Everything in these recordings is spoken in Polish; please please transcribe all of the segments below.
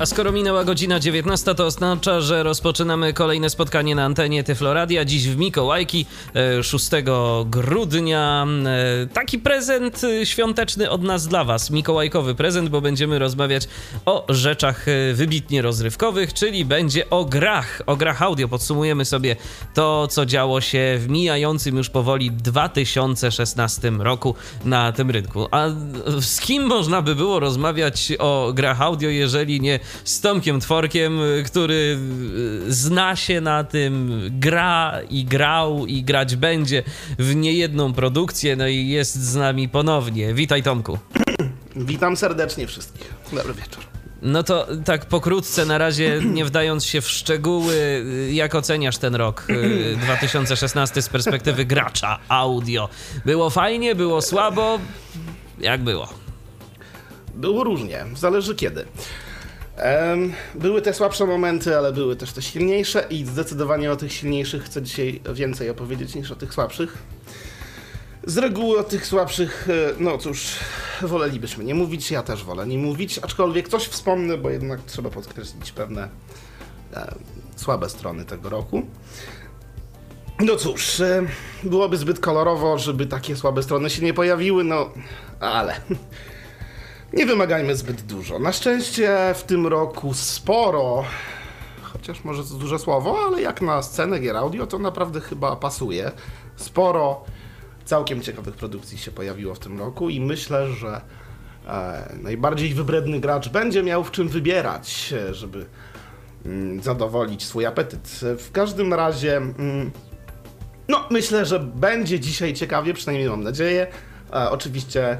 A skoro minęła godzina 19, to oznacza, że rozpoczynamy kolejne spotkanie na antenie Tyfloradia. Dziś w Mikołajki, 6 e, grudnia. E, taki prezent e, świąteczny od nas dla Was. Mikołajkowy prezent, bo będziemy rozmawiać o rzeczach wybitnie rozrywkowych, czyli będzie o grach, o grach audio. Podsumujemy sobie to, co działo się w mijającym już powoli 2016 roku na tym rynku. A z kim można by było rozmawiać o grach audio, jeżeli nie z Tomkiem Tworkiem, y, który y, zna się na tym, gra i grał i grać będzie w niejedną produkcję, no i jest z nami ponownie. Witaj Tomku. Witam serdecznie wszystkich. Dobry wieczór. No to tak pokrótce, na razie nie wdając się w szczegóły, y, jak oceniasz ten rok 2016 z perspektywy gracza audio? Było fajnie, było słabo? Jak było? Było różnie, zależy kiedy. Były te słabsze momenty, ale były też te silniejsze i zdecydowanie o tych silniejszych chcę dzisiaj więcej opowiedzieć niż o tych słabszych. Z reguły o tych słabszych, e, no cóż, wolelibyśmy nie mówić, ja też wolę nie mówić, aczkolwiek coś wspomnę, bo jednak trzeba podkreślić pewne e, słabe strony tego roku. No cóż, e, byłoby zbyt kolorowo, żeby takie słabe strony się nie pojawiły, no ale nie wymagajmy zbyt dużo. Na szczęście w tym roku sporo, chociaż może to duże słowo, ale jak na scenę gier audio to naprawdę chyba pasuje. Sporo całkiem ciekawych produkcji się pojawiło w tym roku i myślę, że e, najbardziej wybredny gracz będzie miał w czym wybierać, żeby mm, zadowolić swój apetyt. W każdym razie, mm, no myślę, że będzie dzisiaj ciekawie, przynajmniej mam nadzieję. E, oczywiście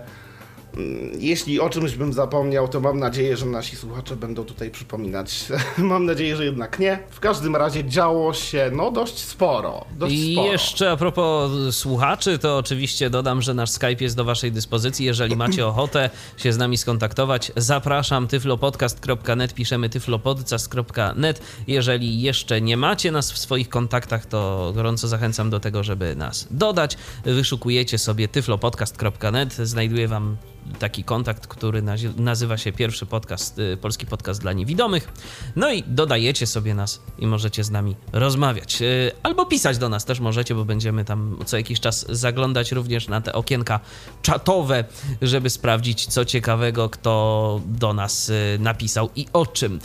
jeśli o czymś bym zapomniał, to mam nadzieję, że nasi słuchacze będą tutaj przypominać. mam nadzieję, że jednak nie. W każdym razie działo się no dość sporo. Dość I sporo. jeszcze a propos słuchaczy, to oczywiście dodam, że nasz Skype jest do waszej dyspozycji. Jeżeli macie ochotę się z nami skontaktować, zapraszam tyflopodcast.net, piszemy tyflopodcast.net. Jeżeli jeszcze nie macie nas w swoich kontaktach, to gorąco zachęcam do tego, żeby nas dodać. Wyszukujecie sobie tyflopodcast.net, znajduje wam taki kontakt, który nazywa się pierwszy podcast, y, polski podcast dla niewidomych. No i dodajecie sobie nas i możecie z nami rozmawiać. Y, albo pisać do nas też możecie, bo będziemy tam co jakiś czas zaglądać również na te okienka czatowe, żeby sprawdzić, co ciekawego kto do nas y, napisał i o czym.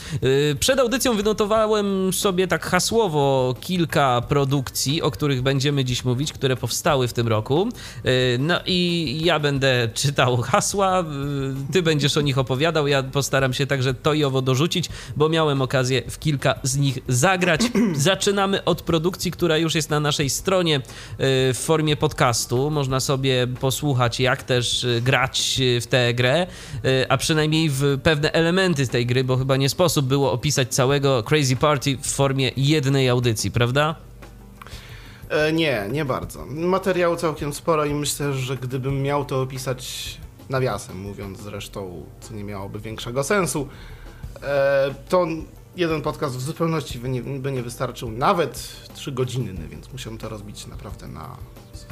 Przed audycją wynotowałem sobie tak hasłowo kilka produkcji, o których będziemy dziś mówić, które powstały w tym roku. No i ja będę czytał hasło hasła, ty będziesz o nich opowiadał, ja postaram się także to i owo dorzucić, bo miałem okazję w kilka z nich zagrać. Zaczynamy od produkcji, która już jest na naszej stronie y, w formie podcastu. Można sobie posłuchać, jak też y, grać w tę grę, a przynajmniej w pewne elementy tej gry, bo chyba nie sposób było opisać całego Crazy Party w formie jednej audycji, prawda? E, nie, nie bardzo. Materiału całkiem sporo i myślę, że gdybym miał to opisać nawiasem mówiąc zresztą, co nie miałoby większego sensu, e, to jeden podcast w zupełności by nie, by nie wystarczył, nawet 3 godziny, więc musiałem to rozbić naprawdę na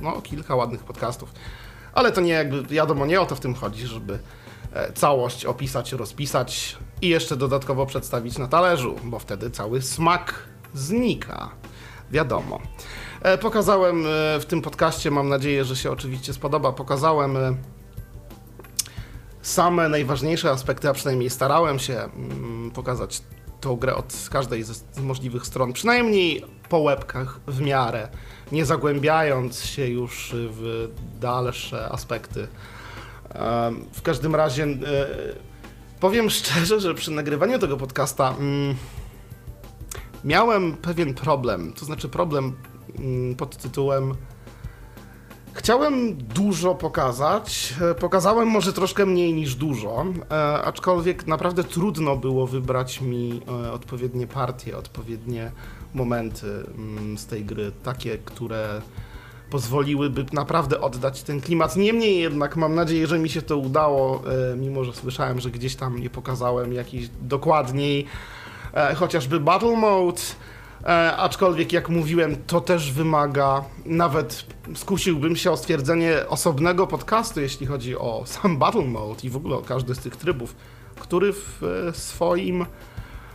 no, kilka ładnych podcastów. Ale to nie jakby, wiadomo, nie o to w tym chodzi, żeby e, całość opisać, rozpisać i jeszcze dodatkowo przedstawić na talerzu, bo wtedy cały smak znika. Wiadomo. E, pokazałem w tym podcaście, mam nadzieję, że się oczywiście spodoba, pokazałem najważniejsze aspekty, a przynajmniej starałem się mm, pokazać tą grę od każdej z możliwych stron, przynajmniej po łebkach w miarę, nie zagłębiając się już w dalsze aspekty. W każdym razie e, powiem szczerze, że przy nagrywaniu tego podcasta mm, miałem pewien problem, to znaczy problem mm, pod tytułem Chciałem dużo pokazać. E, pokazałem może troszkę mniej niż dużo, e, aczkolwiek naprawdę trudno było wybrać mi e, odpowiednie partie, odpowiednie momenty mm, z tej gry, takie, które pozwoliłyby naprawdę oddać ten klimat. Niemniej jednak mam nadzieję, że mi się to udało, mimo że słyszałem, że gdzieś tam nie pokazałem jakiś dokładniej, chociażby Battle Mode E, aczkolwiek, jak mówiłem, to też wymaga, nawet skusiłbym się o stwierdzenie osobnego podcastu, jeśli chodzi o sam Battle Mode i w ogóle o każdy z tych trybów, który w e, swoim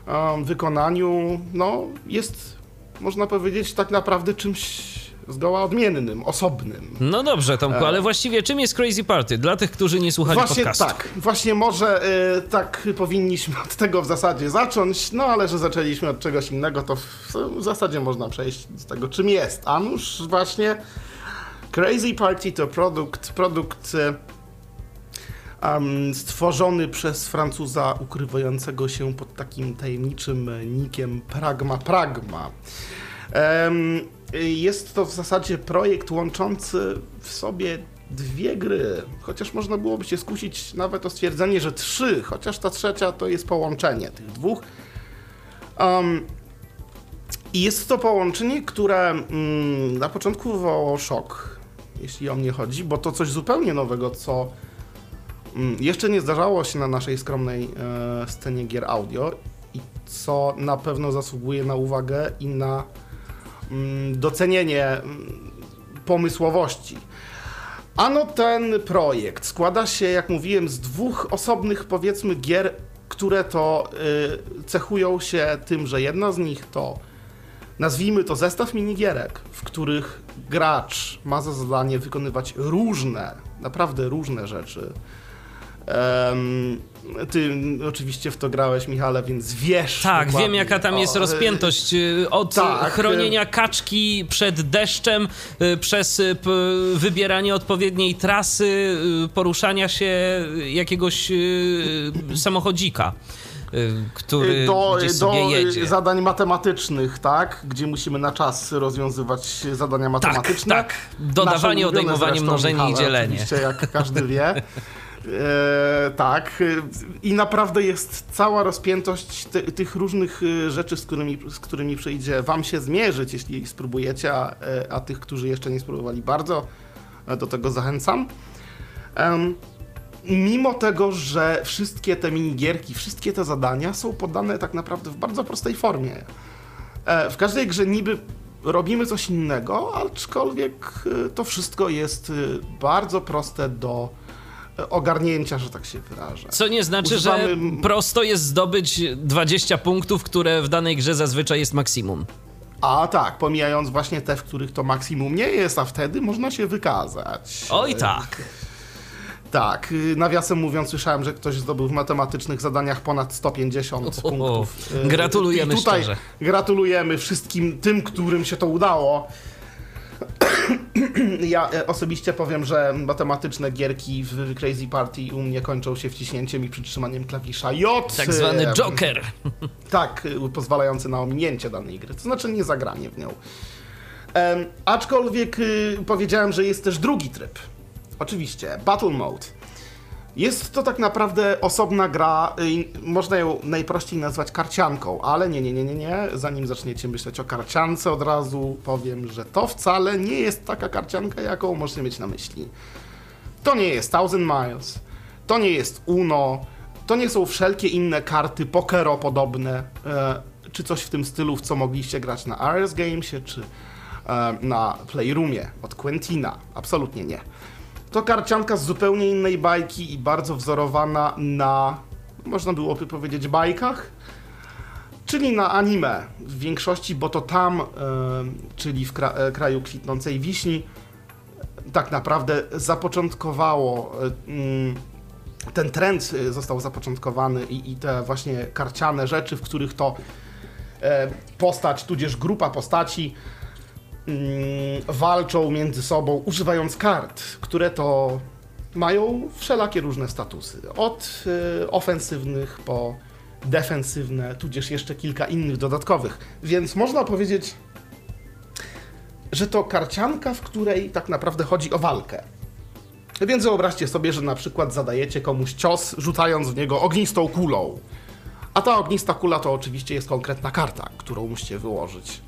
um, wykonaniu no, jest, można powiedzieć, tak naprawdę czymś zgoła odmiennym, osobnym. No dobrze, Tomku, ale właściwie czym jest Crazy Party? Dla tych, którzy nie słuchali właśnie podcastu. tak, właśnie może y, tak powinniśmy od tego w zasadzie zacząć, no ale że zaczęliśmy od czegoś innego, to w, w zasadzie można przejść z tego, czym jest. A nuż właśnie Crazy Party to produkt, produkt um, stworzony przez Francuza ukrywającego się pod takim tajemniczym nikiem Pragma Pragma. Um, jest to w zasadzie projekt łączący w sobie dwie gry, chociaż można byłoby się skusić nawet o stwierdzenie, że trzy, chociaż ta trzecia to jest połączenie tych dwóch. Um, I jest to połączenie, które mm, na początku wywołało szok, jeśli o mnie chodzi, bo to coś zupełnie nowego, co mm, jeszcze nie zdarzało się na naszej skromnej e, scenie gier audio i co na pewno zasługuje na uwagę i na docenienie mm, pomysłowości. Ano ten projekt składa się, jak mówiłem, z dwóch osobnych, powiedzmy, gier, które to y, cechują się tym, że jedna z nich to, nazwijmy to zestaw minigierek, w których gracz ma za zadanie wykonywać różne, naprawdę różne rzeczy. Um, ty oczywiście w to grałeś, Michale, więc wiesz. Tak, wiem jaka tam jest o, rozpiętość. Y, od tak, chronienia kaczki przed deszczem, y, przez y, wybieranie odpowiedniej trasy, poruszania się jakiegoś samochodzika który do, do jedzie. zadań matematycznych, tak? Gdzie musimy na czas rozwiązywać zadania tak, matematyczne. Tak, tak. Dodawanie, odejmowanie, mnożenie i dzielenie. Oczywiście, jak każdy wie. E, tak. I naprawdę jest cała rozpiętość te, tych różnych e, rzeczy, z którymi, z którymi przyjdzie Wam się zmierzyć, jeśli spróbujecie, a, e, a tych, którzy jeszcze nie spróbowali, bardzo e, do tego zachęcam. Mimo tego, że wszystkie te minigierki, wszystkie te zadania są podane tak naprawdę w bardzo prostej formie. E, w każdej grze niby robimy coś innego, aczkolwiek to wszystko jest bardzo proste do ogarnięcia, że tak się wyrażę. Co nie znaczy, Używamy... że prosto jest zdobyć 20 punktów, które w danej grze zazwyczaj jest maksimum. A tak, pomijając właśnie te, w których to maksimum nie jest, a wtedy można się wykazać. Oj tak. Tak, nawiasem mówiąc, słyszałem, że ktoś zdobył w matematycznych zadaniach ponad 150 o, punktów. Gratulujemy I tutaj szczerze. Gratulujemy wszystkim tym, którym się to udało. ja e, osobiście powiem, że matematyczne gierki w Crazy Party u mnie kończą się wciśnięciem i przytrzymaniem klawisza J. Tak zwany Joker. Tak, e, pozwalający na ominięcie danej gry, to znaczy nie zagranie w nią. Aczkolwiek y, powiedziałem, że jest też drugi tryb. Oczywiście, Battle Mode. Jest to tak naprawdę osobna gra, można ją najprościej nazwać karcianką, ale nie, nie, nie, nie, nie. Zanim zaczniecie myśleć o karciance, od razu powiem, że to wcale nie jest taka karcianka, jaką możecie mieć na myśli. To nie jest Thousand Miles, to nie jest Uno, to nie są wszelkie inne karty pokero podobne, e, czy coś w tym stylu, w co mogliście grać na RS Gamesie, czy e, na Playroomie od Quentina. Absolutnie nie. To karcianka z zupełnie innej bajki i bardzo wzorowana na, można byłoby powiedzieć, bajkach, czyli na anime. W większości, bo to tam, e, czyli w e, kraju kwitnącej wiśni, tak naprawdę zapoczątkowało e, mm, ten trend został zapoczątkowany i, i, te właśnie karciane rzeczy, w których to postać, tudzież grupa postaci walczą między sobą używając kart, które to mają wszelakie różne statusy. Od y, ofensywnych po defensywne, tudzież jeszcze kilka innych dodatkowych. Więc można powiedzieć, że to karcianka, w której tak naprawdę chodzi o walkę. Więc wyobraźcie sobie, że na przykład zadajecie komuś cios, rzucając w niego ognistą kulą. A ta ognista kula to oczywiście jest konkretna karta, którą musicie wyłożyć.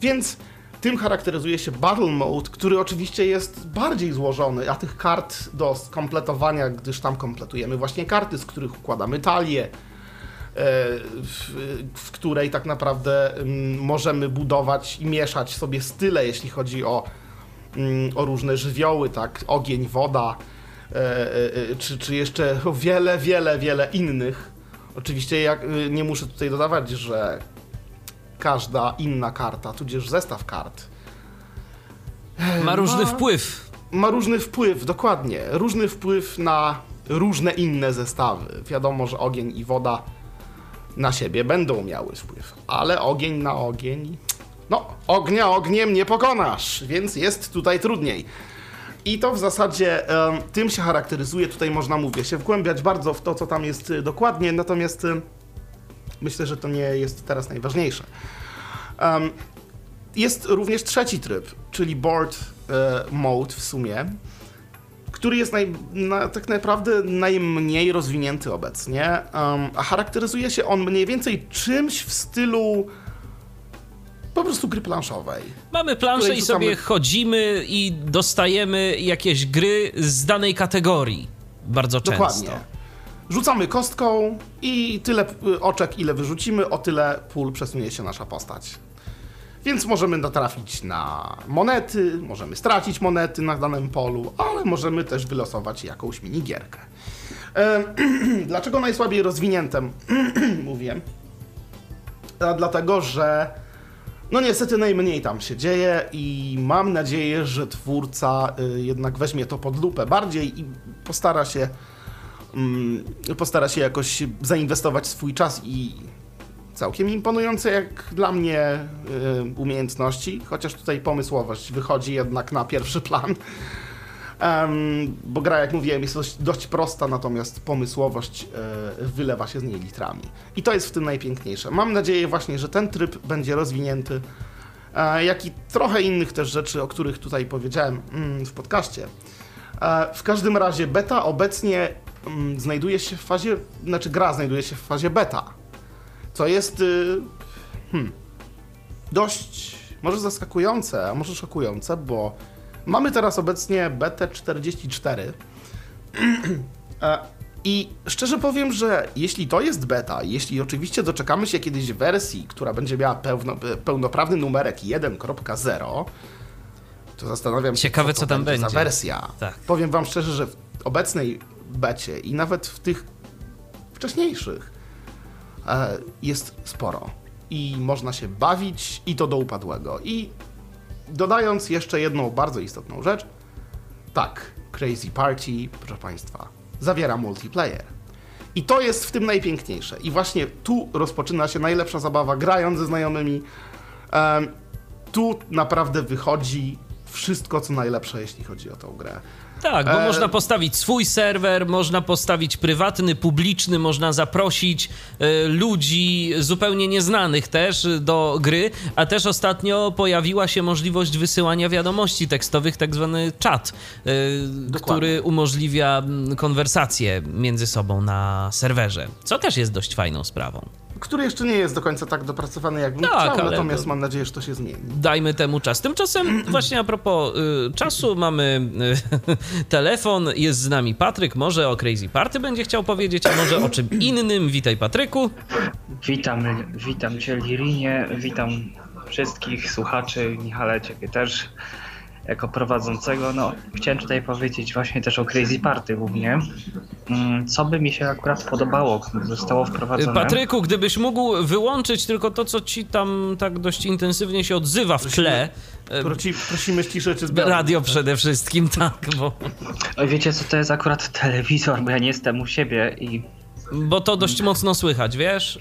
Więc tym charakteryzuje się Battle Mode, który oczywiście jest bardziej złożony, a tych kart do skompletowania, gdyż tam kompletujemy właśnie karty, z których układamy talie, w, w której tak naprawdę mm, możemy budować i mieszać sobie style, jeśli chodzi o, mm, o różne żywioły, tak, ogień, woda, e, e, czy, czy jeszcze wiele, wiele, wiele innych. Oczywiście y, nie muszę tutaj dodawać, że każda inna karta, tudzież zestaw kart Ma różny ma- wpływ. ma różny wpływ, dokładnie. Różny wpływ na różne inne zestawy. Wiadomo, że ogień i woda na siebie będą miały wpływ, ale ogień na ogień. No, ognia ogniem nie pokonasz, więc jest tutaj trudniej. I to w zasadzie tym się charakteryzuje. Tutaj można, mówię, się wgłębiać bardzo w to, co tam jest y, dokładnie, natomiast y, myślę, że to nie jest teraz najważniejsze. Em, jest również trzeci tryb, czyli board e, mode w sumie, który jest naj, na, tak naprawdę najmniej rozwinięty obecnie, em, a charakteryzuje się on mniej więcej czymś w stylu po prostu gry planszowej. Mamy planszę i sobie chodzimy i dostajemy jakieś gry z danej kategorii. Bardzo często. Dokładnie. Rzucamy kostką i tyle oczek, ile wyrzucimy, o tyle pól przesunie się nasza postać. Więc możemy natrafić na monety, możemy stracić monety na danym polu, ale możemy też wylosować jakąś minigierkę. Dlaczego najsłabiej rozwiniętym mówię? A dlatego, że no niestety najmniej tam się dzieje i mam nadzieję, że twórca y, jednak weźmie to pod lupę bardziej i postara się postara się jakoś zainwestować swój czas i całkiem imponujące jak dla mnie y, umiejętności, chociaż tutaj pomysłowość wychodzi jednak na pierwszy plan. Bo gra, jak mówiłem, jest dość, prosta, natomiast pomysłowość e, wylewa się z niej litrami. I to jest w tym najpiękniejsze. Mam nadzieję właśnie, że ten tryb będzie rozwinięty, e, jak i trochę innych też rzeczy, o których tutaj powiedziałem mm, w podcaście. E, w każdym razie beta obecnie mm, znajduje się w fazie, znaczy gra znajduje się w fazie beta, co jest y, hmm, dość może zaskakujące, a może szokujące, bo mamy teraz obecnie betę 44 E, i szczerze powiem, że jeśli to jest beta, jeśli oczywiście doczekamy się kiedyś wersji, która będzie miała pełno, pełnoprawny numerek 1.0, to zastanawiam się, Ciekawe, co, co tam będzie za będzie. wersja. Tak. Powiem wam szczerze, że w obecnej becie i nawet w tych wcześniejszych e, jest sporo. I można się bawić i to do upadłego. I dodając jeszcze jedną bardzo istotną rzecz, tak, Crazy Party, proszę Państwa, zawiera multiplayer. I to jest w tym najpiękniejsze. I właśnie tu rozpoczyna się najlepsza zabawa grając ze znajomymi. Em, tu naprawdę wychodzi wszystko, co najlepsze, jeśli chodzi o tą grę. Tak, bo E, można postawić swój serwer, można postawić prywatny, publiczny, można zaprosić e, ludzi zupełnie nieznanych też do gry, a też ostatnio pojawiła się możliwość wysyłania wiadomości tekstowych, tak zwany czat, e, który umożliwia mm, konwersację między sobą na serwerze, co też jest dość fajną sprawą. Który jeszcze nie jest do końca tak dopracowany, jakbym Tak, chciał, ale natomiast to- mam nadzieję, że to się zmieni. Dajmy temu czas. Tymczasem, właśnie a propos y, czasu, mamy y, telefon, jest z nami Patryk. Może o Crazy Party będzie chciał powiedzieć, a może o czym innym. Witaj, Patryku. Witam, witam Cię Lirinie, witam wszystkich słuchaczy, Michale Ciebie też jako prowadzącego. No, chciałem tutaj powiedzieć właśnie też o Crazy Party głównie. Mm, Co by mi się akurat podobało, gdyby zostało wprowadzone. Patryku, gdybyś mógł wyłączyć tylko to, co ci tam tak dość intensywnie się odzywa w tle. y, Prosi, prosimy zbiornik. Radio przede wszystkim, tak, bo, Oj, wiecie co, to jest akurat telewizor, bo ja nie jestem u siebie i bo to dość mocno słychać, wiesz?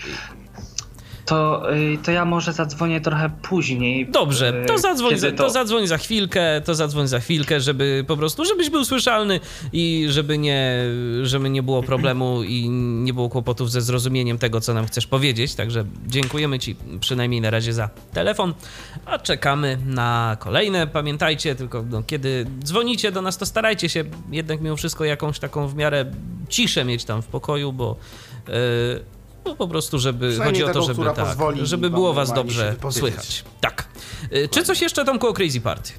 To, y, to ja może zadzwonię trochę później. Dobrze, y, to zadzwoń, za, to zadzwoń za chwilkę, to zadzwoń za chwilkę, żeby po prostu, żebyś był słyszalny i żeby nie, żeby nie było problemu i nie było kłopotów ze zrozumieniem tego, co nam chcesz powiedzieć. Także dziękujemy Ci przynajmniej na razie za telefon, a czekamy na kolejne. Pamiętajcie tylko, no, kiedy dzwonicie do nas, to starajcie się jednak mimo wszystko jakąś taką w miarę ciszę mieć tam w pokoju, bo... No po prostu, żeby chodzi o to, taką, żeby, tak, żeby było was dobrze słychać. Tak. Y, Czy coś jeszcze Tomku o Crazy Party?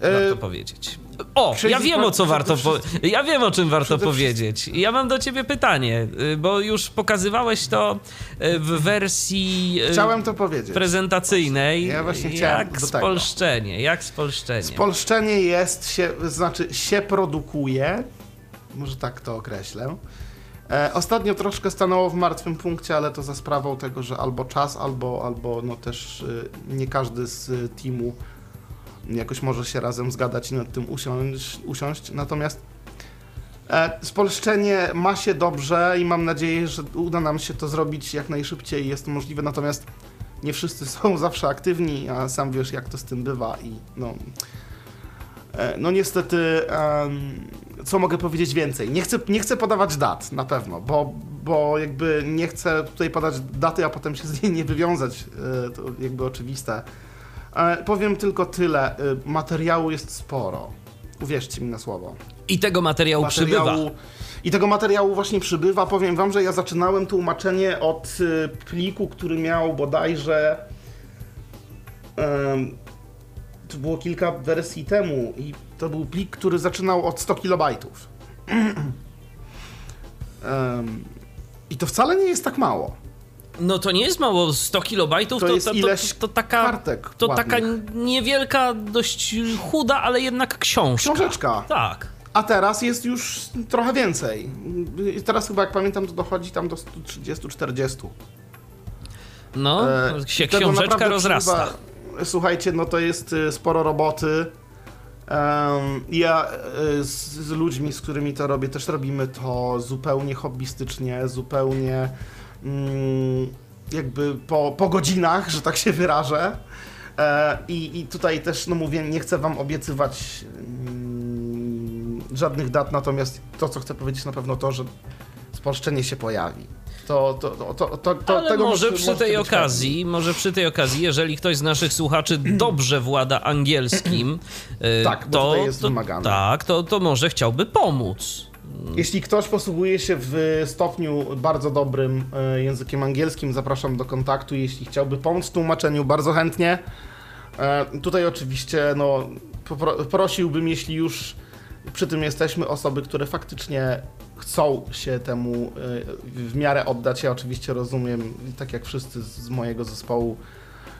E, Warto powiedzieć. O, Crazy ja wiem o co warto po... Ja wiem o czym warto powiedzieć. Ja mam do ciebie pytanie, y, bo już pokazywałeś to w wersji Chciałem to powiedzieć. prezentacyjnej. Ja właśnie chciałem jak tego. spolszczenie, jak spolszczenie. Spolszczenie jest, się, znaczy się produkuje, może tak to określę. E, ostatnio troszkę stanęło w martwym punkcie, ale to za sprawą tego, że albo czas, albo, albo no też y, nie każdy z y, teamu jakoś może się razem zgadać i nad tym usiąść. usiąść. Natomiast e, spolszczenie ma się dobrze i mam nadzieję, że uda nam się to zrobić jak najszybciej jest to możliwe. Natomiast nie wszyscy są zawsze aktywni, a sam wiesz jak to z tym bywa i no... E, No niestety, em, co mogę powiedzieć więcej? Nie chcę, nie chcę podawać dat, na pewno, bo, bo jakby nie chcę tutaj podać daty, a potem się z niej nie wywiązać, e, to jakby oczywiste. E, Powiem tylko tyle, e, materiału jest sporo, uwierzcie mi na słowo. I tego materiału, przybywa. I tego materiału właśnie przybywa. Powiem wam, że ja zaczynałem tłumaczenie od pliku, który miał bodajże. em, to było kilka wersji temu i to był plik, który zaczynał od 100 kilobajtów. Em, I to wcale nie jest tak mało. No to nie jest mało, 100 kilobajtów To to, jest to, to, ileś to taka, kartek to ładnych. taka niewielka, dość chuda, ale jednak książka. Książeczka. Tak. A teraz jest już trochę więcej. Teraz chyba, jak pamiętam, to dochodzi tam do 130-40. No, E, się książeczka rozrasta. przybywa- Słuchajcie, no to jest y, sporo roboty. Em, ja y, z, z ludźmi, z którymi to robię, też robimy to zupełnie hobbystycznie, zupełnie mm, jakby po, po godzinach, że tak się wyrażę. E, I, I tutaj też, no mówię, nie chcę wam obiecywać mm, żadnych dat, natomiast to, co chcę powiedzieć na pewno to, że spolszczenie się pojawi. To, to, to, to, to, Ale tego może przy tej okazji, może przy tej okazji, jeżeli ktoś z naszych słuchaczy dobrze włada angielskim, Tak, bo to, tutaj jest wymagane. tak, to, to może chciałby pomóc. Jeśli ktoś posługuje się w stopniu bardzo dobrym e, językiem angielskim, zapraszam do kontaktu. Jeśli chciałby pomóc w tłumaczeniu, bardzo chętnie. E, Tutaj oczywiście no, prosiłbym, jeśli już przy tym jesteśmy, osoby, które faktycznie chcą się temu e, w miarę oddać. Ja oczywiście rozumiem, tak jak wszyscy z mojego zespołu,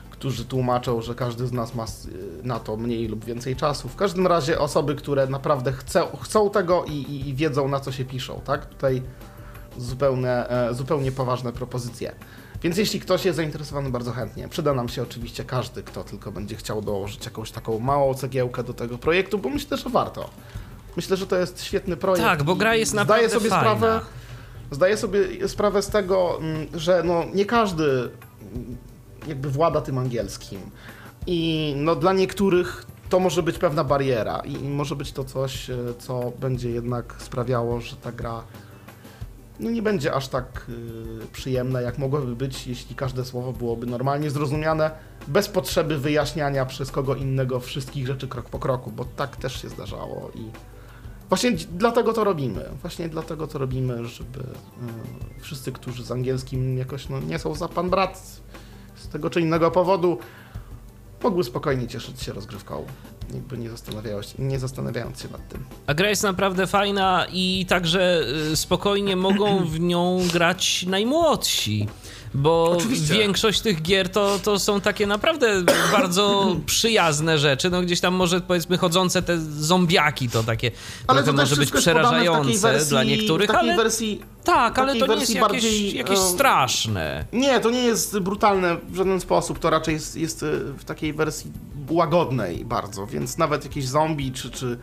którzy tłumaczą, że każdy z nas ma s- na to mniej lub więcej czasu. W każdym razie osoby, które naprawdę chcą, chcą tego i, i, i wiedzą na co się piszą, tak? Tutaj zupełnie, e, zupełnie poważne propozycje. Więc jeśli ktoś jest zainteresowany, bardzo chętnie. Przyda nam się oczywiście każdy, kto tylko będzie chciał dołożyć jakąś taką małą cegiełkę do tego projektu, bo myślę, że warto. Myślę, że to jest świetny projekt. Tak, bo gra jest zdaję naprawdę sobie fajna. sprawę, Zdaję sobie sprawę z tego, mm, że no, nie każdy mm, jakby włada tym angielskim. I no, dla niektórych to może być pewna bariera i, może być to coś, e, co będzie jednak sprawiało, że ta gra no, nie będzie aż tak y, przyjemna, jak mogłaby być, jeśli każde słowo byłoby normalnie zrozumiane, bez potrzeby wyjaśniania przez kogo innego wszystkich rzeczy krok po kroku, bo tak też się zdarzało i Właśnie dlatego to robimy. Właśnie dlatego to robimy, żeby y, wszyscy, którzy z angielskim jakoś no, nie są za pan brat z tego czy innego powodu, mogły spokojnie cieszyć się rozgrywką. Jakby nie nie zastanawiając się nad tym. A gra jest naprawdę fajna i także y, spokojnie mogą w nią grać najmłodsi. Bo Oczywiście. większość tych gier to, to są takie naprawdę bardzo przyjazne rzeczy. No gdzieś tam może powiedzmy chodzące te zombiaki to takie Ale to może być przerażające wersji, dla niektórych, ale wersji, tak, ale to nie jest jakieś, bardziej, jakieś e, straszne. Nie, to nie jest brutalne w żaden sposób, to raczej jest, jest e, w takiej wersji łagodnej bardzo, więc nawet jakieś zombie, czy, czy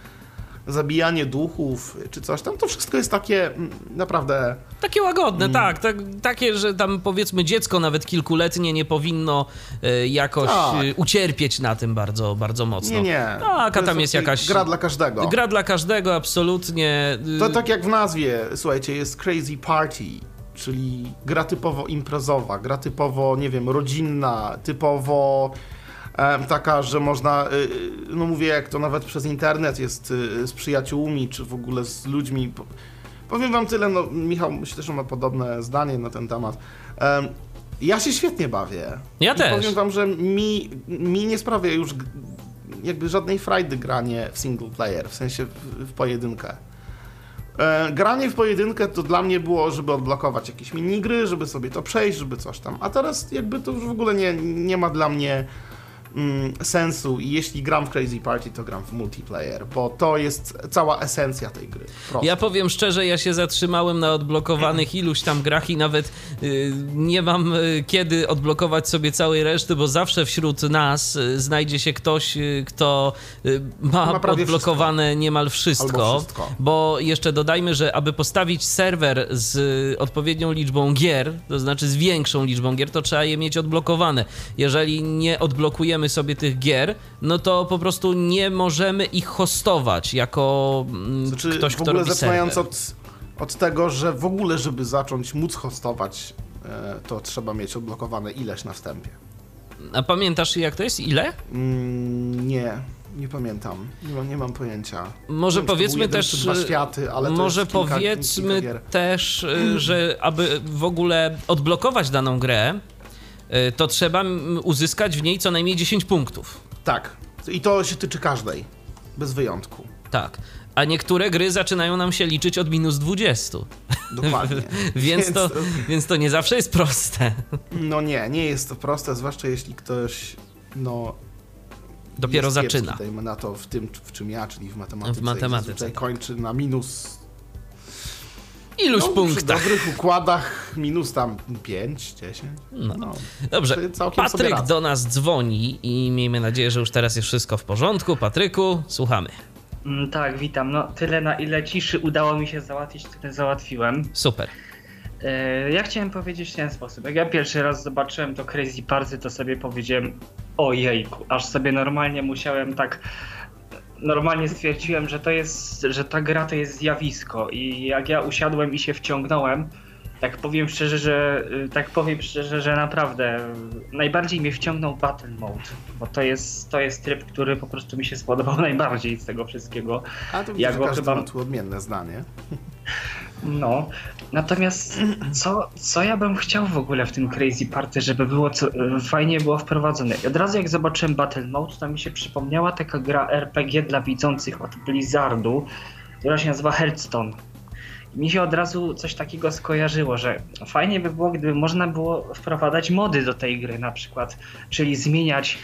zabijanie duchów, czy coś tam, to wszystko jest takie mm, naprawdę... Takie łagodne, Mm. tak, tak. Takie, że tam powiedzmy dziecko nawet kilkuletnie nie powinno e, jakoś Tak. e, ucierpieć na tym bardzo, bardzo mocno. Nie, nie. Tak, a tam jest jakaś... Gra dla każdego. Gra dla każdego, absolutnie. y, To tak jak w nazwie, słuchajcie, jest Crazy Party, czyli gra typowo imprezowa, gra typowo, nie wiem, rodzinna, typowo taka, że można, y, y, no mówię, jak to nawet przez internet jest y, z przyjaciółmi, czy w ogóle z ludźmi. Po- Powiem wam tyle, no Michał myślę, że ma podobne zdanie na ten temat. Em, Ja się świetnie bawię. Ja I też. Powiem wam, że mi, mi nie sprawia już jakby żadnej frajdy granie w single player, w sensie w, w pojedynkę. E, granie w pojedynkę to dla mnie było, żeby odblokować jakieś minigry, żeby sobie to przejść, żeby coś tam. A teraz jakby to już w ogóle nie, nie ma dla mnie mm, sensu i jeśli gram w Crazy Party, to gram w multiplayer, bo to jest cała esencja tej gry. Prosto. Ja powiem szczerze, ja się zatrzymałem na odblokowanych iluś tam grach i nawet y, nie mam y, kiedy odblokować sobie całej reszty, bo zawsze wśród nas y, znajdzie się ktoś, y, kto y, ma, Ma odblokowane niemal wszystko, wszystko. Bo jeszcze dodajmy, że aby postawić serwer z odpowiednią liczbą gier, to znaczy z większą liczbą gier, to trzeba je mieć odblokowane. Jeżeli nie odblokujemy sobie tych gier, no to po prostu nie możemy ich hostować jako mm, Znaczy, ktoś, w kto ogóle robi zaczynając serwer. od, od tego, że w ogóle, żeby zacząć móc hostować, e, to trzeba mieć odblokowane ileś na wstępie. A pamiętasz jak to jest? Ile? Mm, nie, nie pamiętam. Nie, mam- nie mam pojęcia. Może wiem, powiedzmy też. dwa światy, ale może kilka- powiedzmy kilka też, y, że aby w ogóle odblokować daną grę, to trzeba uzyskać w niej co najmniej 10 punktów. Tak. I to się tyczy każdej. Bez wyjątku. Tak. A niektóre gry zaczynają nam się liczyć od minus 20. Dokładnie. Więc to, więc to nie zawsze jest proste. No nie, nie jest to proste, zwłaszcza jeśli ktoś, no... Dopiero zaczyna. Dajmy na to w tym, w czym ja, czyli w matematyce. W matematyce. I zazwyczaj kończy na minus Iluś no, Przy punktach. dobrych układach minus tam 5, 10. No. No. Dobrze, Patryk do nas dzwoni i miejmy nadzieję, że już teraz jest wszystko w porządku. Patryku, słuchamy. Mm, Tak, witam. No tyle na ile ciszy udało mi się załatwić, tyle załatwiłem. Super. E, Ja chciałem powiedzieć w ten sposób. Jak ja pierwszy raz zobaczyłem to Crazy Party, to sobie powiedziałem ojejku, aż sobie normalnie musiałem tak normalnie stwierdziłem, że to jest, że ta gra to jest zjawisko i jak ja usiadłem i się wciągnąłem, tak powiem szczerze, że tak powiem szczerze, że naprawdę najbardziej mnie wciągnął Battle Mode, bo to jest, to jest tryb, który po prostu mi się spodobał najbardziej z tego wszystkiego. A to Ja ja go każdy chyba- ma tu odmienne zdanie. No, natomiast co, co ja bym chciał w ogóle w tym Crazy Party, żeby było co, fajnie było wprowadzone. I od razu jak zobaczyłem Battle Mode, to mi się przypomniała taka gra RPG dla widzących od Blizzardu, która się nazywa Hearthstone. I mi się od razu coś takiego skojarzyło, że fajnie by było, gdyby można było wprowadzać mody do tej gry na przykład, czyli zmieniać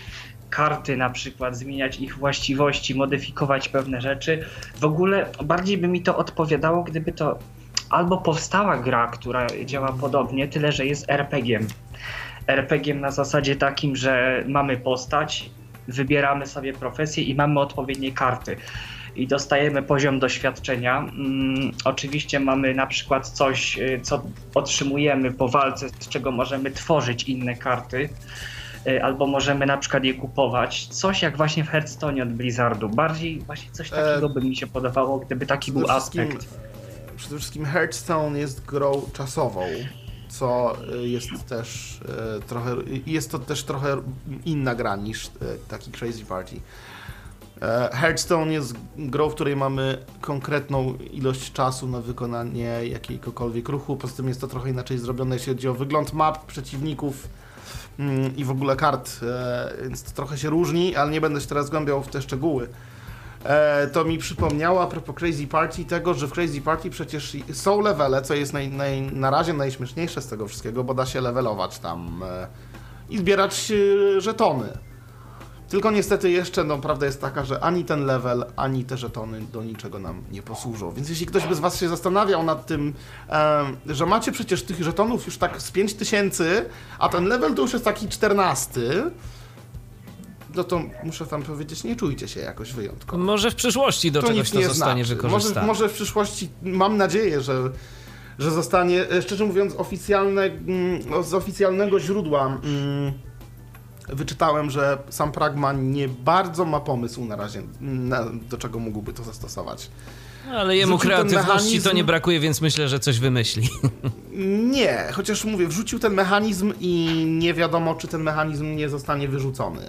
karty na przykład, zmieniać ich właściwości, modyfikować pewne rzeczy. W ogóle bardziej by mi to odpowiadało, gdyby to albo powstała gra, która działa podobnie, tyle że jest RPG-iem. RPG-iem na zasadzie takim, że mamy postać, wybieramy sobie profesję i mamy odpowiednie karty. I dostajemy poziom doświadczenia. Mm, oczywiście mamy na przykład coś, y, co otrzymujemy po walce, z czego możemy tworzyć inne karty. Y, Albo możemy na przykład je kupować. Coś jak właśnie w Hearthstone od Blizzardu. Bardziej właśnie coś takiego by mi się podobało, gdyby taki był aspekt. Przede wszystkim Hearthstone jest grą czasową, co e, jest też e, trochę, jest to też trochę inna gra niż taki Crazy Party. E, Hearthstone jest grą, w której mamy konkretną ilość czasu na wykonanie jakiegokolwiek ruchu. Poza tym jest to trochę inaczej zrobione, jeśli chodzi o wygląd map, przeciwników mm, i w ogóle kart, e, więc to trochę się różni, ale nie będę się teraz głębiał w te szczegóły. E, to mi przypomniało a propos Crazy Party tego, że w Crazy Party przecież są levele, co jest naj, naj, na razie najśmieszniejsze z tego wszystkiego, bo da się levelować tam e, i zbierać e, żetony. Tylko niestety jeszcze, no prawda jest taka, że ani ten level, ani te żetony do niczego nam nie posłużą. Więc jeśli ktoś by z Was się zastanawiał nad tym, e, że macie przecież tych żetonów już tak z 5000, a ten level to już jest taki 14, no to muszę Wam powiedzieć, nie czujcie się jakoś wyjątkowo. Może w przyszłości do To czegoś to nie zostanie znaczy. wykorzystane. Może, może w przyszłości, mam nadzieję, że, że zostanie, e, szczerze mówiąc, oficjalne, mm, z oficjalnego źródła mm, wyczytałem, że sam Pragman nie bardzo ma pomysł na razie, na, do czego mógłby to zastosować. Ale jemu kreatywności to nie brakuje, więc myślę, że coś wymyśli. Nie, chociaż mówię, wrzucił ten mechanizm i nie wiadomo, czy ten mechanizm nie zostanie wyrzucony.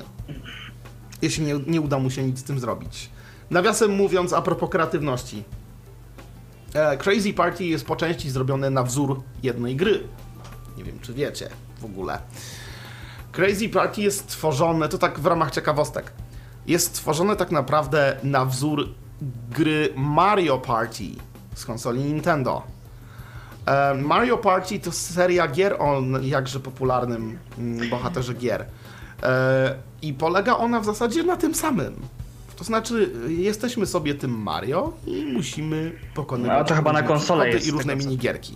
Jeśli nie, nie uda mu się nic z tym zrobić. Nawiasem mówiąc, a propos kreatywności. E, Crazy Party jest po części zrobione na wzór jednej gry. Nie wiem, czy wiecie w ogóle. Crazy Party jest tworzone, to tak w ramach ciekawostek. jest stworzone tak naprawdę na wzór gry Mario Party z konsoli Nintendo. E, Mario Party to seria gier o jakże popularnym mm, bohaterze gier. E, I polega ona w zasadzie na tym samym. To znaczy, jesteśmy sobie tym Mario i musimy pokonywać No, to chyba na konsolę jest, i różne minigierki.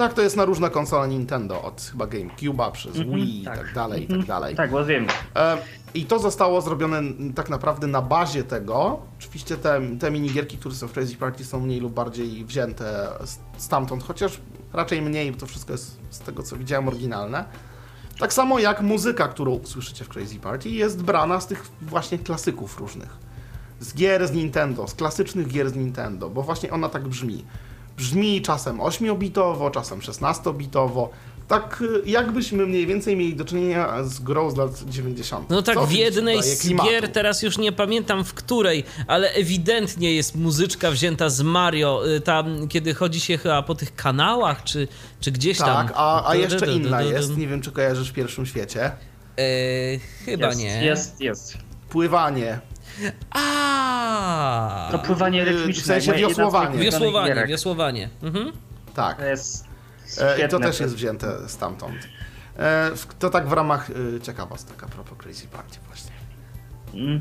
Tak, to jest na różne konsole Nintendo, od chyba GameCube'a przez Wii i tak. tak dalej, i tak dalej. Tak, bo wiem. E, I to zostało zrobione tak naprawdę na bazie tego. Oczywiście te, te minigierki, które są w Crazy Party są mniej lub bardziej wzięte stamtąd, chociaż raczej mniej, bo to wszystko jest z tego co widziałem oryginalne. Tak samo jak muzyka, którą słyszycie w Crazy Party jest brana z tych właśnie klasyków różnych. Z gier z Nintendo, z klasycznych gier z Nintendo, bo właśnie ona tak brzmi. Brzmi czasem 8-bitowo, czasem 16-bitowo. Tak y, jakbyśmy mniej więcej mieli do czynienia z grą z lat 90. No tak, Co w jednej z gier, teraz już nie pamiętam w której, ale ewidentnie jest muzyczka wzięta z Mario, y, tam kiedy chodzi się chyba po tych kanałach, czy, czy gdzieś tam. Tak, a, a jeszcze inna jest, nie wiem czy kojarzysz w pierwszym świecie. E, chyba jest, nie. Jest, jest. Pływanie. A. To pływanie w rytmiczne. sensie z moich wiosłowanie. Wiosłowanie, gierek. wiosłowanie. Mhm. Tak. To jest E, I świetne. to też jest wzięte stamtąd. E, w- To tak w ramach y, ciekawostek a propos Crazy Party właśnie. Mm.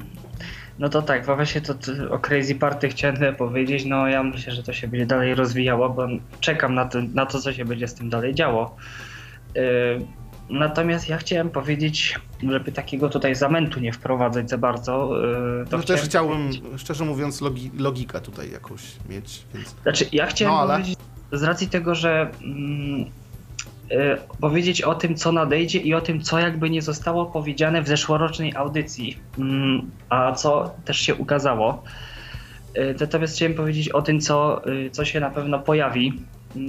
No to tak, właśnie to, to o Crazy Party chciałem powiedzieć. No ja myślę, że to się będzie dalej rozwijało, bo czekam na to, na to co się będzie z tym dalej działo. Yy, natomiast ja chciałem powiedzieć, żeby takiego tutaj zamętu nie wprowadzać za bardzo. Yy, to No też chciałem chciałbym, powiedzieć- szczerze mówiąc, logi logikę tutaj jakąś mieć, więc... Znaczy, ja chciałem No, ale- powiedzieć z racji tego, że mm, y, powiedzieć o tym, co nadejdzie i o tym, co jakby nie zostało powiedziane w zeszłorocznej audycji, mm, a co też się ukazało. Y, Natomiast chciałem powiedzieć o tym, co, y, co się na pewno pojawi,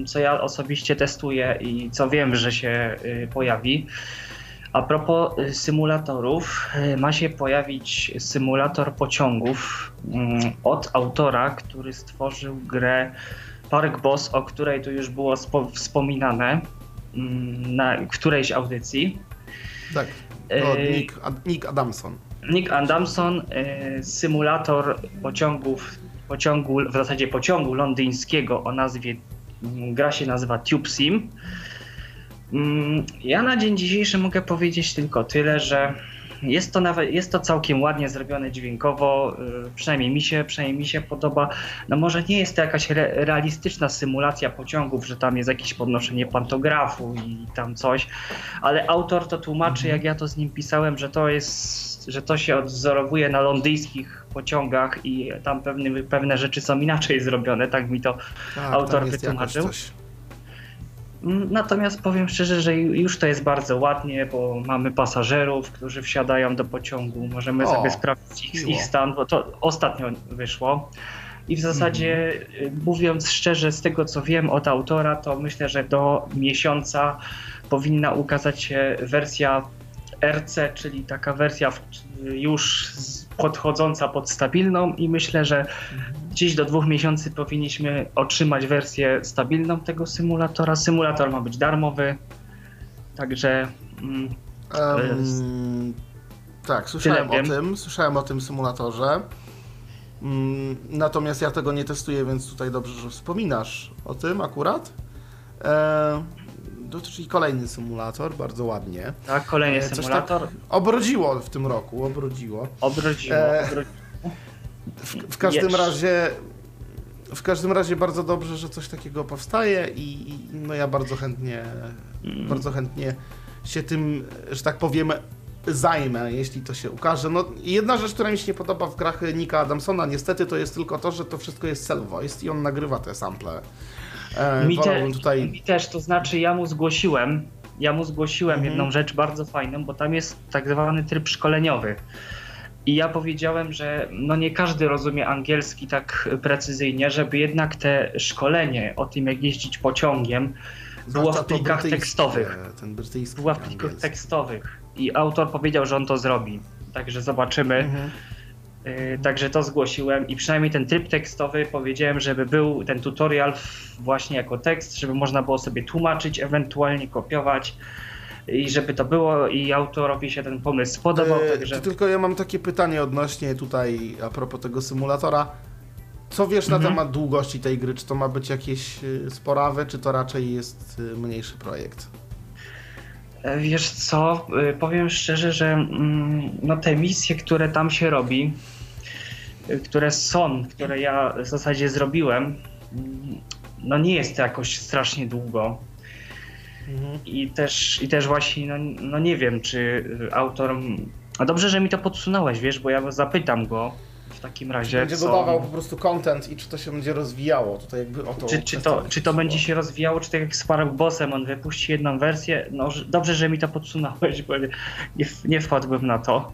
co ja osobiście testuję i co wiem, że się y, pojawi. A propos y, symulatorów, y, ma się pojawić symulator pociągów mm, od autora, który stworzył grę Park Boss, o której tu już było spo- wspominane mm, na którejś audycji. Tak, to Nick, Nick Adamson. Nick Adamson, symulator pociągów, pociągu, w zasadzie pociągu londyńskiego o nazwie, mm, gra się nazywa Tube Sim. Mm, Ja na dzień dzisiejszy mogę powiedzieć tylko tyle, że jest to nawet, jest to całkiem ładnie zrobione dźwiękowo, y, przynajmniej mi się, przynajmniej mi się podoba. No może nie jest to jakaś re, realistyczna symulacja pociągów, że tam jest jakieś podnoszenie pantografu i tam coś, ale autor to tłumaczy, jak ja to z nim pisałem, że to jest, że to się odwzorowuje na londyńskich pociągach i tam pewne, pewne rzeczy są inaczej zrobione, tak mi to Tak, autor wytłumaczył. Mm, Natomiast powiem szczerze, że już to jest bardzo ładnie, bo mamy pasażerów, którzy wsiadają do pociągu. Możemy O, sobie sprawdzić ich, ich stan, bo to ostatnio wyszło. I w zasadzie, y, mówiąc szczerze, z tego co wiem od autora, to myślę, że do miesiąca powinna ukazać się wersja RC, czyli taka wersja już podchodząca pod stabilną i myślę, że gdzieś do dwóch miesięcy powinniśmy otrzymać wersję stabilną tego symulatora. Symulator ma być darmowy, także mm, Em, tak, słyszałem o tym, słyszałem o tym symulatorze. Mm, Natomiast ja tego nie testuję, więc tutaj dobrze, że wspominasz o tym akurat. To czyli kolejny symulator, bardzo ładnie. tak, kolejny E, coś symulator Obrodziło w tym roku, obrodziło. obrodziło. E, obrodziło. W, w każdym razie w każdym razie bardzo dobrze, że coś takiego powstaje i, i no ja bardzo chętnie Mm. bardzo chętnie się tym, że tak powiem, zajmę, jeśli to się ukaże. No, jedna rzecz, która mi się nie podoba w grach Nika Adamsona, niestety, to jest tylko to, że to wszystko jest self-voiced i on nagrywa te sample. E, Mi, te, tutaj... mi też, to znaczy ja mu zgłosiłem, ja mu zgłosiłem Mhm. jedną rzecz bardzo fajną, bo tam jest tak zwany tryb szkoleniowy. I ja powiedziałem, że no nie każdy rozumie angielski tak precyzyjnie, żeby jednak te szkolenie o tym, jak jeździć pociągiem, było w plikach tekstowych. Była w plikach tekstowych. I autor powiedział, że on to zrobi. Także zobaczymy. Mhm. Yy, Także to zgłosiłem i przynajmniej ten tryb tekstowy powiedziałem, żeby był ten tutorial właśnie jako tekst, żeby można było sobie tłumaczyć, ewentualnie kopiować. i żeby to było i autorowi się ten pomysł spodobał, E, także... tylko ja mam takie pytanie odnośnie tutaj a propos tego symulatora. Co wiesz na Mhm. temat długości tej gry? Czy to ma być jakieś y, sporawe, czy to raczej jest y, mniejszy projekt? Wiesz co, y, powiem szczerze, że mm, no te misje, które tam się robi, y, które są, które ja w zasadzie zrobiłem, mm, no nie jest to jakoś strasznie długo. I też, I też właśnie, no, no nie wiem, czy y, autor. A dobrze, że mi to podsunąłeś, wiesz, bo ja zapytam go w takim razie. Będzie co- dodawał po prostu content i czy to się będzie rozwijało? Tutaj jakby o to czy, czy, to, czy to będzie się rozwijało, czy tak jak z Sparrow Bossem, on wypuści jedną wersję? No dobrze, że mi to podsunąłeś, bo nie, nie, nie wpadłbym na to.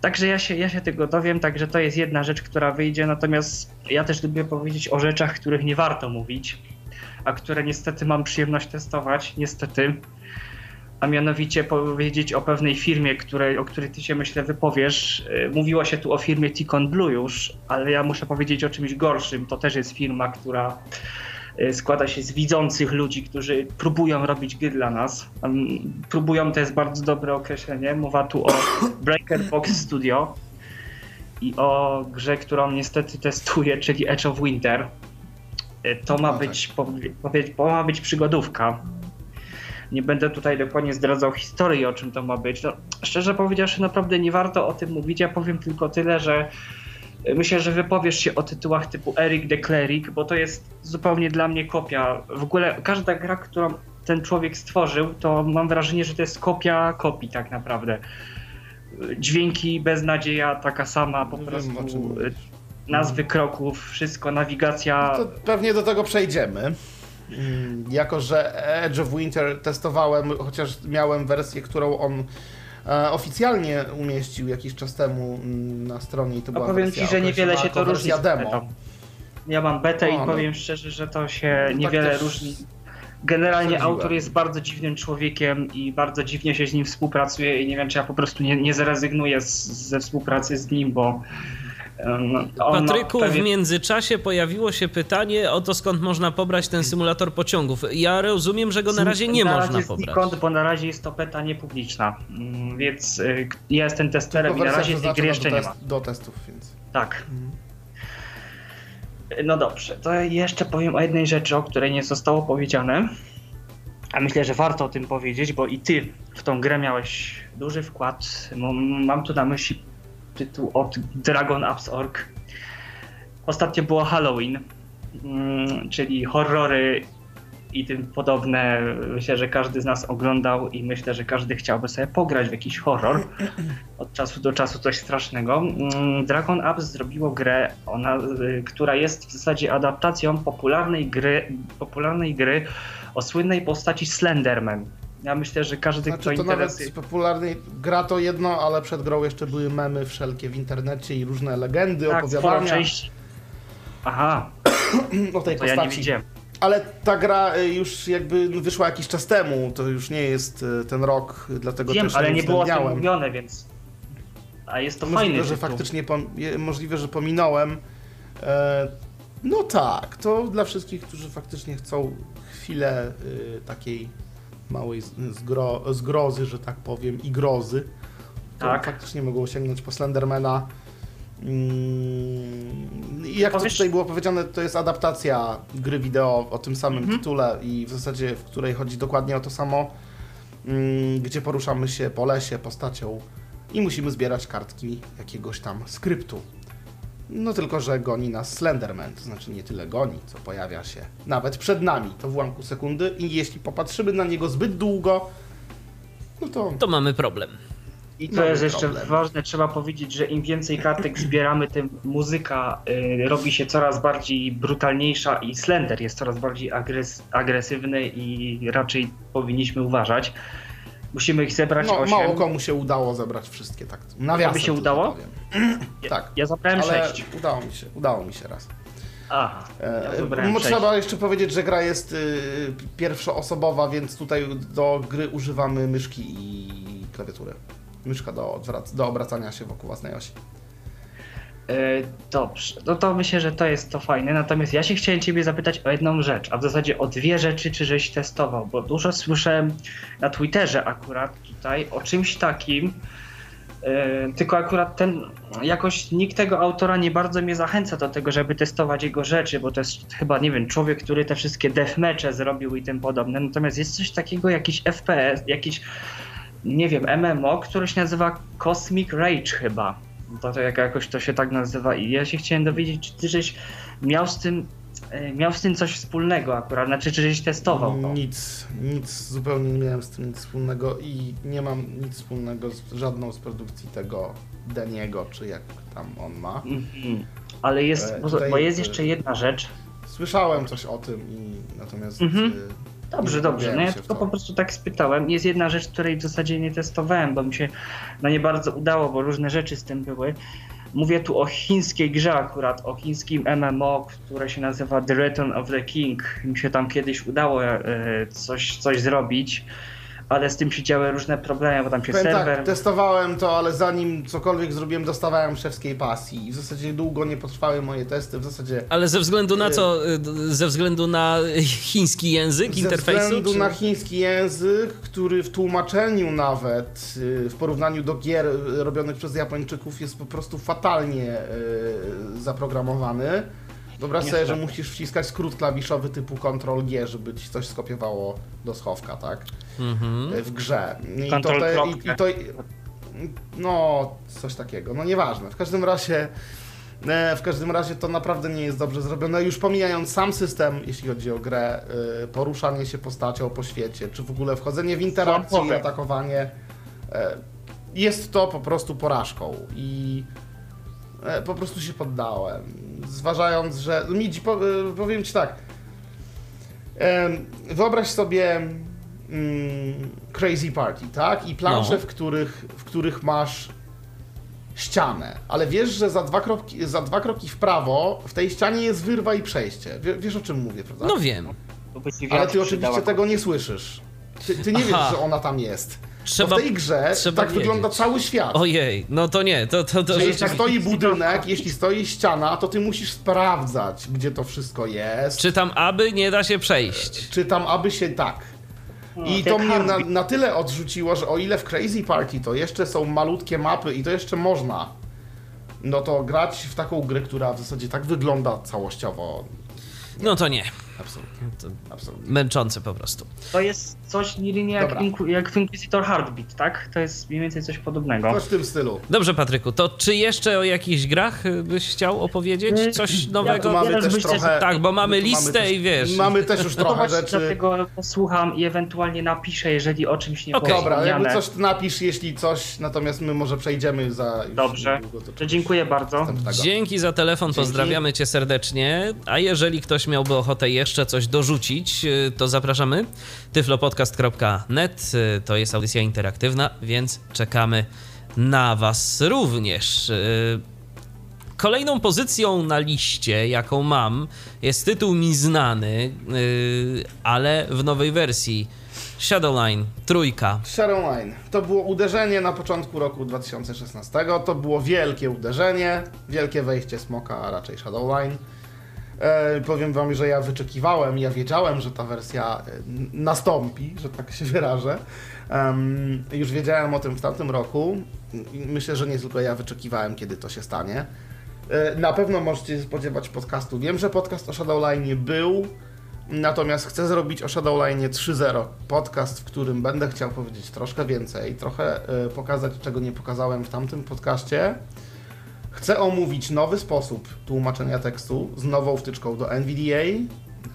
Także ja się, ja się tego dowiem, także to jest jedna rzecz, która wyjdzie, natomiast ja też lubię powiedzieć o rzeczach, których nie warto mówić, a które niestety mam przyjemność testować, niestety. A mianowicie powiedzieć o pewnej firmie, której, o której ty się myślę wypowiesz. Yy, Mówiło się tu o firmie Ticon Blue już, ale ja muszę powiedzieć o czymś gorszym. To też jest firma, która y, składa się z widzących ludzi, którzy próbują robić gry dla nas. Próbują to jest bardzo dobre określenie. Mowa tu o Breaker Box Studio i o grze, którą niestety testuję, czyli Edge of Winter. Y, To ma No być, powie, powie, to ma być przygodówka. Nie będę tutaj dokładnie zdradzał historii, o czym to ma być. No, szczerze powiedziawszy, naprawdę nie warto o tym mówić. Ja powiem tylko tyle, że Myślę, że wypowiesz się o tytułach typu Eric the Cleric, bo to jest zupełnie dla mnie kopia. W ogóle każda gra, którą ten człowiek stworzył, to mam wrażenie, że to jest kopia kopii tak naprawdę. Dźwięki, beznadzieja taka sama, po Wiem, prostu mówisz. nazwy kroków, wszystko, nawigacja. To pewnie do tego przejdziemy. Mm, Jako, że Edge of Winter testowałem, chociaż miałem wersję, którą on e, oficjalnie umieścił jakiś czas temu mm, na stronie i to była powiem wersja ci, że niewiele się to różni. demo. Ja mam betę i no. powiem szczerze, że to się tak niewiele też różni. Generalnie sądziłem. autor jest bardzo dziwnym człowiekiem i bardzo dziwnie się z nim współpracuje i nie wiem, czy ja po prostu nie, nie zrezygnuję z, ze współpracy z nim, bo ma Patryku, w międzyczasie pojawiło się pytanie o to, skąd można pobrać ten symulator pociągów. Ja rozumiem, że go na razie nie na można razie pobrać. Znikąd, bo na razie jest to beta niepubliczna, Mm, więc y, ja jestem testerem Tylko i na razie tej gry jeszcze do, nie ma. do testów, więc. Tak. No dobrze, to jeszcze powiem o jednej rzeczy, o której nie zostało powiedziane. A myślę, że warto o tym powiedzieć, bo i ty w tą grę miałeś duży wkład. Mam tu na myśli tytuł od Dragon Apps.org. Ostatnio było Halloween, mm, czyli horrory i tym podobne. Myślę, że każdy z nas oglądał i myślę, że każdy chciałby sobie pograć w jakiś horror. Od czasu do czasu coś strasznego. Mm, Dragon Apps zrobiło grę, ona, y, która jest w zasadzie adaptacją popularnej gry, popularnej gry o słynnej postaci Slenderman. Ja myślę, że każdy, kto Znaczy to nawet interesuje... z popularnej gra to jedno, ale przed grą jeszcze były memy wszelkie w internecie i różne legendy, Tak, opowiadania części. Aha, o tej to ja postaci. nie widziałem. Ale ta gra y, już jakby wyszła jakiś czas temu, to już nie jest y, ten rok, dlatego Wiem, też ale nie było o tym mówione, więc... A jest to fajny Możliwe, że tytuł. faktycznie możliwe, że pominąłem. E, no tak, to dla wszystkich, którzy faktycznie chcą chwilę y, takiej małej zgro- zgrozy, że tak powiem, i grozy, to Tak. faktycznie mogą sięgnąć po Slendermana. Mm, I jak to Powiesz- tutaj było powiedziane, to jest adaptacja gry wideo o tym samym Mhm. tytule i w zasadzie w której chodzi dokładnie o to samo, mm, gdzie poruszamy się po lesie postacią i musimy zbierać kartki jakiegoś tam skryptu. No tylko, że goni nas Slenderman, to znaczy nie tyle goni, co pojawia się nawet przed nami, to w ułamku sekundy i jeśli popatrzymy na niego zbyt długo, no to To mamy problem. I to Mamy jest jeszcze problem. ważne, trzeba powiedzieć, że im więcej kartek zbieramy, tym muzyka y, robi się coraz bardziej brutalniejsza i Slender jest coraz bardziej agres agresywny i raczej powinniśmy uważać. Musimy ich zebrać no, 8. mało komu się udało zebrać wszystkie, tak nawiasem się udało? Tak, Ja zabrałem ale 6. udało mi się, udało mi się raz. Aha, E, ja 6. trzeba jeszcze powiedzieć, że gra jest y, pierwszoosobowa, więc tutaj do gry używamy myszki i klawiatury. Myszka do, do obracania się wokół własnej osi. E, dobrze, no to myślę, że to jest to fajne. Natomiast ja się chciałem Ciebie zapytać o jedną rzecz, a w zasadzie o dwie rzeczy, czy żeś testował, bo dużo słyszałem na Twitterze akurat tutaj o czymś takim, e, tylko akurat ten, jakoś nikt tego autora nie bardzo mnie zachęca do tego, żeby testować jego rzeczy, bo to jest chyba, nie wiem, człowiek, który te wszystkie deathmatche zrobił i tym podobne. Natomiast jest coś takiego, jakiś FPS, jakiś, nie wiem, MMO, który się nazywa Cosmic Rage chyba to, to jak jakoś to się tak nazywa i ja się chciałem dowiedzieć, czy ty żeś miał z tym e, miał z tym coś wspólnego akurat, znaczy czy żeś testował to? Nic, nic, zupełnie nie miałem z tym nic wspólnego i nie mam nic wspólnego z żadną z produkcji tego Deniego, czy jak tam on ma. Mhm. Ale jest, E, bo, bo jest jeszcze jedna rzecz. Słyszałem coś o tym i natomiast... Mhm. y, Dobrze, dobrze. No ja tylko po prostu tak spytałem. Jest jedna rzecz, której w zasadzie nie testowałem, bo mi się no nie bardzo udało, bo różne rzeczy z tym były. Mówię tu o chińskiej grze akurat, o chińskim MMO, które się nazywa The Return of the King. Mi się tam kiedyś udało e, coś, coś zrobić, ale z tym się działy różne problemy, bo tam się Powiem serwer... tak, testowałem to, ale zanim cokolwiek zrobiłem, dostawałem szewskiej pasji. I w zasadzie długo nie potrwały moje testy, w zasadzie... Ale ze względu na co? Y, Ze względu na chiński język, Ze interfejsu? względu czy- na chiński język, który w tłumaczeniu nawet, y, w porównaniu do gier y, robionych przez Japończyków, jest po prostu fatalnie y, zaprogramowany. Wyobraź sobie, że musisz wciskać skrót klawiszowy typu Ctrl-G, żeby ci coś skopiowało do schowka, tak? Mhm. Y, W grze. I to, te, i, i to No, coś takiego. No nieważne. W każdym razie e, w każdym razie to naprawdę nie jest dobrze zrobione. Już pomijając sam system, jeśli chodzi o grę, y, poruszanie się postacią po świecie, czy w ogóle wchodzenie w interakcję i atakowanie, e, jest to po prostu porażką. I e, po prostu się poddałem. Zważając, że. Midzi, po, e, powiem ci tak. Wyobraź sobie mm, Crazy Party, tak? I plansze, No. w, których, w których masz ścianę, ale wiesz, że za dwa, kroki, za dwa kroki w prawo w tej ścianie jest wyrwa i przejście. Wie, wiesz o czym mówię, prawda? No wiem. Ale ty oczywiście tego nie słyszysz. Ty, ty nie Aha. wiesz, że ona tam jest. Trzeba- Bo w tej grze trzeba tak wygląda wiedzieć. cały świat. Ojej, no to nie, to, to, to jeśli stoi budynek, jeśli stoi ściana, to ty musisz sprawdzać, gdzie to wszystko jest. Czy tam aby nie da się przejść? Czy tam aby się tak. I tak to mnie na, na tyle odrzuciło, że o ile w Crazy Party to jeszcze są malutkie mapy i to jeszcze można, no to grać w taką grę, która w zasadzie tak wygląda całościowo, No to nie. Absolutnie, To absolutnie. męczące po prostu. To jest coś nie jak. Inku- jak w Inquisitor Heartbeat, tak? To jest mniej więcej coś podobnego. Coś w tym stylu. Dobrze, Patryku, to czy jeszcze o jakichś grach y, byś chciał opowiedzieć? Coś Tu nowego? mamy teraz też myślę, trochę... Tak, bo mamy listę też, i wiesz. Mamy też już No trochę rzeczy. dlatego posłucham i ewentualnie napiszę, jeżeli o czymś nie było Dobra, jakby coś napisz, jeśli coś, natomiast my może przejdziemy za... Dobrze. To dziękuję bardzo. Dzięki za telefon, Dzięki. pozdrawiamy cię serdecznie. A jeżeli ktoś miałby ochotę jeszcze coś dorzucić, y, to zapraszamy. tyflopodcast.net y, to jest audycja interaktywna, więc czekamy na was również. Y, Kolejną pozycją na liście, jaką mam, jest tytuł mi znany, ale w nowej wersji. Shadowline, trójka. Shadowline. To było uderzenie na początku roku 2016. To było wielkie uderzenie, wielkie wejście smoka, a raczej Shadowline. E, powiem wam, że ja wyczekiwałem, ja wiedziałem, że ta wersja e, nastąpi, że tak się wyrażę. Em, już wiedziałem o tym w tamtym roku. Myślę, że nie tylko ja wyczekiwałem, kiedy to się stanie. E, na pewno możecie się spodziewać podcastu. Wiem, że podcast o Shadowline był, Natomiast chcę zrobić o Shadowline 3.0 podcast, w którym będę chciał powiedzieć troszkę więcej, trochę pokazać, czego nie pokazałem w tamtym podcaście. Chcę omówić nowy sposób tłumaczenia tekstu z nową wtyczką do NVDA.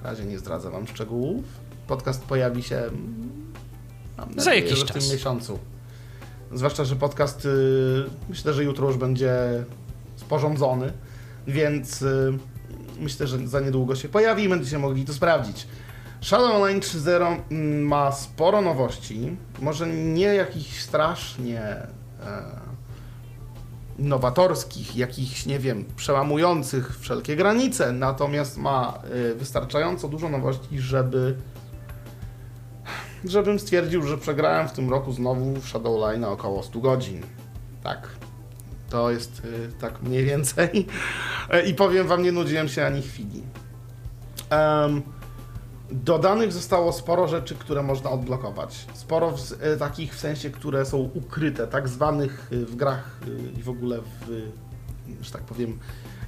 Na razie nie zdradzę Wam szczegółów. Podcast pojawi się mm, mam Za nadzieję, jakiś że w czas. tym miesiącu. Zwłaszcza, że podcast y, myślę, że jutro już będzie sporządzony, więc y, myślę, że za niedługo się pojawi i będziecie mogli to sprawdzić. Shadow Online 3.0 mm, ma sporo nowości, może nie jakichś strasznie e, nowatorskich, jakichś, nie wiem, przełamujących wszelkie granice, natomiast ma e, wystarczająco dużo nowości, żeby żebym stwierdził, że przegrałem w tym roku znowu w Shadowline około 100 godzin. Tak. To jest y, tak mniej więcej. I powiem wam, nie nudziłem się ani chwili. Um, dodanych zostało sporo rzeczy, które można odblokować. Sporo y, takich w sensie, które są ukryte, tak zwanych y, w grach y, i w ogóle w, że tak powiem,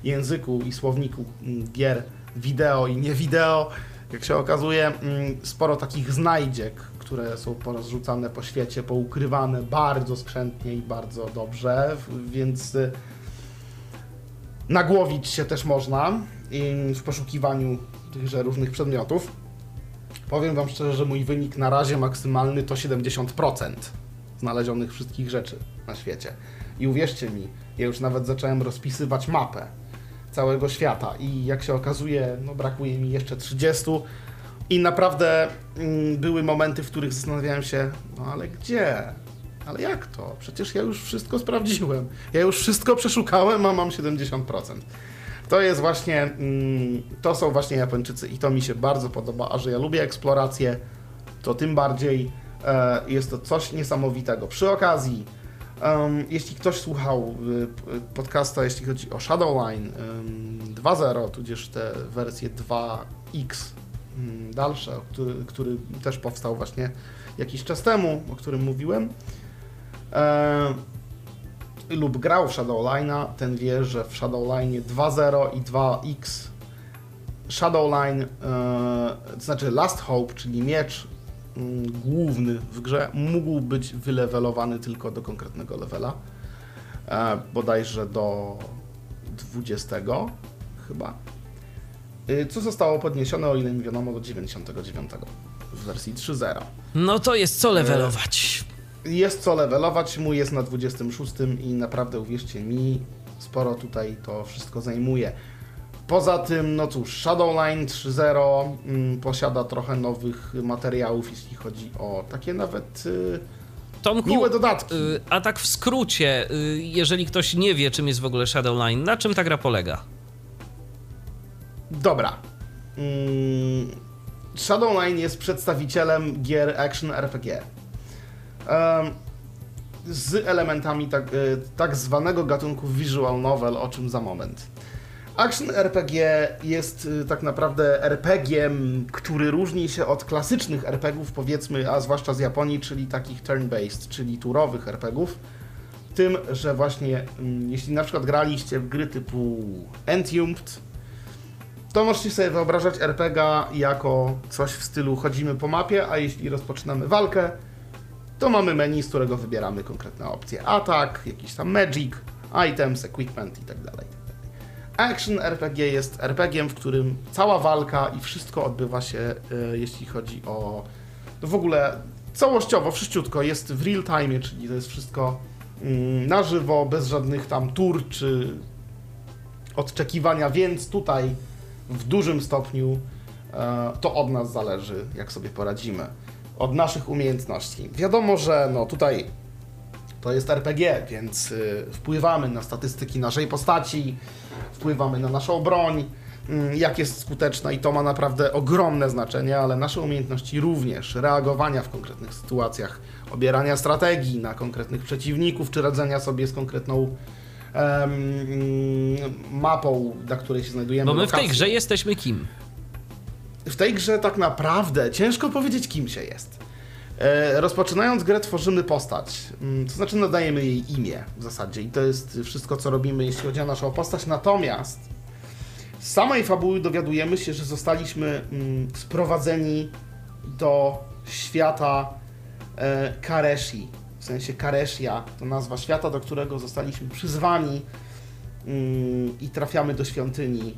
języku i słowniku mm, gier wideo i nie wideo. Jak się okazuje, mm, sporo takich znajdziek, które są porozrzucane po świecie, poukrywane bardzo skrzętnie i bardzo dobrze, więc nagłowić się też można w poszukiwaniu tychże różnych przedmiotów. Powiem Wam szczerze, że mój wynik na razie maksymalny to 70% znalezionych wszystkich rzeczy na świecie. I uwierzcie mi, ja już nawet zacząłem rozpisywać mapę całego świata i jak się okazuje, no brakuje mi jeszcze 30 i naprawdę mm, były momenty, w których zastanawiałem się, no ale gdzie? Ale jak to? Przecież ja już wszystko sprawdziłem. Ja już wszystko przeszukałem, a mam 70%. To jest właśnie, mm, to są właśnie Japończycy i to mi się bardzo podoba, a że ja lubię eksplorację, to tym bardziej e, jest to coś niesamowitego. Przy okazji, jeśli ktoś słuchał y, podcasta, jeśli chodzi o Shadowline um, 2.0, tudzież te wersje 2X um, dalsze, który, który, też powstał właśnie jakiś czas temu, o którym mówiłem, e, lub grał w Shadowline'a, ten wie, że w Shadowline 2.0 i 2X Shadowline, e, to znaczy Last Hope, czyli miecz mm, główny w grze, mógł być wylewelowany tylko do konkretnego levela, e, bodajże do 20 chyba, e, co zostało podniesione, o ile mi wiadomo, do 99 w wersji 3.0. No to jest co levelować. Jest co levelować, mój jest na 26 i naprawdę uwierzcie mi, sporo tutaj to wszystko zajmuje. Poza tym, no cóż, Shadowline 3.0 mm, posiada trochę nowych materiałów, jeśli chodzi o takie nawet y, Tomku, miłe dodatki. Y, a tak w skrócie, y, jeżeli ktoś nie wie, czym jest w ogóle Shadowline, na czym ta gra polega? Dobra. Mm, Shadowline jest przedstawicielem gier action RPG z elementami tak, e, tak zwanego gatunku visual novel, o czym za moment. Action RPG jest e, tak naprawdę RPG-iem, który różni się od klasycznych RPGów, powiedzmy, a zwłaszcza z Japonii, czyli takich turn-based, czyli turowych RPGów. Tym, że właśnie mm, jeśli na przykład graliście w gry typu Entombed, to możecie sobie wyobrażać RPG jako coś w stylu chodzimy po mapie, a jeśli rozpoczynamy walkę, to mamy menu, z którego wybieramy konkretne opcje. Atak, jakiś tam magic, items, equipment itd. Tak Action RPG jest RPG, w którym cała walka i wszystko odbywa się, e, jeśli chodzi o no w ogóle całościowo, wszyściutko, jest w real time, czyli to jest wszystko mm, na żywo, bez żadnych tam tur czy odczekiwania, więc tutaj w dużym stopniu e, to od nas zależy, jak sobie poradzimy od naszych umiejętności. Wiadomo, że no tutaj to jest RPG, więc y, wpływamy na statystyki naszej postaci, wpływamy na naszą broń, y, jak jest skuteczna i to ma naprawdę ogromne znaczenie, ale nasze umiejętności również, reagowania w konkretnych sytuacjach, obierania strategii na konkretnych przeciwników, czy radzenia sobie z konkretną mapą, na której się znajdujemy. Bo my lokacją. w tej grze jesteśmy kim? W tej grze tak naprawdę ciężko powiedzieć, kim się jest. E, rozpoczynając grę tworzymy postać, mm, to znaczy nadajemy jej imię w zasadzie i to jest wszystko, co robimy, jeśli chodzi o naszą postać. Natomiast z samej fabuły dowiadujemy się, że zostaliśmy mm, sprowadzeni do świata e, Kareshi, w sensie Kareshia, to nazwa świata, do którego zostaliśmy przyzwani mm, i trafiamy do świątyni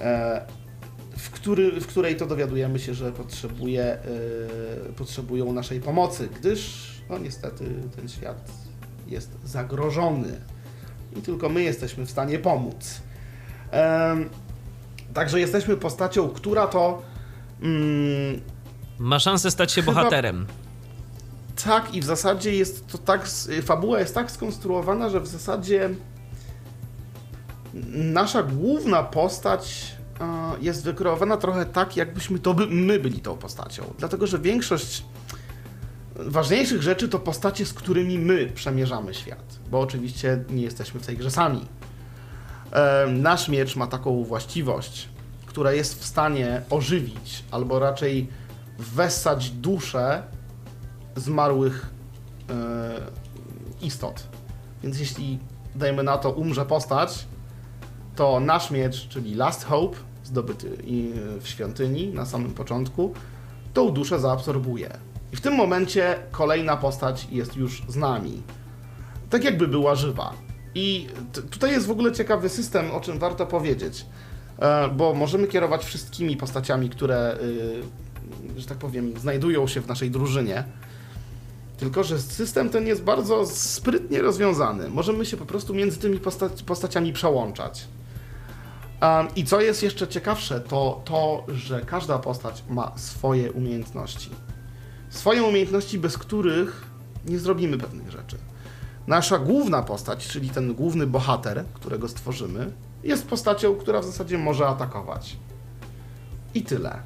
e, w, który, w której to dowiadujemy się, że potrzebuje, yy, potrzebują naszej pomocy, gdyż no niestety ten świat jest zagrożony i tylko my jesteśmy w stanie pomóc. Także jesteśmy postacią, która to. Yy, Ma szansę stać się chyba, bohaterem. Tak, i w zasadzie jest to tak. Fabuła jest tak skonstruowana, że w zasadzie nasza główna postać jest wykreowana trochę tak, jakbyśmy to by, my byli tą postacią. Dlatego, że większość ważniejszych rzeczy to postacie, z którymi my przemierzamy świat, bo oczywiście nie jesteśmy w tej grze sami. E, nasz miecz ma taką właściwość, która jest w stanie ożywić, albo raczej wessać duszę zmarłych e, istot. Więc jeśli, dajmy na to, umrze postać, to nasz miecz, czyli Last Hope, zdobyty w świątyni na samym początku, tą duszę zaabsorbuje. I w tym momencie kolejna postać jest już z nami. Tak jakby była żywa. I tutaj jest w ogóle ciekawy system, o czym warto powiedzieć. E, bo możemy kierować wszystkimi postaciami, które, y, że tak powiem, znajdują się w naszej drużynie. Tylko, że system ten jest bardzo sprytnie rozwiązany. Możemy się po prostu między tymi postaciami przełączać. I co jest jeszcze ciekawsze, to to, że każda postać ma swoje umiejętności. Swoje umiejętności, bez których nie zrobimy pewnych rzeczy. Nasza główna postać, czyli ten główny bohater, którego stworzymy, jest postacią, która w zasadzie może atakować. I tyle.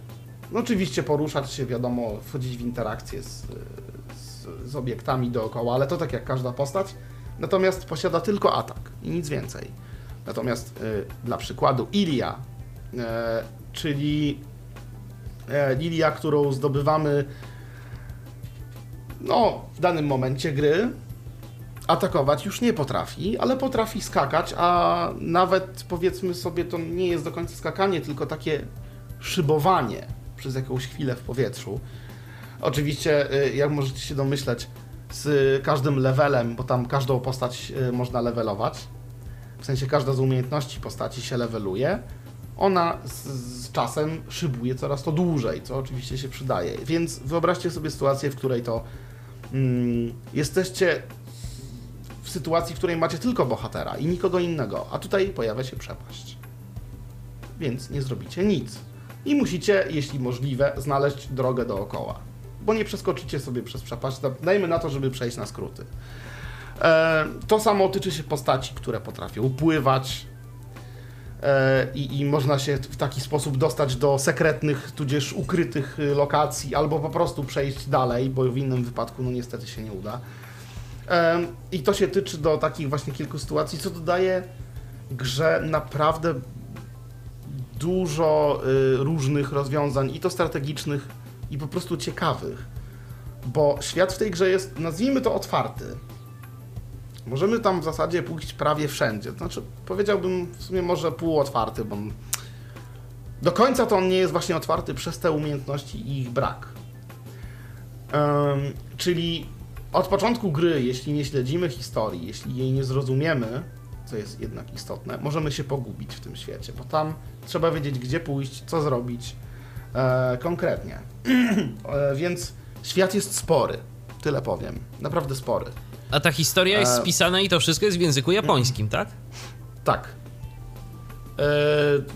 No oczywiście poruszać się, wiadomo, wchodzić w interakcję z, z, z obiektami dookoła, ale to tak jak każda postać. Natomiast posiada tylko atak i nic więcej. Natomiast y, dla przykładu Ilia, y, czyli y, Lilia, którą zdobywamy no, w danym momencie gry, atakować już nie potrafi, ale potrafi skakać, a nawet powiedzmy sobie, to nie jest do końca skakanie, tylko takie szybowanie przez jakąś chwilę w powietrzu. Oczywiście, jak możecie się domyśleć, z każdym levelem, bo tam każdą postać można levelować, w sensie każda z umiejętności postaci się leveluje, ona z, z, czasem szybuje coraz to dłużej, co oczywiście się przydaje. Więc wyobraźcie sobie sytuację, w której to mm, jesteście w sytuacji, w której macie tylko bohatera i nikogo innego, a tutaj pojawia się przepaść. Więc nie zrobicie nic. I musicie, jeśli możliwe, znaleźć drogę dookoła. Bo nie przeskoczycie sobie przez przepaść. Dajmy na to, żeby przejść na skróty. E, to samo tyczy się postaci, które potrafią pływać. E, I, I, można się w taki sposób dostać do sekretnych, tudzież ukrytych y, lokacji, albo po prostu przejść dalej, bo w innym wypadku, no niestety się nie uda. E, I to się tyczy do takich właśnie kilku sytuacji, co dodaje grze naprawdę dużo y, różnych rozwiązań, i to strategicznych, i po prostu ciekawych. Bo świat w tej grze jest, nazwijmy to, otwarty Możemy tam w zasadzie pójść prawie wszędzie. Znaczy, powiedziałbym w sumie może półotwarty, bo do końca to on nie jest właśnie otwarty przez te umiejętności i ich brak. Um, czyli od początku gry, jeśli nie śledzimy historii, jeśli jej nie zrozumiemy, co jest jednak istotne, możemy się pogubić w tym świecie, bo tam trzeba wiedzieć, gdzie pójść, co zrobić e, konkretnie. e, więc świat jest spory, tyle powiem. Naprawdę spory. A ta historia jest e, spisana i to wszystko jest w języku japońskim, tak? Tak. E,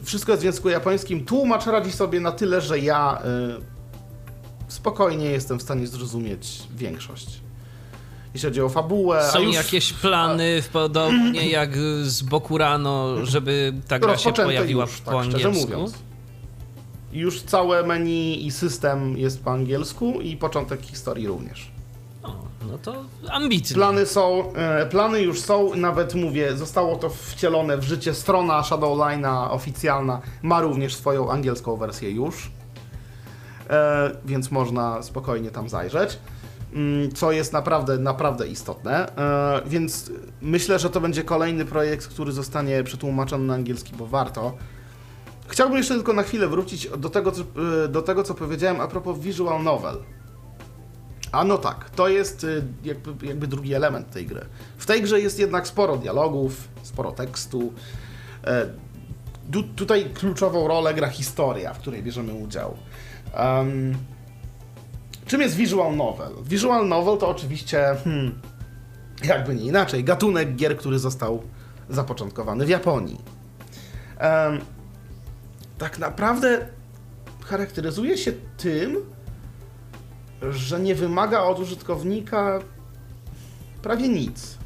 wszystko jest w języku japońskim. Tłumacz radzi sobie na tyle, że ja e, spokojnie jestem w stanie zrozumieć większość. Jeśli chodzi o fabułę. Są już... jakieś plany, a... podobnie jak z Bokurano, żeby ta gra się pojawiła już, po tak, angielsku? mówiąc. Już całe menu i system jest po angielsku i początek historii również. No to ambitnie. Plany są, e, plany już są, nawet mówię, zostało to wcielone w życie. Strona Shadowline'a oficjalna ma również swoją angielską wersję już, e, więc można spokojnie tam zajrzeć. Mm, co jest naprawdę, naprawdę istotne. E, więc myślę, że to będzie kolejny projekt, który zostanie przetłumaczony na angielski, bo warto. Chciałbym jeszcze tylko na chwilę wrócić do tego, co, do tego, co powiedziałem a propos visual novel. A no tak, to jest y, jakby, jakby drugi element tej gry. W tej grze jest jednak sporo dialogów, sporo tekstu. E, tu, tutaj kluczową rolę gra historia, w której bierzemy udział. Um, czym jest visual novel? Visual novel to oczywiście, hmm, jakby nie inaczej, gatunek gier, który został zapoczątkowany w Japonii. Um, tak naprawdę charakteryzuje się tym, że nie wymaga od użytkownika prawie nic.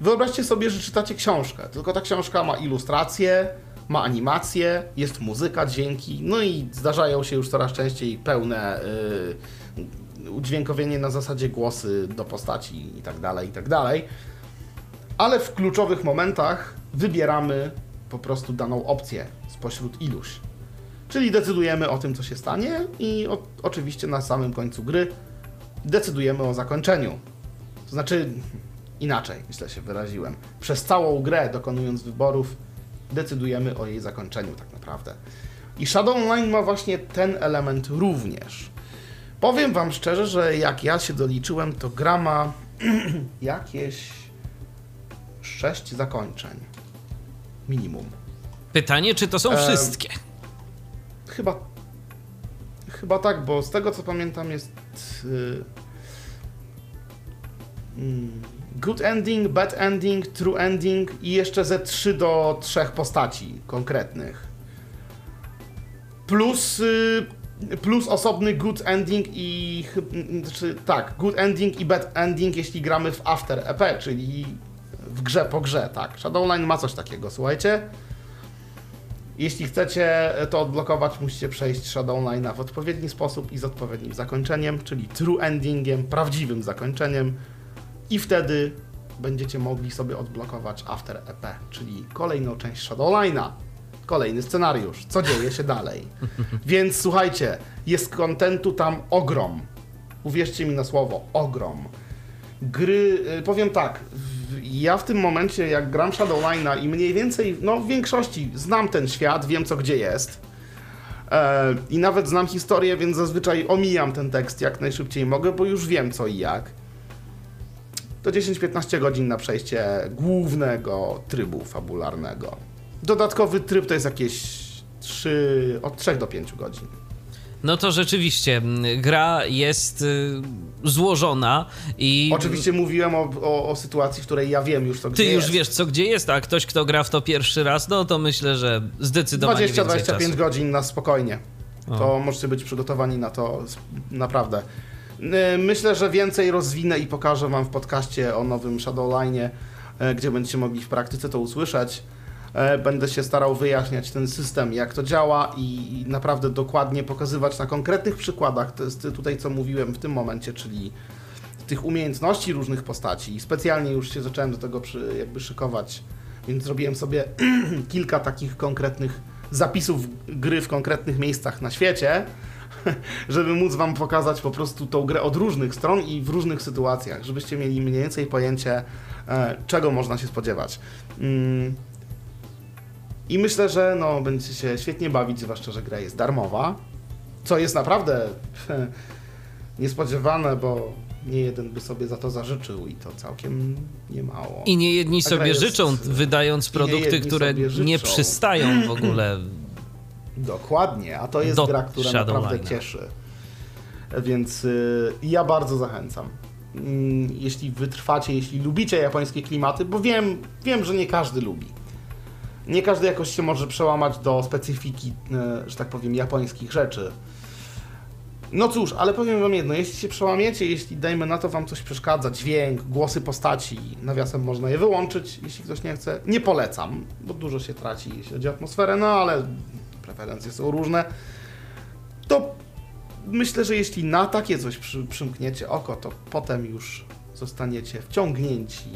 Wyobraźcie sobie, że czytacie książkę, tylko ta książka ma ilustracje, ma animacje, jest muzyka, dźwięki, no i zdarzają się już coraz częściej pełne, yy, udźwiękowienie na zasadzie głosy do postaci i tak dalej, i tak dalej. Ale w kluczowych momentach wybieramy po prostu daną opcję spośród iluś. Czyli decydujemy o tym, co się stanie i o, oczywiście na samym końcu gry decydujemy o zakończeniu. To znaczy, inaczej, źle się wyraziłem. Przez całą grę, dokonując wyborów, decydujemy o jej zakończeniu tak naprawdę. I Shadow Online ma właśnie ten element również. Powiem wam szczerze, że jak ja się doliczyłem, to gra ma jakieś sześć zakończeń. Minimum. Pytanie, czy to są Em, wszystkie? Chyba. Chyba tak, bo z tego co pamiętam jest. y, mm, good ending, bad ending, true ending i jeszcze ze 3 do 3 postaci konkretnych. Plus. y, Plus osobny good ending i. chyb- mm, Znaczy, tak, good ending i bad ending, jeśli gramy w After EP, czyli w grze po grze, tak. Shadowline ma coś takiego, słuchajcie. Jeśli chcecie to odblokować, musicie przejść Shadowline'a w odpowiedni sposób i z odpowiednim zakończeniem, czyli true endingiem, prawdziwym zakończeniem i wtedy będziecie mogli sobie odblokować After EP, czyli kolejną część Shadowline'a, kolejny scenariusz, co dzieje się dalej. Więc słuchajcie, jest kontentu tam ogrom. Uwierzcie mi na słowo, ogrom. Gry, y, powiem tak, ja w tym momencie, jak gram Shadowline'a i mniej więcej, no w większości znam ten świat, wiem co gdzie jest. E, I nawet znam historię, więc zazwyczaj omijam ten tekst jak najszybciej mogę, bo już wiem co i jak. To 10-15 godzin na przejście głównego trybu fabularnego. Dodatkowy tryb to jest jakieś 3, od 3 do 5 godzin. No to rzeczywiście, gra jest y, złożona i Oczywiście mówiłem o, o, o sytuacji, w której ja wiem już co ty gdzie już jest. wiesz co gdzie jest, a ktoś kto gra w to pierwszy raz, no to myślę, że zdecydowanie więcej 20-25 czasu. godzin na spokojnie. To możecie być przygotowani na to naprawdę. Myślę, że więcej rozwinę i pokażę Wam w podcaście o nowym Shadowline'ie, e, gdzie będziecie mogli w praktyce to usłyszeć. E, Będę się starał wyjaśniać ten system, jak to działa i i naprawdę dokładnie pokazywać na konkretnych przykładach. To jest tutaj, co mówiłem w tym momencie, czyli tych umiejętności różnych postaci. Specjalnie już się zacząłem do tego przy, jakby szykować, więc zrobiłem sobie kilka takich konkretnych zapisów gry w konkretnych miejscach na świecie, żeby móc wam pokazać po prostu tą grę od różnych stron i w różnych sytuacjach, żebyście mieli mniej więcej pojęcie, e, czego można się spodziewać. Mm. I myślę, że no, będziecie się świetnie bawić, zwłaszcza, że gra jest darmowa, co jest naprawdę niespodziewane, bo nie jeden by sobie za to zażyczył i to całkiem niemało. I nie jedni sobie jest- życzą, wydając produkty, które nie przystają w ogóle. Dokładnie, a to jest Do gra, która Shadowline'a. naprawdę cieszy. Więc y, ja bardzo zachęcam. Mm, Jeśli wytrwacie, jeśli lubicie japońskie klimaty, bo wiem, wiem, że nie każdy lubi. Nie każdy jakoś się może przełamać do specyfiki, y, że tak powiem, japońskich rzeczy. No cóż, ale powiem wam jedno, jeśli się przełamiecie, jeśli dajmy na to wam coś przeszkadza, dźwięk, głosy postaci, nawiasem można je wyłączyć, jeśli ktoś nie chce. Nie polecam, bo dużo się traci, jeśli chodzi o atmosferę, no ale preferencje są różne. To myślę, że jeśli na takie coś przy, przymkniecie oko, to potem już zostaniecie wciągnięci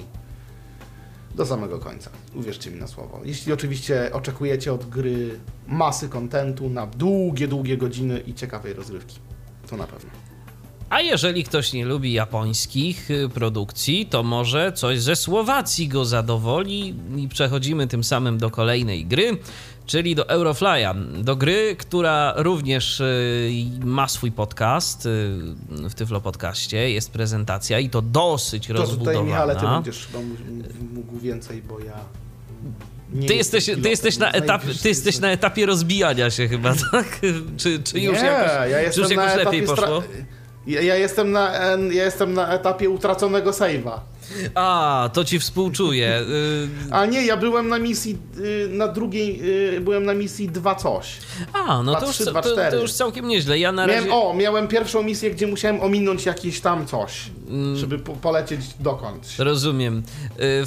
do samego końca. Uwierzcie mi na słowo. Jeśli oczywiście oczekujecie od gry masy kontentu na długie, długie godziny i ciekawej rozrywki. To na pewno. A jeżeli ktoś nie lubi japońskich y, produkcji, to może coś ze Słowacji go zadowoli i przechodzimy tym samym do kolejnej gry, czyli do Eurofly'a. Do gry, która również y, ma swój podcast y, w Tyflo Podcaście, jest prezentacja i to dosyć To tutaj, rozbudowana. Michale, ty będziesz chyba mógł- więcej, bo ja... nie Ty jesteś, ty, pilotem, jesteś na etapie, ty jesteś na etapie rozbijania się chyba, tak? Czy, czy już nie, jakoś, ja czy już jakoś lepiej etapie stra- poszło? Ja, ja, jestem na, ja jestem na etapie utraconego save'a. A, to ci współczuję. Y, A nie, ja byłem na misji, y, na drugiej, y, byłem na misji 2 coś. A, no Dwa, to już, trzy, to, dwa, to, cztery. już całkiem nieźle. Ja na Miałem, razie... o, miałem pierwszą misję, gdzie musiałem ominąć jakieś tam coś, Mm. żeby po, polecieć dokądś. Rozumiem.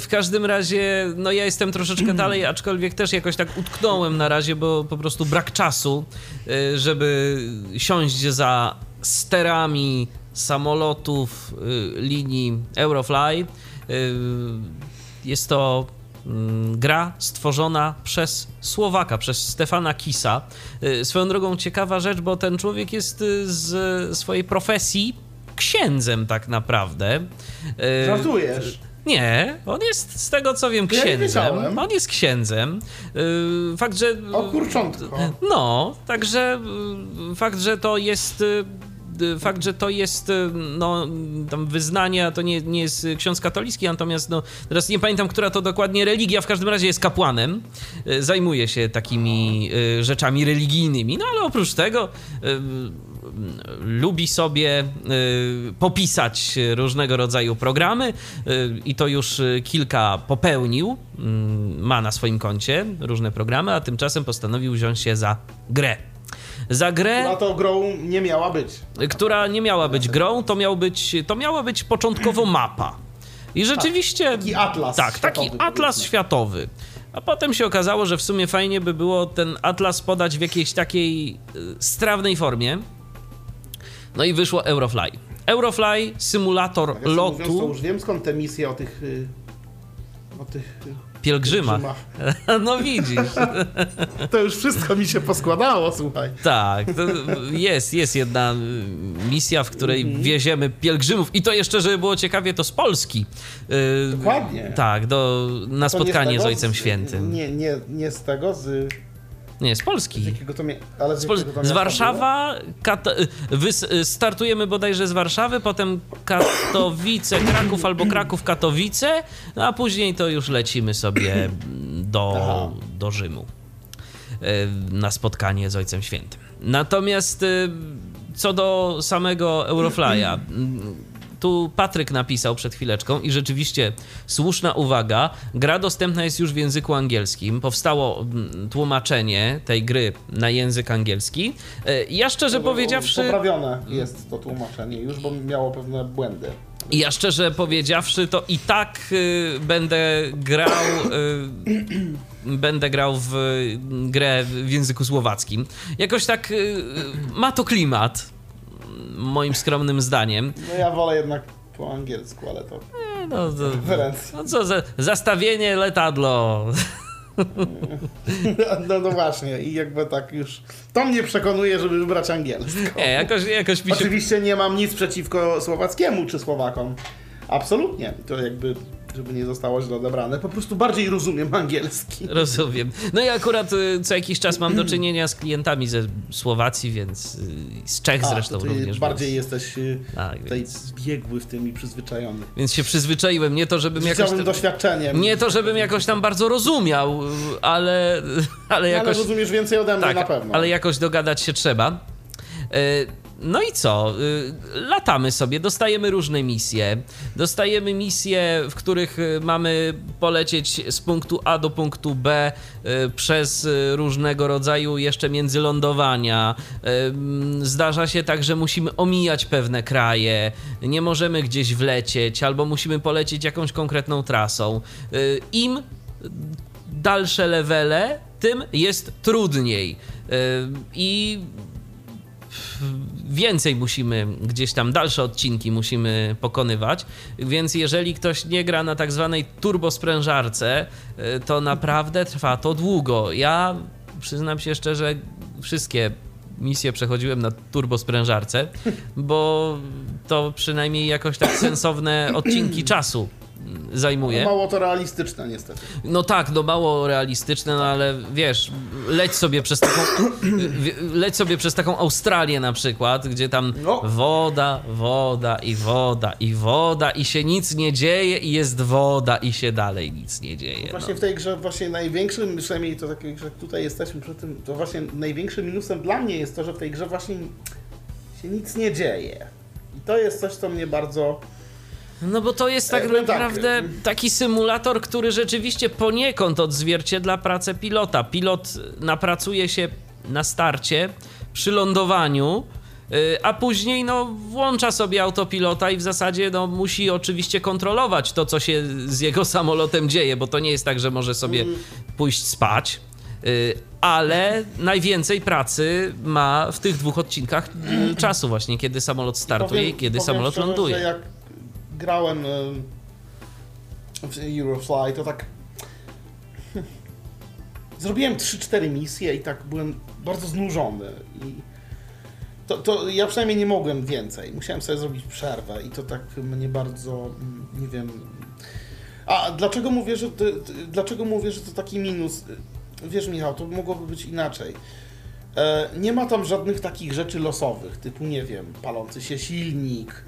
W każdym razie, no ja jestem troszeczkę dalej, aczkolwiek też jakoś tak utknąłem na razie, bo po prostu brak czasu, żeby siąść za sterami samolotów y, linii Eurofly. Y, jest to mm, gra stworzona przez Słowaka, przez Stefana Kisa. Y, Swoją drogą ciekawa rzecz, bo ten człowiek jest z swojej profesji księdzem tak naprawdę. Żartujesz? Nie, on jest z tego co wiem Ja księdzem. wiedziałem. On jest księdzem. Fakt, że. O kurczątko. No, także fakt, że to jest. Y, Fakt, że to jest y, no, tam wyznanie, to nie, nie jest ksiądz katolicki, natomiast no, teraz nie pamiętam, która to dokładnie religia, w każdym razie jest kapłanem, y, zajmuje się takimi rzeczami religijnymi, no ale oprócz tego lubi sobie popisać różnego rodzaju programy i to już kilka popełnił, ma na swoim koncie różne programy, a tymczasem postanowił wziąć się za grę. Za grę, No to grą nie miała być. która nie miała być grą, to, miał być, to miała być początkowo mapa. I rzeczywiście. Taki atlas Tak, taki światowy, atlas światowy. A potem się okazało, że w sumie fajnie by było ten atlas podać w jakiejś takiej y, strawnej formie. No i wyszło Eurofly. Eurofly, symulator Tak, mówiąc, to lotu już wiem skąd te misje o tych... y, O tych... pielgrzyma. pielgrzymach. No widzisz. To już wszystko mi się poskładało, słuchaj. Tak, jest, jest jedna misja, w której Mhm. wieziemy pielgrzymów i to jeszcze, żeby było ciekawie, to z Polski. Y, Dokładnie. Tak, do, na To nie spotkanie z tego, Ojcem Świętym. Nie, nie, nie z tego, z, Nie, z z Polski. jakiego to ale z, Z, Pol- to z Warszawa, Kata- wys- y, startujemy bodajże z Warszawy, potem Katowice, Kraków albo Kraków, Katowice, no a później to już lecimy sobie do, Aha. do Rzymu y, na spotkanie z Ojcem Świętym. Natomiast y, co do samego Eurofly'a, mm, tu Patryk napisał przed chwileczką i rzeczywiście słuszna uwaga. Gra dostępna jest już w języku angielskim. Powstało mm, tłumaczenie tej gry na język angielski. E, Ja szczerze było. powiedziawszy, Poprawione jest to tłumaczenie już, bo miało pewne błędy. ja szczerze powiedziawszy, to i tak y, będę grał. Y, będę grał w y, grę w języku słowackim. Jakoś tak y, ma to klimat, moim skromnym zdaniem. No ja wolę jednak po angielsku, ale to No, to, no co za zastawienie letadlo. No, no właśnie i jakby tak już... To mnie przekonuje, żeby wybrać angielski. Nie, jakoś, jakoś mi się Oczywiście nie mam nic przeciwko słowackiemu czy Słowakom. Absolutnie. To jakby, żeby nie zostało źle odebrane. Po prostu bardziej rozumiem angielski. Rozumiem. No i akurat y, co jakiś czas mam do czynienia z klientami ze Słowacji, więc y, z Czech A, zresztą również. bardziej więc, jesteś y, Tak, tutaj więc- zbiegły w tym i przyzwyczajony. więc się przyzwyczaiłem. Nie to, żebym jakoś. Tam- doświadczeniem. Nie to, żebym jakoś tam bardzo rozumiał, ale, ale Ale jakoś. rozumiesz więcej ode mnie Tak, na pewno. ale jakoś dogadać się trzeba. No i co? Y, Latamy sobie, dostajemy różne misje. Dostajemy misje, w których y, mamy polecieć z punktu A do punktu B y, przez różnego rodzaju jeszcze międzylądowania. Mm, Zdarza się tak, że musimy omijać pewne kraje, nie możemy gdzieś wlecieć, albo musimy polecieć jakąś konkretną trasą. Im dalsze levele, tym jest trudniej. I więcej musimy, gdzieś tam dalsze odcinki musimy pokonywać, więc jeżeli ktoś nie gra na tak zwanej turbosprężarce, yy, to naprawdę trwa to długo. Ja przyznam się szczerze, wszystkie misje przechodziłem na turbosprężarce, bo to przynajmniej jakoś tak sensowne odcinki czasu zajmuje. Mało to realistyczne niestety. No tak, no mało realistyczne, no ale wiesz, leć sobie przez taką leć sobie przez taką Australię na przykład, gdzie tam No. woda, woda i woda i woda i się nic nie dzieje i jest woda i się dalej nic nie dzieje. No. Właśnie w tej grze właśnie największym, przynajmniej to grze, jak tutaj jesteśmy przy tym, to właśnie największym minusem dla mnie jest to, że w tej grze właśnie się nic nie dzieje. I to jest coś, co mnie bardzo... No bo to jest tak Jakby tak, naprawdę y- taki symulator, który rzeczywiście poniekąd odzwierciedla pracę pilota. Pilot napracuje się na starcie, przy lądowaniu, y, a później no, włącza sobie autopilota i w zasadzie no, musi oczywiście kontrolować to, co się z jego samolotem dzieje, bo to nie jest tak, że może sobie pójść spać. Y, ale najwięcej pracy ma w tych dwóch odcinkach czasu właśnie, kiedy samolot startuje i kiedy powiem samolot szczerze, ląduje. Grałem y, w Eurofly, to tak zrobiłem 3-4 misje i tak byłem bardzo znużony i to, to ja przynajmniej nie mogłem więcej. Musiałem sobie zrobić przerwę i to tak mnie bardzo, mm, nie wiem... A dlaczego mówię, że to, dlaczego mówię, że to taki minus? Wiesz Michał, to mogłoby być inaczej. E, Nie ma tam żadnych takich rzeczy losowych, typu, nie wiem, palący się silnik,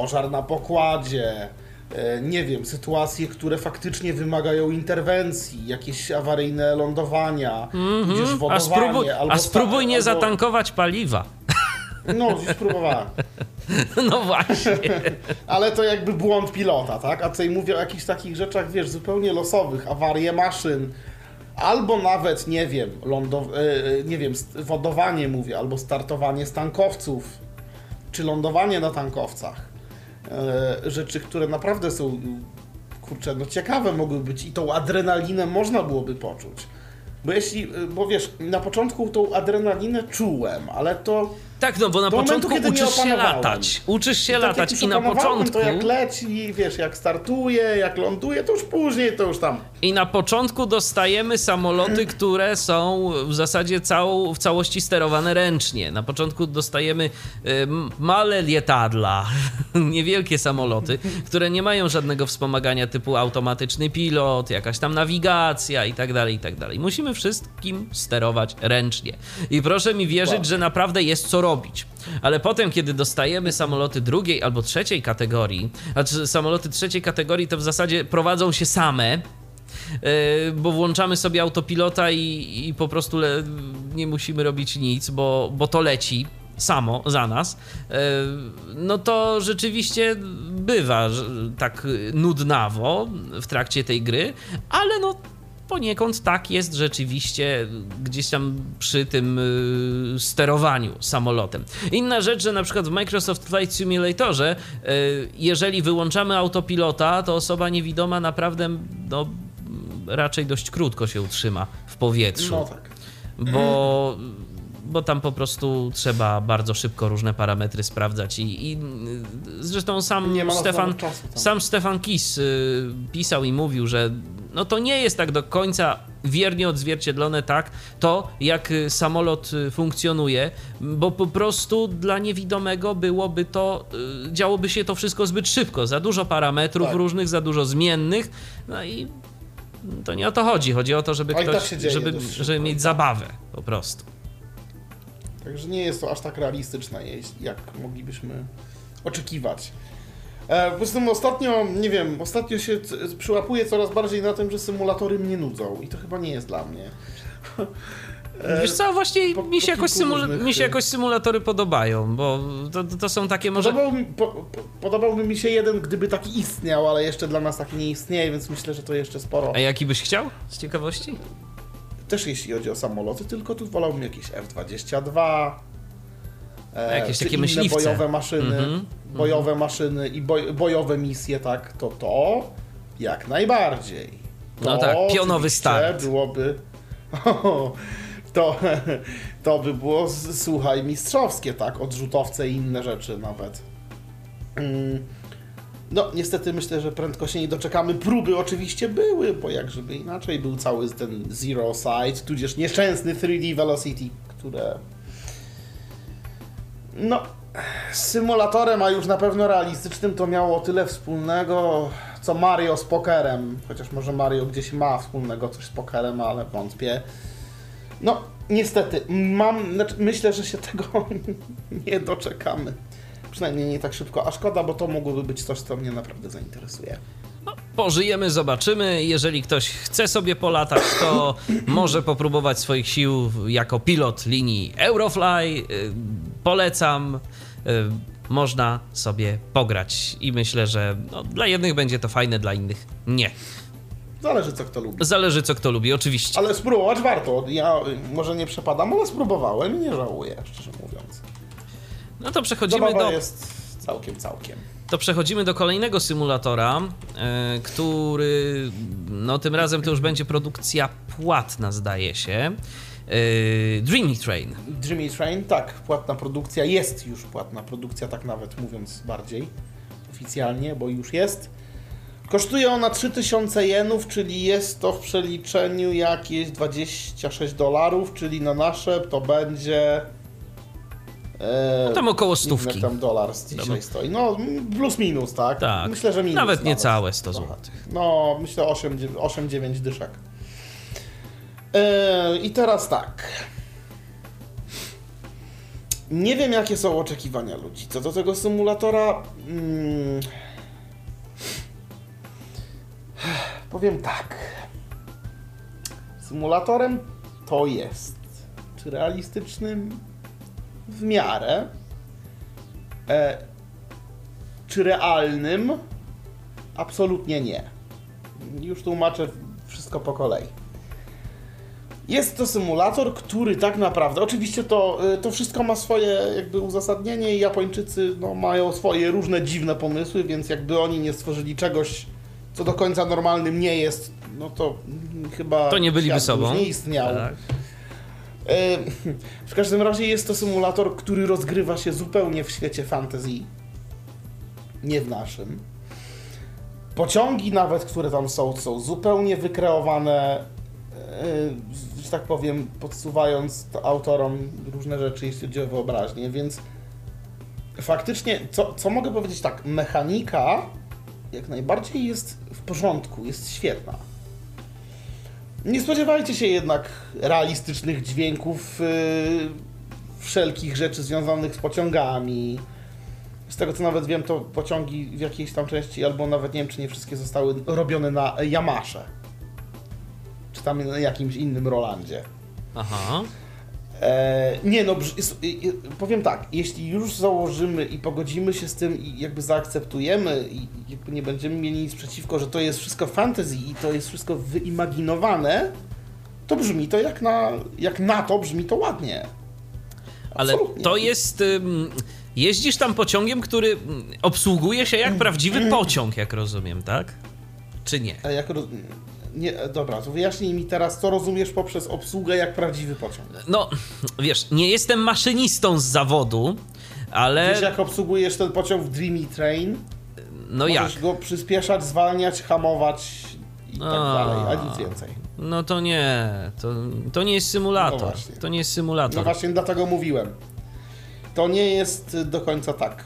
pożar na pokładzie, e, nie wiem, sytuacje, które faktycznie wymagają interwencji, jakieś awaryjne lądowania, Mhm. A wodowanie, spróbuj, albo a spróbuj nie albo- zatankować paliwa. No, już spróbowałem. No właśnie. Ale to jakby błąd pilota, tak? A tutaj mówię o jakichś takich rzeczach, wiesz, zupełnie losowych, awarie maszyn, albo nawet, nie wiem, lądow- e, e, nie wiem, wodowanie mówię, albo startowanie z tankowców, czy lądowanie na tankowcach. E, Rzeczy, które naprawdę są, kurczę, no ciekawe mogły być i tą adrenalinę można byłoby poczuć. Bo jeśli, bo wiesz, na początku tą adrenalinę czułem, ale to Tak, no bo na Do momentu, początku nie uczysz się latać. Uczysz się tak jak latać już i na początku... To jak leci, wiesz, jak startuje, jak ląduje, to już później, to już tam. I na początku dostajemy samoloty, które są w zasadzie całą, w całości sterowane ręcznie. Na początku dostajemy y, m- małe lietadla, niewielkie samoloty, które nie mają żadnego wspomagania typu automatyczny pilot, jakaś tam nawigacja i tak dalej, i tak dalej. Musimy wszystkim sterować ręcznie. I proszę mi wierzyć, że naprawdę jest co robić. Ale potem, kiedy dostajemy samoloty drugiej albo trzeciej kategorii, znaczy samoloty trzeciej kategorii to w zasadzie prowadzą się same, Yy, bo włączamy sobie autopilota i, i po prostu le, nie musimy robić nic, bo, bo to leci samo za nas, yy, no to rzeczywiście bywa tak nudnawo w trakcie tej gry, ale no poniekąd tak jest rzeczywiście gdzieś tam przy tym y, sterowaniu samolotem. Inna rzecz, że na przykład w Microsoft Flight Simulatorze, y, jeżeli wyłączamy autopilota, to osoba niewidoma naprawdę no, raczej dość krótko się utrzyma w powietrzu No tak. bo, bo tam po prostu trzeba bardzo szybko różne parametry sprawdzać i, i zresztą sam Nie Stefan, sam Stefan Kis y, pisał i mówił, że no to nie jest tak do końca wiernie odzwierciedlone tak to, jak y, samolot y, funkcjonuje, bo po prostu dla niewidomego byłoby to, działoby się to wszystko zbyt szybko, za dużo parametrów Tak. różnych, za dużo zmiennych, no i to nie o to chodzi. Chodzi o to, żeby tak ktoś, dzieje żeby, żeby mieć zabawę po prostu. Także nie jest to aż tak realistyczne, jak moglibyśmy oczekiwać. E, poza tym ostatnio, nie wiem, ostatnio się przyłapuję coraz bardziej na tym, że symulatory mnie nudzą i to chyba nie jest dla mnie. Wiesz co, właśnie po- mi, się jakoś mi się jakoś symulatory podobają, bo to, to- są takie może... Podobał mi, po, po, podobałby mi się jeden, gdyby taki istniał, ale jeszcze dla nas taki nie istnieje, więc myślę, że to jeszcze sporo. A jaki byś chciał? Z ciekawości? Też jeśli chodzi o samoloty, tylko tu wolałbym jakieś F-22, e, Jakieś takie inne myśliwce. bojowe maszyny, Mhm, bojowe maszyny i boj, bojowe misje, tak, to to jak najbardziej. To No tak, pionowy start. byłoby... To, to by było, słuchaj, mistrzowskie, tak, odrzutowce i inne rzeczy nawet. Mm. No, niestety myślę, że prędko się nie doczekamy. Próby oczywiście były, bo jak żeby inaczej był cały ten Zero Sight, tudzież nieszczęsny 3D Velocity, które no, z symulatorem, a już na pewno realistycznym, to miało tyle wspólnego, co Mario z pokerem. Chociaż może Mario gdzieś ma wspólnego coś z pokerem, ale wątpię. No, niestety, mam, znaczy, myślę, że się tego nie doczekamy. Przynajmniej nie tak szybko, a szkoda, bo to mogłoby być coś, co mnie naprawdę zainteresuje. Pożyjemy, zobaczymy. Jeżeli ktoś chce sobie polatać, to może popróbować swoich sił jako pilot linii Eurofly. Y, Polecam. Y, Można sobie pograć i myślę, że no, dla jednych będzie to fajne, dla innych nie. Zależy, co kto lubi. Zależy, co kto lubi, oczywiście. Ale spróbować warto. Ja może nie przepadam, ale spróbowałem i nie żałuję, szczerze mówiąc. No to przechodzimy Zabawa do jest całkiem, całkiem. to przechodzimy do kolejnego symulatora, e, który no tym razem to już będzie produkcja płatna, zdaje się. E, Dreamy Train. Dreamy Train, tak, płatna produkcja, jest już płatna produkcja, tak nawet mówiąc bardziej oficjalnie, bo już jest. Kosztuje ona 3000 jenów, czyli jest to w przeliczeniu jakieś 26 dolarów, czyli na nasze to będzie. No tam około stówki. tam dolar z dzisiaj stoi. No plus minus, tak? Tak. Myślę, że minus. Nawet niecałe 100 Trochę. złotych. No, myślę 8-9 dyszek. E, I teraz tak. Nie wiem, jakie są oczekiwania ludzi co do tego symulatora. Mm. Powiem tak. Symulatorem to jest. Czy realistycznym? W miarę. E, czy realnym? Absolutnie nie. Już tłumaczę wszystko po kolei. Jest to symulator, który tak naprawdę, oczywiście to, y, to wszystko ma swoje jakby uzasadnienie i Japończycy no, mają swoje różne dziwne pomysły, więc jakby oni nie stworzyli czegoś, co do końca normalnym nie jest, no to chyba To nie byliby sobą. nie istniał. Tak. E, W każdym razie jest to symulator, który rozgrywa się zupełnie w świecie fantasy, nie w naszym. Pociągi nawet, które tam są, są zupełnie wykreowane, e, że tak powiem, podsuwając to autorom różne rzeczy, jeśli chodzi o wyobraźnię, więc faktycznie, co, co mogę powiedzieć tak, mechanika jak najbardziej jest w porządku, jest świetna. Nie spodziewajcie się jednak realistycznych dźwięków, yy, wszelkich rzeczy związanych z pociągami. Z tego co nawet wiem, to pociągi w jakiejś tam części, albo nawet nie wiem, czy nie wszystkie zostały robione na Yamasze. Czy tam na jakimś innym Rolandzie. Aha. E, nie no, powiem tak, jeśli już założymy i pogodzimy się z tym i jakby zaakceptujemy i jakby nie będziemy mieli nic przeciwko, że to jest wszystko fantasy i to jest wszystko wyimaginowane, to brzmi to jak na, jak na to brzmi to ładnie. Ale Absolutnie. to jest. ym, Jeździsz tam pociągiem, który obsługuje się jak Mm. prawdziwy pociąg, jak rozumiem, tak? Czy nie? A jak roz... nie, dobra, to wyjaśnij mi teraz, co rozumiesz poprzez obsługę jak prawdziwy pociąg. No, wiesz, nie jestem maszynistą z zawodu, ale. Wiesz, jak obsługujesz ten pociąg w Dreamy Train? no jak? Możesz go przyspieszać, zwalniać, hamować i tak A. dalej, a nic więcej. No to nie. To, to nie jest symulator. No to nie jest No symulator. właśnie dlatego mówiłem. To nie jest do końca tak.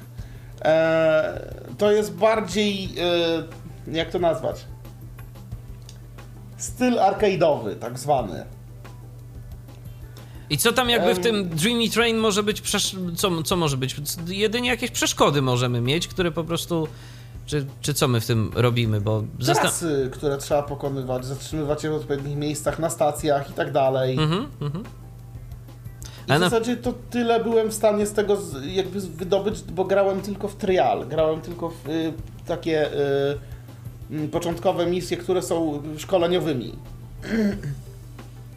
Eee, to jest bardziej, e, jak to nazwać? Styl arcade'owy, tak zwany. I co tam jakby w tym Dreamy Train może być, przesz- co, co może być? Jedynie jakieś przeszkody możemy mieć, które po prostu, czy, czy co my w tym robimy, bo zastan- Trasy, które trzeba pokonywać, zatrzymywać się w odpowiednich miejscach, na stacjach i tak dalej. Mhm, mhm. I w na- zasadzie to tyle byłem w stanie z tego jakby wydobyć, bo grałem tylko w trial, grałem tylko w y, takie y, początkowe misje, które są szkoleniowymi.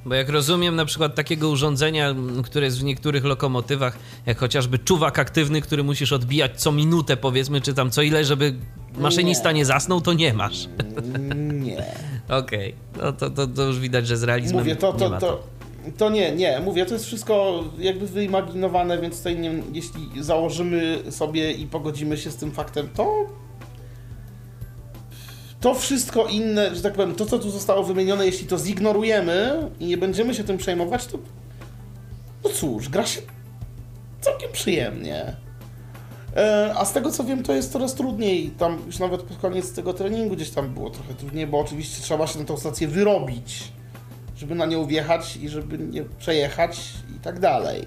Bo jak rozumiem, na przykład takiego urządzenia, które jest w niektórych lokomotywach, jak chociażby czuwak aktywny, który musisz odbijać co minutę, powiedzmy, czy tam co ile, żeby maszynista nie, Nie. zasnął, to nie masz. Nie. Okej, no to, to, to już widać, że z realizmem Mówię, to, nie to, ma to, to nie, nie, mówię, to jest wszystko jakby wyimaginowane, więc tutaj nie, jeśli założymy sobie i pogodzimy się z tym faktem, to to wszystko inne, że tak powiem, to co tu zostało wymienione, jeśli to zignorujemy i nie będziemy się tym przejmować, to no cóż, gra się całkiem przyjemnie. E, A z tego co wiem, to jest coraz trudniej. Tam już nawet pod koniec tego treningu gdzieś tam było trochę trudniej, bo oczywiście trzeba się na tą stację wyrobić, żeby na nią wjechać i żeby nie przejechać i tak dalej.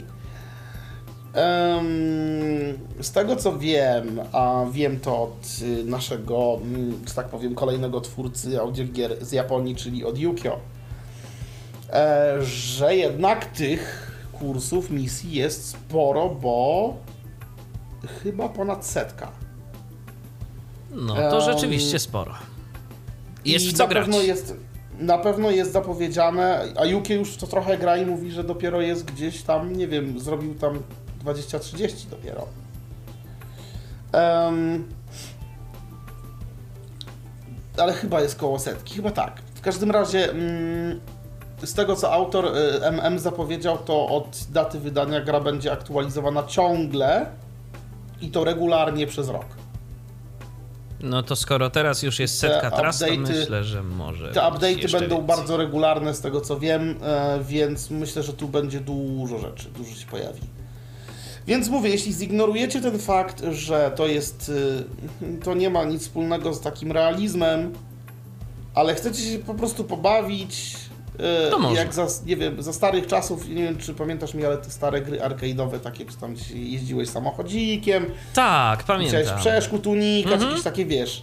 Z tego co wiem, a wiem to od y, naszego, mm, że tak powiem, kolejnego twórcy audiogier z Japonii, czyli od Yukio, e, że jednak tych kursów, misji jest sporo, bo chyba ponad setka. No to rzeczywiście sporo. Jest I w co na grać. pewno jest, na pewno jest zapowiedziane, a Yuki już to trochę gra i mówi, że dopiero jest gdzieś tam, nie wiem, zrobił tam 20-30 dopiero. Em, ale chyba jest koło setki, chyba tak. W każdym razie mm, z tego co autor MM zapowiedział, to od daty wydania gra będzie aktualizowana ciągle i to regularnie przez rok. No to skoro teraz już jest Te setka tras, to myślę, że może. Te update'y będą więcej. bardzo regularne z tego co wiem, e, więc myślę, że tu będzie dużo rzeczy, dużo się pojawi. Więc mówię, jeśli zignorujecie ten fakt, że to jest, y, to nie ma nic wspólnego z takim realizmem, ale chcecie się po prostu pobawić, y, To można. jak za, nie wiem, za starych czasów, nie wiem czy pamiętasz mi, ale te stare gry arcade'owe, takie, czy tam jeździłeś samochodzikiem, Tak, Chciałeś pamiętam. przeszkód, unikać, Mhm. jakieś takie, wiesz.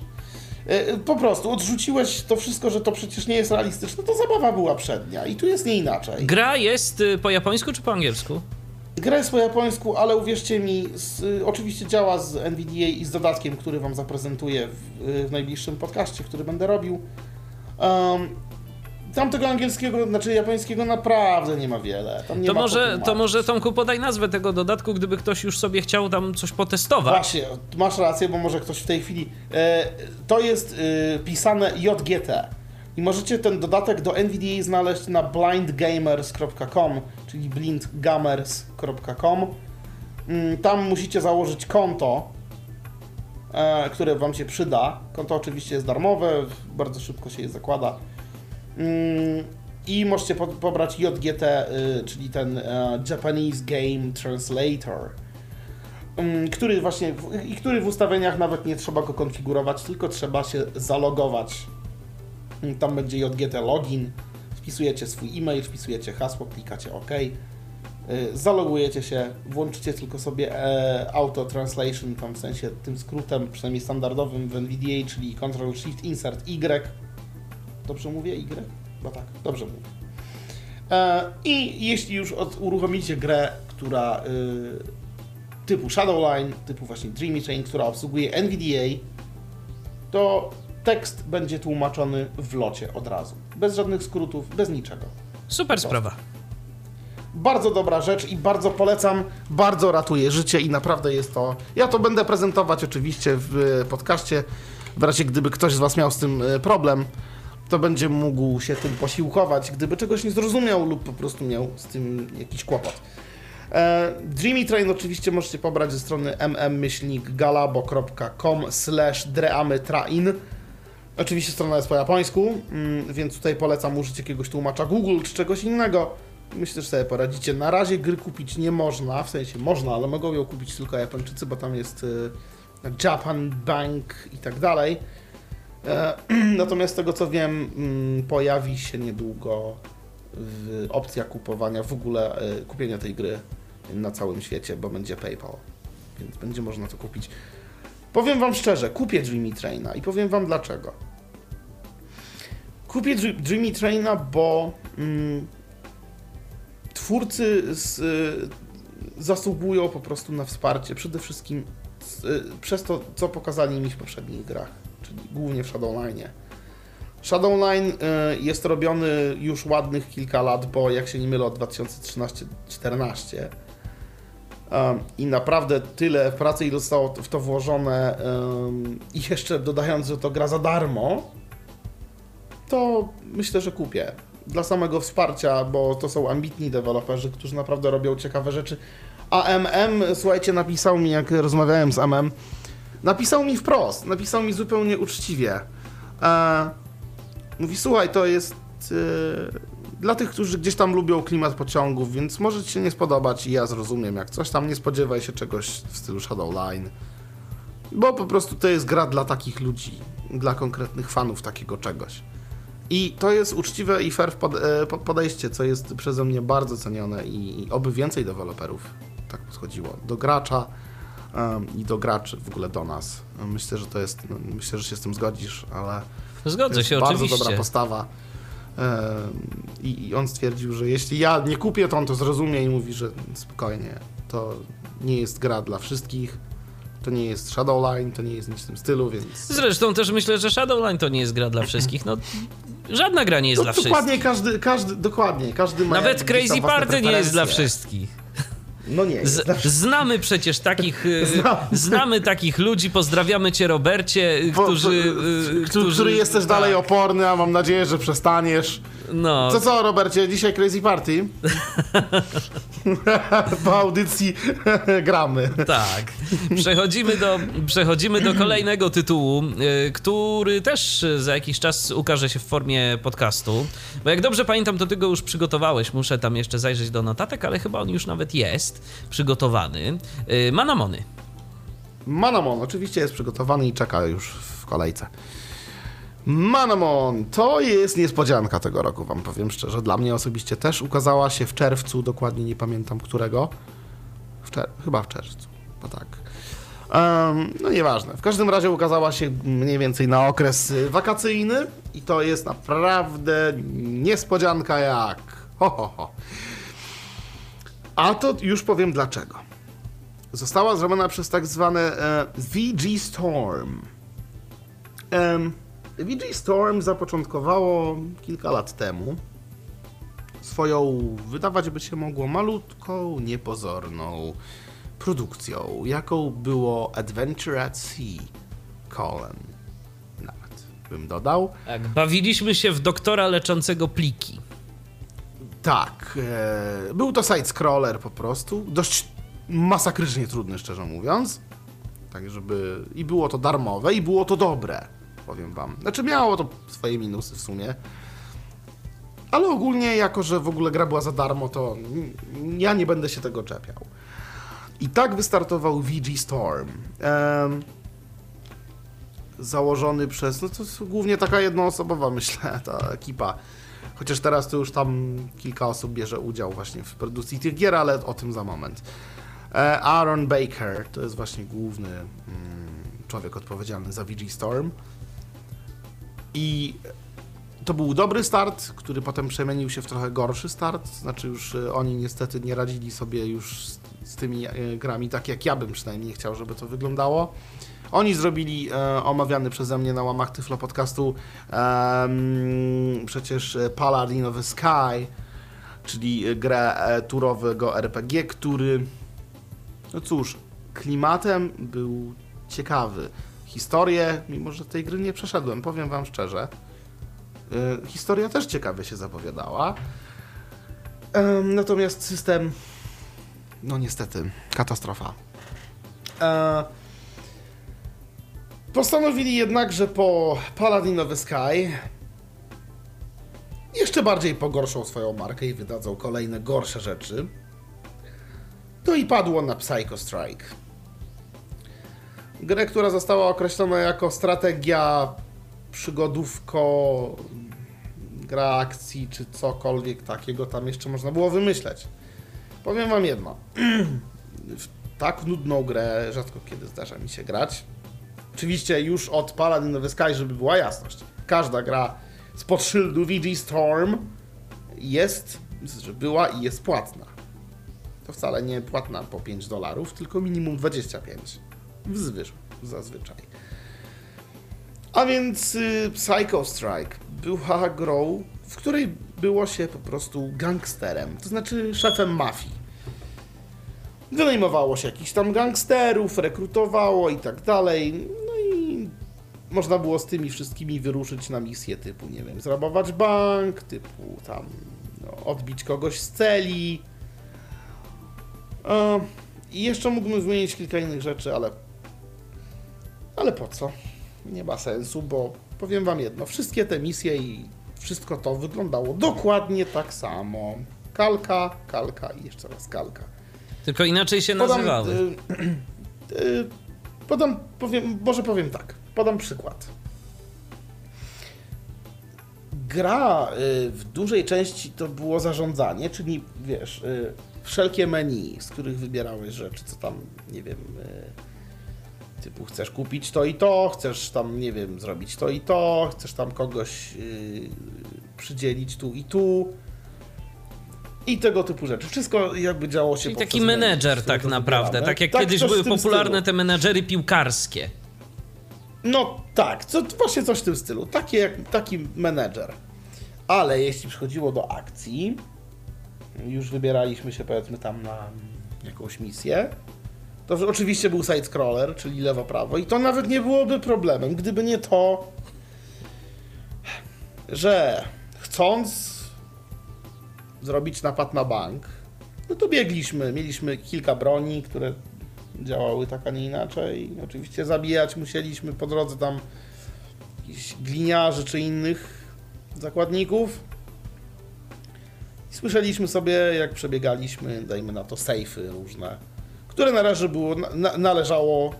E, Po prostu odrzuciłeś to wszystko, że to przecież nie jest realistyczne, to zabawa była przednia i tu jest nie inaczej. Gra jest y, po japońsku czy po angielsku? Gra jest po japońsku, ale uwierzcie mi, z, y, oczywiście działa z NVDA i z dodatkiem, który wam zaprezentuję w, y, w najbliższym podcaście, który będę robił. Um, tam tego angielskiego, znaczy japońskiego naprawdę nie ma wiele. Nie To ma może, to może Tomku podaj nazwę tego dodatku, gdyby ktoś już sobie chciał tam coś potestować. Właśnie, masz rację, bo może ktoś w tej chwili. E, to jest e, pisane JGT. I możecie ten dodatek do NVDA znaleźć na blindgamers.com, czyli blindgamers.com. Mm, Tam musicie założyć konto, e, które Wam się przyda. Konto oczywiście jest darmowe, bardzo szybko się je zakłada. Mm, I możecie po, pobrać JGT, y, czyli ten e, Japanese Game Translator mm, który właśnie, i który w ustawieniach nawet nie trzeba go konfigurować, tylko trzeba się zalogować. Tam będzie JGT login, wpisujecie swój e-mail, wpisujecie hasło, klikacie OK, y, zalogujecie się, włączycie tylko sobie e, auto translation, tam w sensie tym skrótem, przynajmniej standardowym w NVDA, czyli Ctrl Shift Insert Y. Dobrze mówię? Y? No tak, dobrze mówię. E, I jeśli już od, uruchomicie grę, która y, typu Shadowline, typu właśnie Dreamy Train, która obsługuje NVDA, to tekst będzie tłumaczony w locie od razu. Bez żadnych skrótów, bez niczego. Super sprawa. Bardzo dobra rzecz i bardzo polecam, bardzo ratuje życie i naprawdę jest to... Ja to będę prezentować oczywiście w e, podcaście, w razie gdyby ktoś z Was miał z tym e, problem, to będzie mógł się tym posiłkować, gdyby czegoś nie zrozumiał lub po prostu miał z tym jakiś kłopot. E, Dreamy Train oczywiście możecie pobrać ze strony mm-galabo.com slash dreamytrain. Oczywiście strona jest po japońsku, mm, więc tutaj polecam użyć jakiegoś tłumacza Google czy czegoś innego. Myślę, że sobie poradzicie. Na razie gry kupić nie można, w sensie można, ale mogą ją kupić tylko Japończycy, bo tam jest y, Japan Bank i tak dalej. E, Natomiast z tego co wiem, mm, pojawi się niedługo opcja kupowania w ogóle y, kupienia tej gry na całym świecie, bo będzie PayPal, więc będzie można to kupić. Powiem Wam szczerze, kupię Dreamy Traina i powiem Wam dlaczego. Kupię Dr- Dreamy Traina, bo mm, twórcy z, y, zasługują po prostu na wsparcie. Przede wszystkim z, y, przez to, co pokazali mi w poprzednich grach, czyli głównie w Shadowline. Shadowline y, jest robiony już ładnych kilka lat, bo jak się nie mylę od 2013-14. I naprawdę tyle pracy, ile zostało w to włożone, i jeszcze dodając, że to gra za darmo, to myślę, że kupię. Dla samego wsparcia, bo to są ambitni deweloperzy, którzy naprawdę robią ciekawe rzeczy. A słuchajcie, napisał mi, jak rozmawiałem z MM, napisał mi wprost, napisał mi zupełnie uczciwie. E, mówi, słuchaj, to jest e, dla tych, którzy gdzieś tam lubią klimat pociągów, więc może ci się nie spodobać i ja zrozumiem, jak coś tam, nie spodziewaj się czegoś w stylu Shadowline. Bo po prostu to jest gra dla takich ludzi, dla konkretnych fanów takiego czegoś. I to jest uczciwe i fair e, pod- podejście, co jest przeze mnie bardzo cenione i, i oby więcej deweloperów tak podchodziło do gracza em, i do graczy w ogóle do nas. Myślę, że to jest, no, myślę, że się z tym zgodzisz, ale to Zgodzę jest się, bardzo oczywiście. dobra postawa. I, on stwierdził, że jeśli ja nie kupię, to on to zrozumie i mówi, że spokojnie, to nie jest gra dla wszystkich, to nie jest Shadowline, to nie jest nic w tym stylu, więc... Zresztą też myślę, że Shadowline to nie jest gra dla wszystkich. No, żadna gra nie jest No, dla wszystkich. dokładnie każdy, każdy, dokładnie, każdy ma Nawet Crazy Party nie jest dla wszystkich. No nie, Z, zawsze- znamy przecież takich, y, Znam. znamy takich ludzi, pozdrawiamy cię Robercie, y, Po- którzy, który, który jesteś tak, dalej oporny, a mam nadzieję, że przestaniesz. No, To co, Robercie, dzisiaj Crazy Party? po audycji gramy. Tak. Przechodzimy do, przechodzimy do kolejnego tytułu, y, który też za jakiś czas ukaże się w formie podcastu. Bo jak dobrze pamiętam, to ty go już przygotowałeś. Muszę tam jeszcze zajrzeć do notatek, ale chyba on już nawet jest przygotowany. Y, Manamony. Manamon oczywiście jest przygotowany i czeka już w kolejce. Manamon to jest niespodzianka tego roku, wam powiem szczerze. Dla mnie osobiście też ukazała się w czerwcu, dokładnie nie pamiętam którego. W czer- chyba w czerwcu, bo tak. Em, no nieważne. W każdym razie ukazała się mniej więcej na okres y, wakacyjny i to jest naprawdę niespodzianka jak. Ho, ho, ho. A to już powiem dlaczego została zrobiona przez tak zwane e, VG Storm. Em, VG Storm zapoczątkowało kilka lat temu swoją, wydawać by się mogło, malutką, niepozorną produkcją, jaką było Adventure at Sea colon. Nawet bym dodał. Tak, bawiliśmy się w doktora leczącego pliki. Tak, e, był to side-scroller po prostu, dość masakrycznie trudny, szczerze mówiąc. Tak, żeby... I było to darmowe, i było to dobre, powiem wam. Znaczy, miało to swoje minusy w sumie. Ale ogólnie, jako że w ogóle gra była za darmo, to ja nie będę się tego czepiał. I tak wystartował VG Storm. Założony przez, no to głównie taka jednoosobowa, myślę, ta ekipa. Chociaż teraz to już tam kilka osób bierze udział właśnie w produkcji tych gier, ale o tym za moment. E, Aaron Baker to jest właśnie główny mm, człowiek odpowiedzialny za VG Storm. I to był dobry start, który potem przemienił się w trochę gorszy start. Znaczy już e, oni niestety nie radzili sobie już z, z tymi e, grami tak, jak ja bym przynajmniej chciał, żeby to wyglądało. Oni zrobili e, omawiany przeze mnie na łamach Tyflo podcastu em, przecież e, Paladin of the Sky, czyli e, grę e, turowego RPG, który no cóż, klimatem był ciekawy. Historię, mimo że tej gry nie przeszedłem, powiem wam szczerze, e, historia też ciekawie się zapowiadała. Em, natomiast system, no niestety, katastrofa. E, Postanowili jednak, że po Paladin of the Sky jeszcze bardziej pogorszą swoją markę i wydadzą kolejne gorsze rzeczy. To i padło na Psycho Strike. Grę, która została określona jako strategia, przygodówko, gra akcji, czy cokolwiek takiego tam jeszcze można było wymyśleć. Powiem wam jedno. W tak nudną grę rzadko kiedy zdarza mi się grać. Oczywiście już od Paladin of Sky, żeby była jasność. Każda gra spod szyldu VG Storm jest, że była i jest płatna. To wcale nie płatna po 5 dolarów, tylko minimum 25. Wzwyż, zazwyczaj. A więc y, Psycho Strike była grą, w której było się po prostu gangsterem, to znaczy szefem mafii. Wynajmowało się jakichś tam gangsterów, rekrutowało i tak dalej. No i można było z tymi wszystkimi wyruszyć na misję typu, nie wiem, zrabować bank, typu tam no, odbić kogoś z celi. I jeszcze mógłbym wymienić kilka innych rzeczy, ale ale po co? Nie ma sensu, bo powiem wam jedno, wszystkie te misje i wszystko to wyglądało dokładnie tak samo. Kalka, kalka i jeszcze raz kalka. Tylko inaczej się Podam, nazywały. y, y, podam, powiem, może powiem tak, podam przykład. Gra y, w dużej części to było zarządzanie, czyli wiesz, y, wszelkie menu, z których wybierałeś rzeczy, co tam, nie wiem, y, typu chcesz kupić to i to, chcesz tam, nie wiem, zrobić to i to, chcesz tam kogoś y, przydzielić tu i tu. I tego typu rzeczy. Wszystko jakby działo się Czyli taki menedżer tak naprawdę, tak jak Tak, kiedyś były popularne stylu. te menedżery piłkarskie. No tak, co, właśnie coś w tym stylu. Taki, jak, taki menedżer. Ale jeśli przychodziło do akcji, już wybieraliśmy się powiedzmy tam na jakąś misję, to oczywiście był side-scroller, czyli lewo-prawo i to nawet nie byłoby problemem, gdyby nie to, że chcąc zrobić napad na bank, no to biegliśmy, mieliśmy kilka broni, które działały tak, a nie inaczej. Oczywiście zabijać musieliśmy po drodze tam jakichś gliniarzy czy innych zakładników. I słyszeliśmy sobie, jak przebiegaliśmy, dajmy na to, sejfy różne, które na razie było, na, należało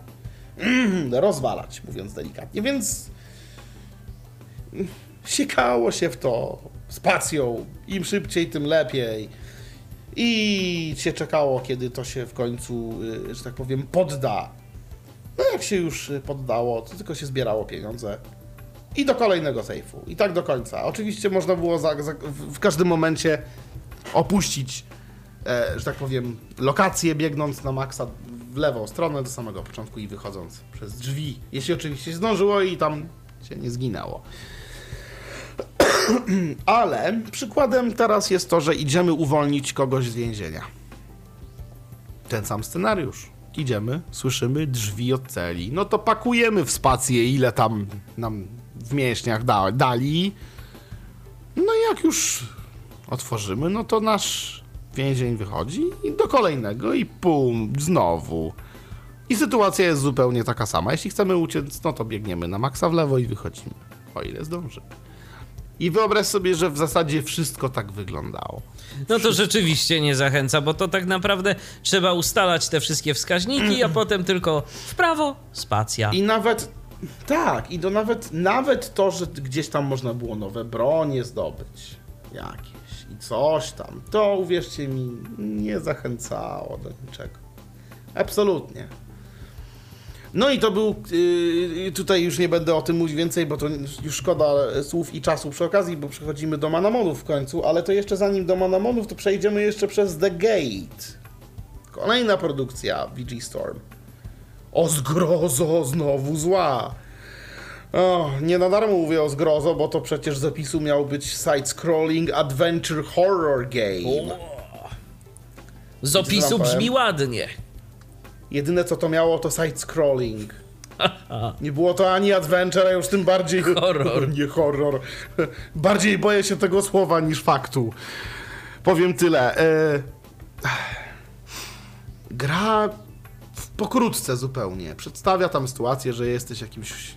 rozwalać, mówiąc delikatnie, więc siekało się w to spacją. Im szybciej, tym lepiej. I się czekało, kiedy to się w końcu, y, że tak powiem, podda. No jak się już poddało, to tylko się zbierało pieniądze. I do kolejnego sejfu. I tak do końca. Oczywiście można było za, za, w każdym momencie opuścić, że tak powiem, lokację, biegnąc na maksa w lewą stronę do samego początku i wychodząc przez drzwi. Jeśli oczywiście zdążyło i tam się nie zginęło. Ale przykładem teraz jest to, że idziemy uwolnić kogoś z więzienia. Ten sam scenariusz. Idziemy, słyszymy drzwi od celi. No to pakujemy w spację, ile tam nam w mięśniach da, dali. No jak już otworzymy, no to nasz więzień wychodzi i do kolejnego i pum, znowu. I sytuacja jest zupełnie taka sama. Jeśli chcemy uciec, no to biegniemy na maksa w lewo i wychodzimy. O ile zdążymy. I wyobraź sobie, że w zasadzie wszystko tak wyglądało. No to rzeczywiście nie zachęca, bo to tak naprawdę trzeba ustalać te wszystkie wskaźniki, a potem tylko w prawo, spacja. I nawet tak, i to nawet, nawet to, że gdzieś tam można było nowe bronie zdobyć, jakieś i coś tam, to uwierzcie mi, nie zachęcało do niczego. Absolutnie. No i to był, yy, tutaj już nie będę o tym mówić więcej, bo to już szkoda słów i czasu przy okazji, bo przechodzimy do Manamonów w końcu, ale to jeszcze zanim do Manamonów, to przejdziemy jeszcze przez The Gate. Kolejna produkcja VG Storm. O zgrozo, znowu zła. O, nie na darmo mówię o zgrozo, bo to przecież z opisu miał być side-scrolling adventure horror game. Z opisu brzmi ładnie. Jedyne co to miało to side-scrolling. Nie było to ani adventure, a już tym bardziej... Horror. Nie horror. Bardziej boję się tego słowa niż faktu. Powiem tyle. E... Gra w pokrótce zupełnie. Przedstawia tam sytuację, że jesteś jakimś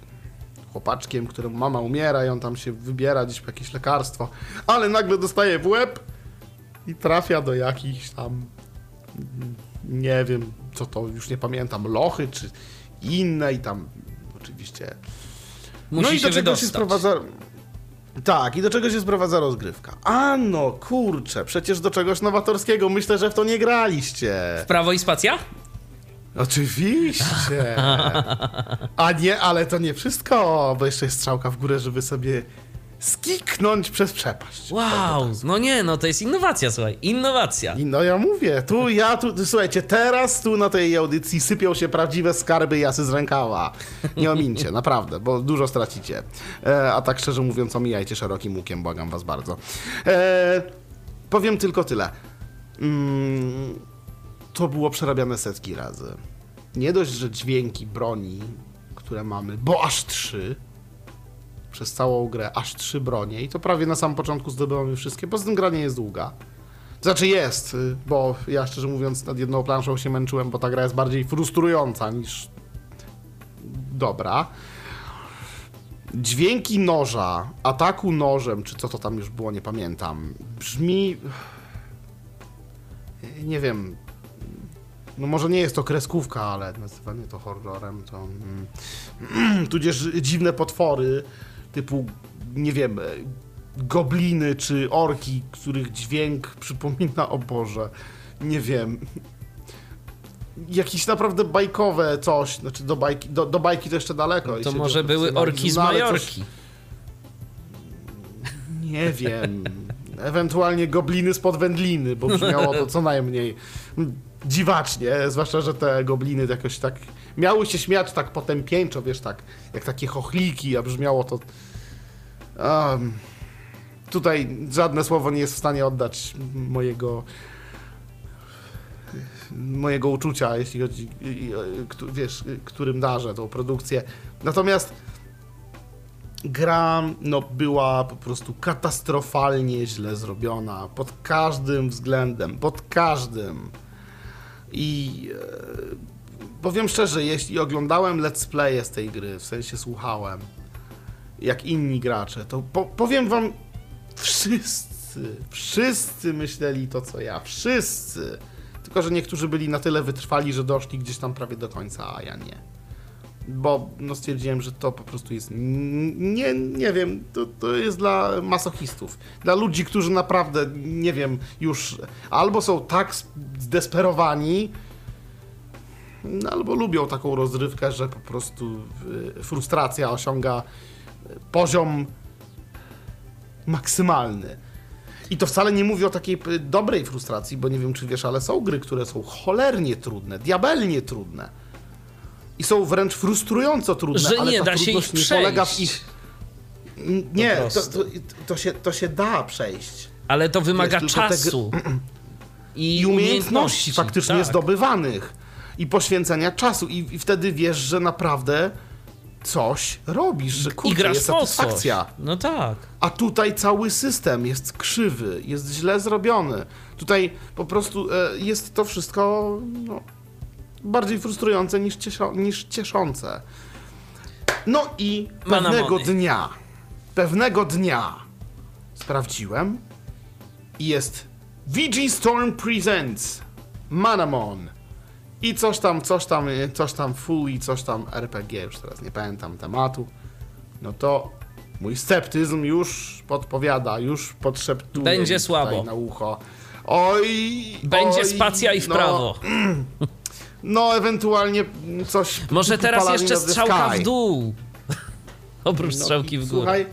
chłopaczkiem, któremu mama umiera i on tam się wybiera gdzieś po jakieś lekarstwo, ale nagle dostaje w łeb i trafia do jakichś tam nie wiem, co to, już nie pamiętam, lochy czy inne i tam oczywiście. Musi no i do czego się sprowadza. Tak, i do czego się sprowadza rozgrywka? A no, kurczę, przecież do czegoś nowatorskiego. Myślę, że w to nie graliście. Prawo i spacja? Oczywiście. A nie, ale to nie wszystko, bo jeszcze jest strzałka w górę, żeby sobie skiknąć przez przepaść. Wow, no nie, no to jest innowacja, słuchaj, innowacja. I no ja mówię, tu ja, tu, słuchajcie, teraz tu na tej audycji sypią się prawdziwe skarby jasy z rękawa. Nie omincie, naprawdę, bo dużo stracicie. E, a tak szczerze mówiąc, omijajcie szerokim łukiem, błagam was bardzo. E, powiem tylko tyle. Mm, to było przerabiane setki razy. Nie dość, że dźwięki broni, które mamy, bo aż trzy, przez całą grę aż trzy bronie i to prawie na samym początku zdobywamy wszystkie. Poza tym gra nie jest długa. Znaczy jest, y, bo ja szczerze mówiąc nad jedną planszą się męczyłem, bo ta gra jest bardziej frustrująca niż dobra. Dźwięki noża, ataku nożem, czy co to tam już było, nie pamiętam, brzmi... Nie wiem, no może nie jest to kreskówka, ale nazywanie to horrorem to... Mm, tudzież dziwne potwory typu, nie wiem, e, gobliny czy orki, których dźwięk przypomina o Boże, nie wiem. Jakieś naprawdę bajkowe coś, znaczy do bajki, do, do bajki to jeszcze daleko. i To może były orki z no, Majorki. Coś, nie wiem. Ewentualnie gobliny spod wędliny, bo brzmiało to co najmniej dziwacznie, zwłaszcza, że te gobliny jakoś tak miały się śmiać tak potępieńczo, wiesz, tak jak takie chochliki, a brzmiało to... Um, tutaj żadne słowo nie jest w stanie oddać mojego mojego uczucia, jeśli chodzi, wiesz, którym darzę tą produkcję. Natomiast gra no, była po prostu katastrofalnie źle zrobiona pod każdym względem, pod każdym. I e, powiem szczerze, jeśli oglądałem let's playe z tej gry, w sensie słuchałem, jak inni gracze, to po, powiem wam, wszyscy, wszyscy myśleli to co ja, wszyscy. Tylko, że niektórzy byli na tyle wytrwali, że doszli gdzieś tam prawie do końca, a ja nie bo no stwierdziłem, że to po prostu jest, nie, nie wiem, to, to jest dla masochistów, dla ludzi, którzy naprawdę, nie wiem, już albo są tak zdesperowani, no, albo lubią taką rozrywkę, że po prostu y, frustracja osiąga poziom maksymalny. I to wcale nie mówię o takiej y, dobrej frustracji, bo nie wiem, czy wiesz, ale są gry, które są cholernie trudne, diabelnie trudne i są wręcz frustrująco trudne, że ale nie ta da się ich nie przejść. polega w ich... Nie, to, to, to, się, to się da przejść. Ale to wymaga Wiesz, czasu. Te... I, I umiejętności faktycznie tak. zdobywanych. I poświęcenia czasu. I, I, wtedy wiesz, że naprawdę coś robisz, że kurczę, I grasz jest satysfakcja. No tak. A tutaj cały system jest krzywy, jest źle zrobiony. Tutaj po prostu e, jest to wszystko no, bardziej frustrujące niż, cieszo, niż cieszące. No i pewnego dnia, pewnego dnia sprawdziłem i jest VG Storm Presents Manamon i coś tam, coś tam, coś tam full i coś tam RPG, już teraz nie pamiętam tematu. No to mój sceptyzm już podpowiada, już podszeptuje Będzie słabo. na ucho. Oj, Będzie oj, spacja i w no, prawo. No, ewentualnie coś. Może teraz jeszcze strzałka w dół. Oprócz no, strzałki w górę. Słuchaj.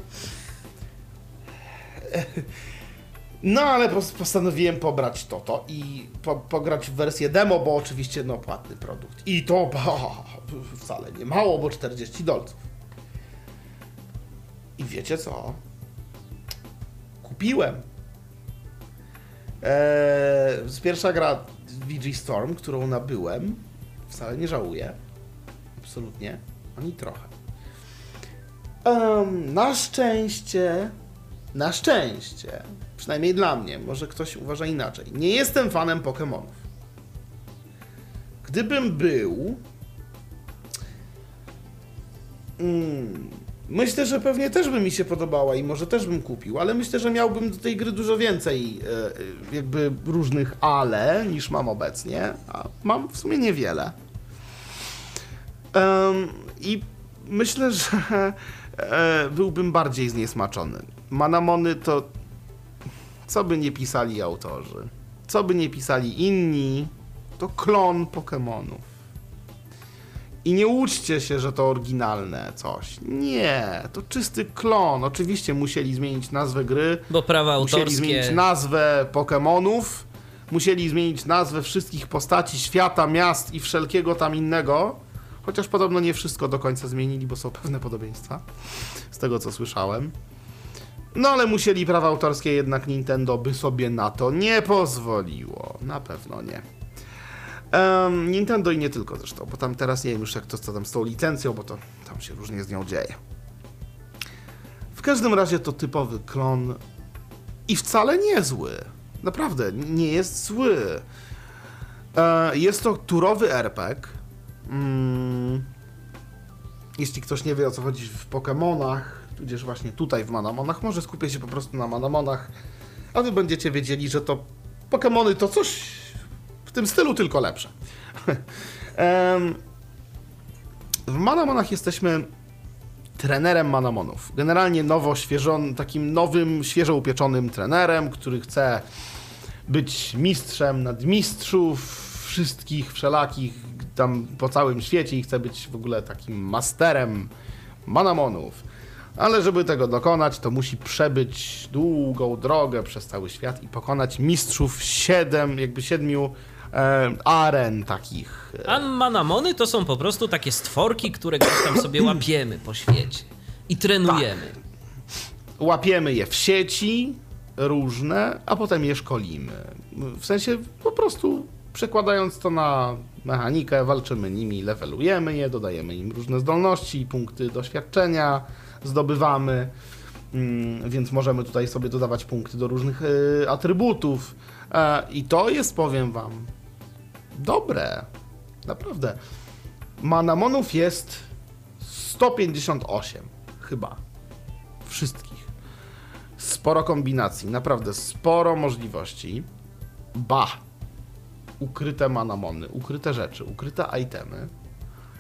No, ale postanowiłem pobrać to, to i po, pograć w wersję demo, bo oczywiście no płatny produkt. I to bo, wcale nie mało, bo 40 dolców. I wiecie co? Kupiłem. Eee, pierwsza gra VG Storm, którą nabyłem. Wcale nie żałuję. Absolutnie. Ani trochę. Um, na szczęście, na szczęście, przynajmniej dla mnie, może ktoś uważa inaczej. Nie jestem fanem Pokémonów. Gdybym był. Mm, myślę, że pewnie też by mi się podobała i może też bym kupił, ale myślę, że miałbym do tej gry dużo więcej e, jakby różnych ale niż mam obecnie, a mam w sumie niewiele. Um, I myślę, że e, byłbym bardziej zniesmaczony. Manamony to co by nie pisali autorzy, co by nie pisali inni, to klon Pokémonów. I nie łudźcie się, że to oryginalne coś. Nie, to czysty klon. Oczywiście musieli zmienić nazwę gry. Bo prawa autorskie. Musieli zmienić nazwę Pokémonów. Musieli zmienić nazwę wszystkich postaci świata, miast i wszelkiego tam innego. Chociaż podobno nie wszystko do końca zmienili, bo są pewne podobieństwa. Z tego co słyszałem. No ale musieli prawa autorskie, jednak Nintendo by sobie na to nie pozwoliło. Na pewno nie. Um, Nintendo i nie tylko zresztą, bo tam teraz nie wiem już jak to co tam z tą licencją, bo to tam się różnie z nią dzieje. W każdym razie to typowy klon i wcale niezły. Naprawdę, nie jest zły. E, jest to turowy RPG. Mm, jeśli ktoś nie wie o co chodzi w Pokémonach, tudzież właśnie tutaj w Manamonach, może skupię się po prostu na Manamonach, a wy będziecie wiedzieli, że to Pokémony to coś tym stylu tylko lepsze. w Manamonach jesteśmy trenerem Manamonów. Generalnie nowo, świeżon, takim nowym, świeżo upieczonym trenerem, który chce być mistrzem nadmistrzów wszystkich, wszelakich tam po całym świecie i chce być w ogóle takim masterem Manamonów. Ale żeby tego dokonać, to musi przebyć długą drogę przez cały świat i pokonać mistrzów siedem, jakby siedmiu aren takich. A manamony to są po prostu takie stworki, które gdzieś tam sobie łapiemy po świecie i trenujemy. Tak. Łapiemy je w sieci różne, a potem je szkolimy. W sensie po prostu Przekładając to na mechanikę, walczymy nimi, levelujemy je, dodajemy im różne zdolności, punkty doświadczenia zdobywamy, mm, więc możemy tutaj sobie dodawać punkty do różnych y, atrybutów. E, I to jest, powiem wam, dobre. Naprawdę. Manamonów jest 158 chyba. Wszystkich. Sporo kombinacji, naprawdę sporo możliwości. Ba! Ukryte manamony, ukryte rzeczy, ukryte itemy,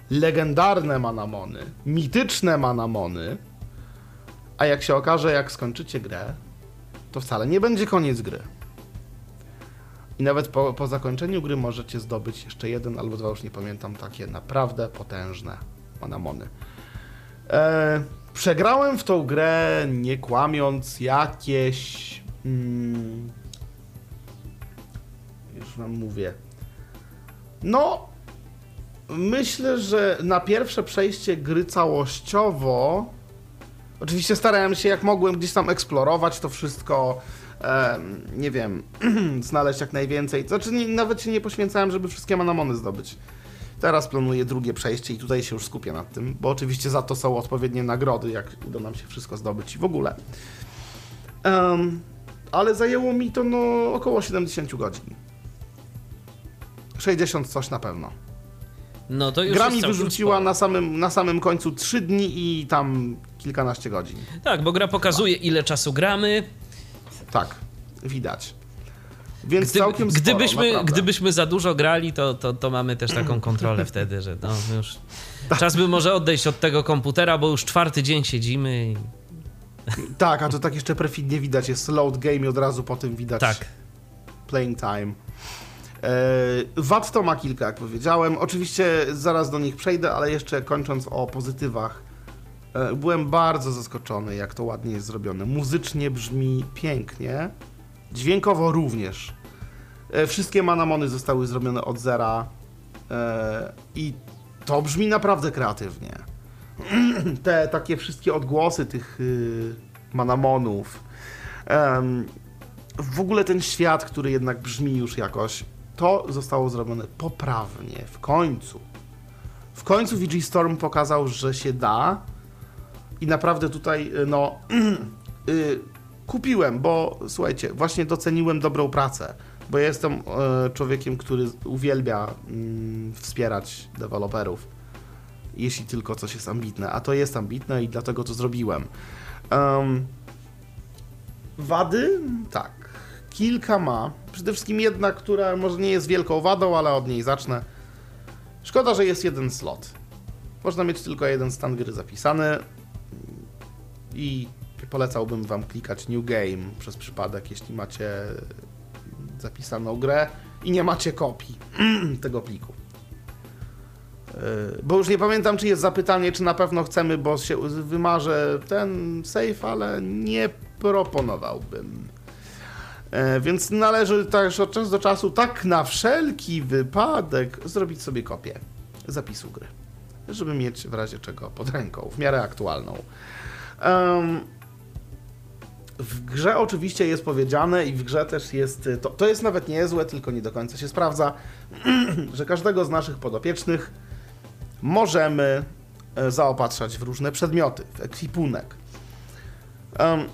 legendarne manamony, mityczne manamony, a jak się okaże, jak skończycie grę, to wcale nie będzie koniec gry. I nawet po, po zakończeniu gry możecie zdobyć jeszcze jeden albo dwa, już nie pamiętam, takie naprawdę potężne manamony. E, przegrałem w tą grę nie kłamiąc jakieś. Mm, już wam mówię. No, myślę, że na pierwsze przejście gry całościowo. Oczywiście starałem się jak mogłem gdzieś tam eksplorować to wszystko. Nie wiem, znaleźć jak najwięcej. Znaczy, nie, nawet się nie poświęcałem, żeby wszystkie manamony zdobyć. Teraz planuję drugie przejście i tutaj się już skupię nad tym, bo oczywiście za to są odpowiednie nagrody, jak uda nam się wszystko zdobyć i w ogóle. Um, ale zajęło mi to no około 70 godzin. 60 coś na pewno. No to już Gra mi wyrzuciła na samym, na samym końcu 3 dni i tam kilkanaście godzin. Tak, bo gra pokazuje ile czasu gramy. Tak, widać. Więc całkiem sporo, gdybyśmy, naprawdę. gdybyśmy za dużo grali, to, to, to mamy też taką kontrolę wtedy, że no już czas by może odejść od tego komputera, bo już czwarty dzień siedzimy i Tak, a to tak jeszcze perfidnie widać, jest load game i od razu po tym widać tak. playing time. E, Wad to ma kilka, jak powiedziałem. Oczywiście zaraz do nich przejdę, ale jeszcze kończąc o pozytywach. E, Byłem bardzo zaskoczony, jak to ładnie jest zrobione. Muzycznie brzmi pięknie, dźwiękowo również. E, Wszystkie manamony zostały zrobione od zera e, i to brzmi naprawdę kreatywnie. Te takie wszystkie odgłosy tych y, manamonów, w ogóle ten świat, który jednak brzmi już jakoś, to zostało zrobione poprawnie, w końcu. W końcu VG Storm pokazał, że się da i naprawdę tutaj, y, no, y, kupiłem, bo słuchajcie, właśnie doceniłem dobrą pracę, bo ja jestem e, człowiekiem, który uwielbia mm, wspierać deweloperów, jeśli tylko coś jest ambitne, a to jest ambitne i dlatego to zrobiłem. Em, Wady? Tak. Kilka ma. Przede wszystkim jedna, która może nie jest wielką wadą, ale od niej zacznę. Szkoda, że jest jeden slot. Można mieć tylko jeden stan gry zapisany i polecałbym wam klikać New Game przez przypadek, jeśli macie zapisaną grę i nie macie kopii tego pliku. Yy, Bo już nie pamiętam, czy jest zapytanie, czy na pewno chcemy, bo się wymarzę ten save, ale nie proponowałbym. E, Więc należy też od czasu do czasu, tak na wszelki wypadek, zrobić sobie kopię zapisu gry, żeby mieć w razie czego pod ręką, w miarę aktualną. W grze oczywiście jest powiedziane i w grze też jest, to, to jest nawet niezłe, tylko nie do końca się sprawdza, że każdego z naszych podopiecznych możemy e, zaopatrzać w różne przedmioty, w ekwipunek. Em,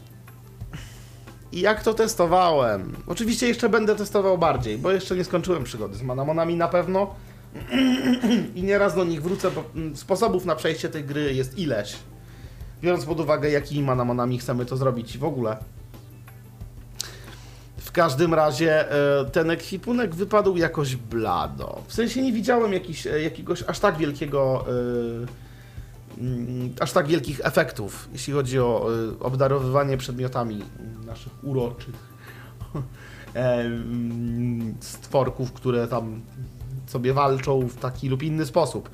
I jak to testowałem? Oczywiście jeszcze będę testował bardziej, bo jeszcze nie skończyłem przygody z Manamonami na pewno. I nieraz do nich wrócę, bo mm, sposobów na przejście tej gry jest ileś. Biorąc pod uwagę, jakimi Manamonami chcemy to zrobić w ogóle. W każdym razie e, ten ekwipunek wypadł jakoś blado. W sensie nie widziałem jakiś, e, jakiegoś aż tak wielkiego, e, mm, aż tak wielkich efektów, jeśli chodzi o obdarowywanie przedmiotami naszych uroczych stworków, które tam sobie walczą w taki lub inny sposób.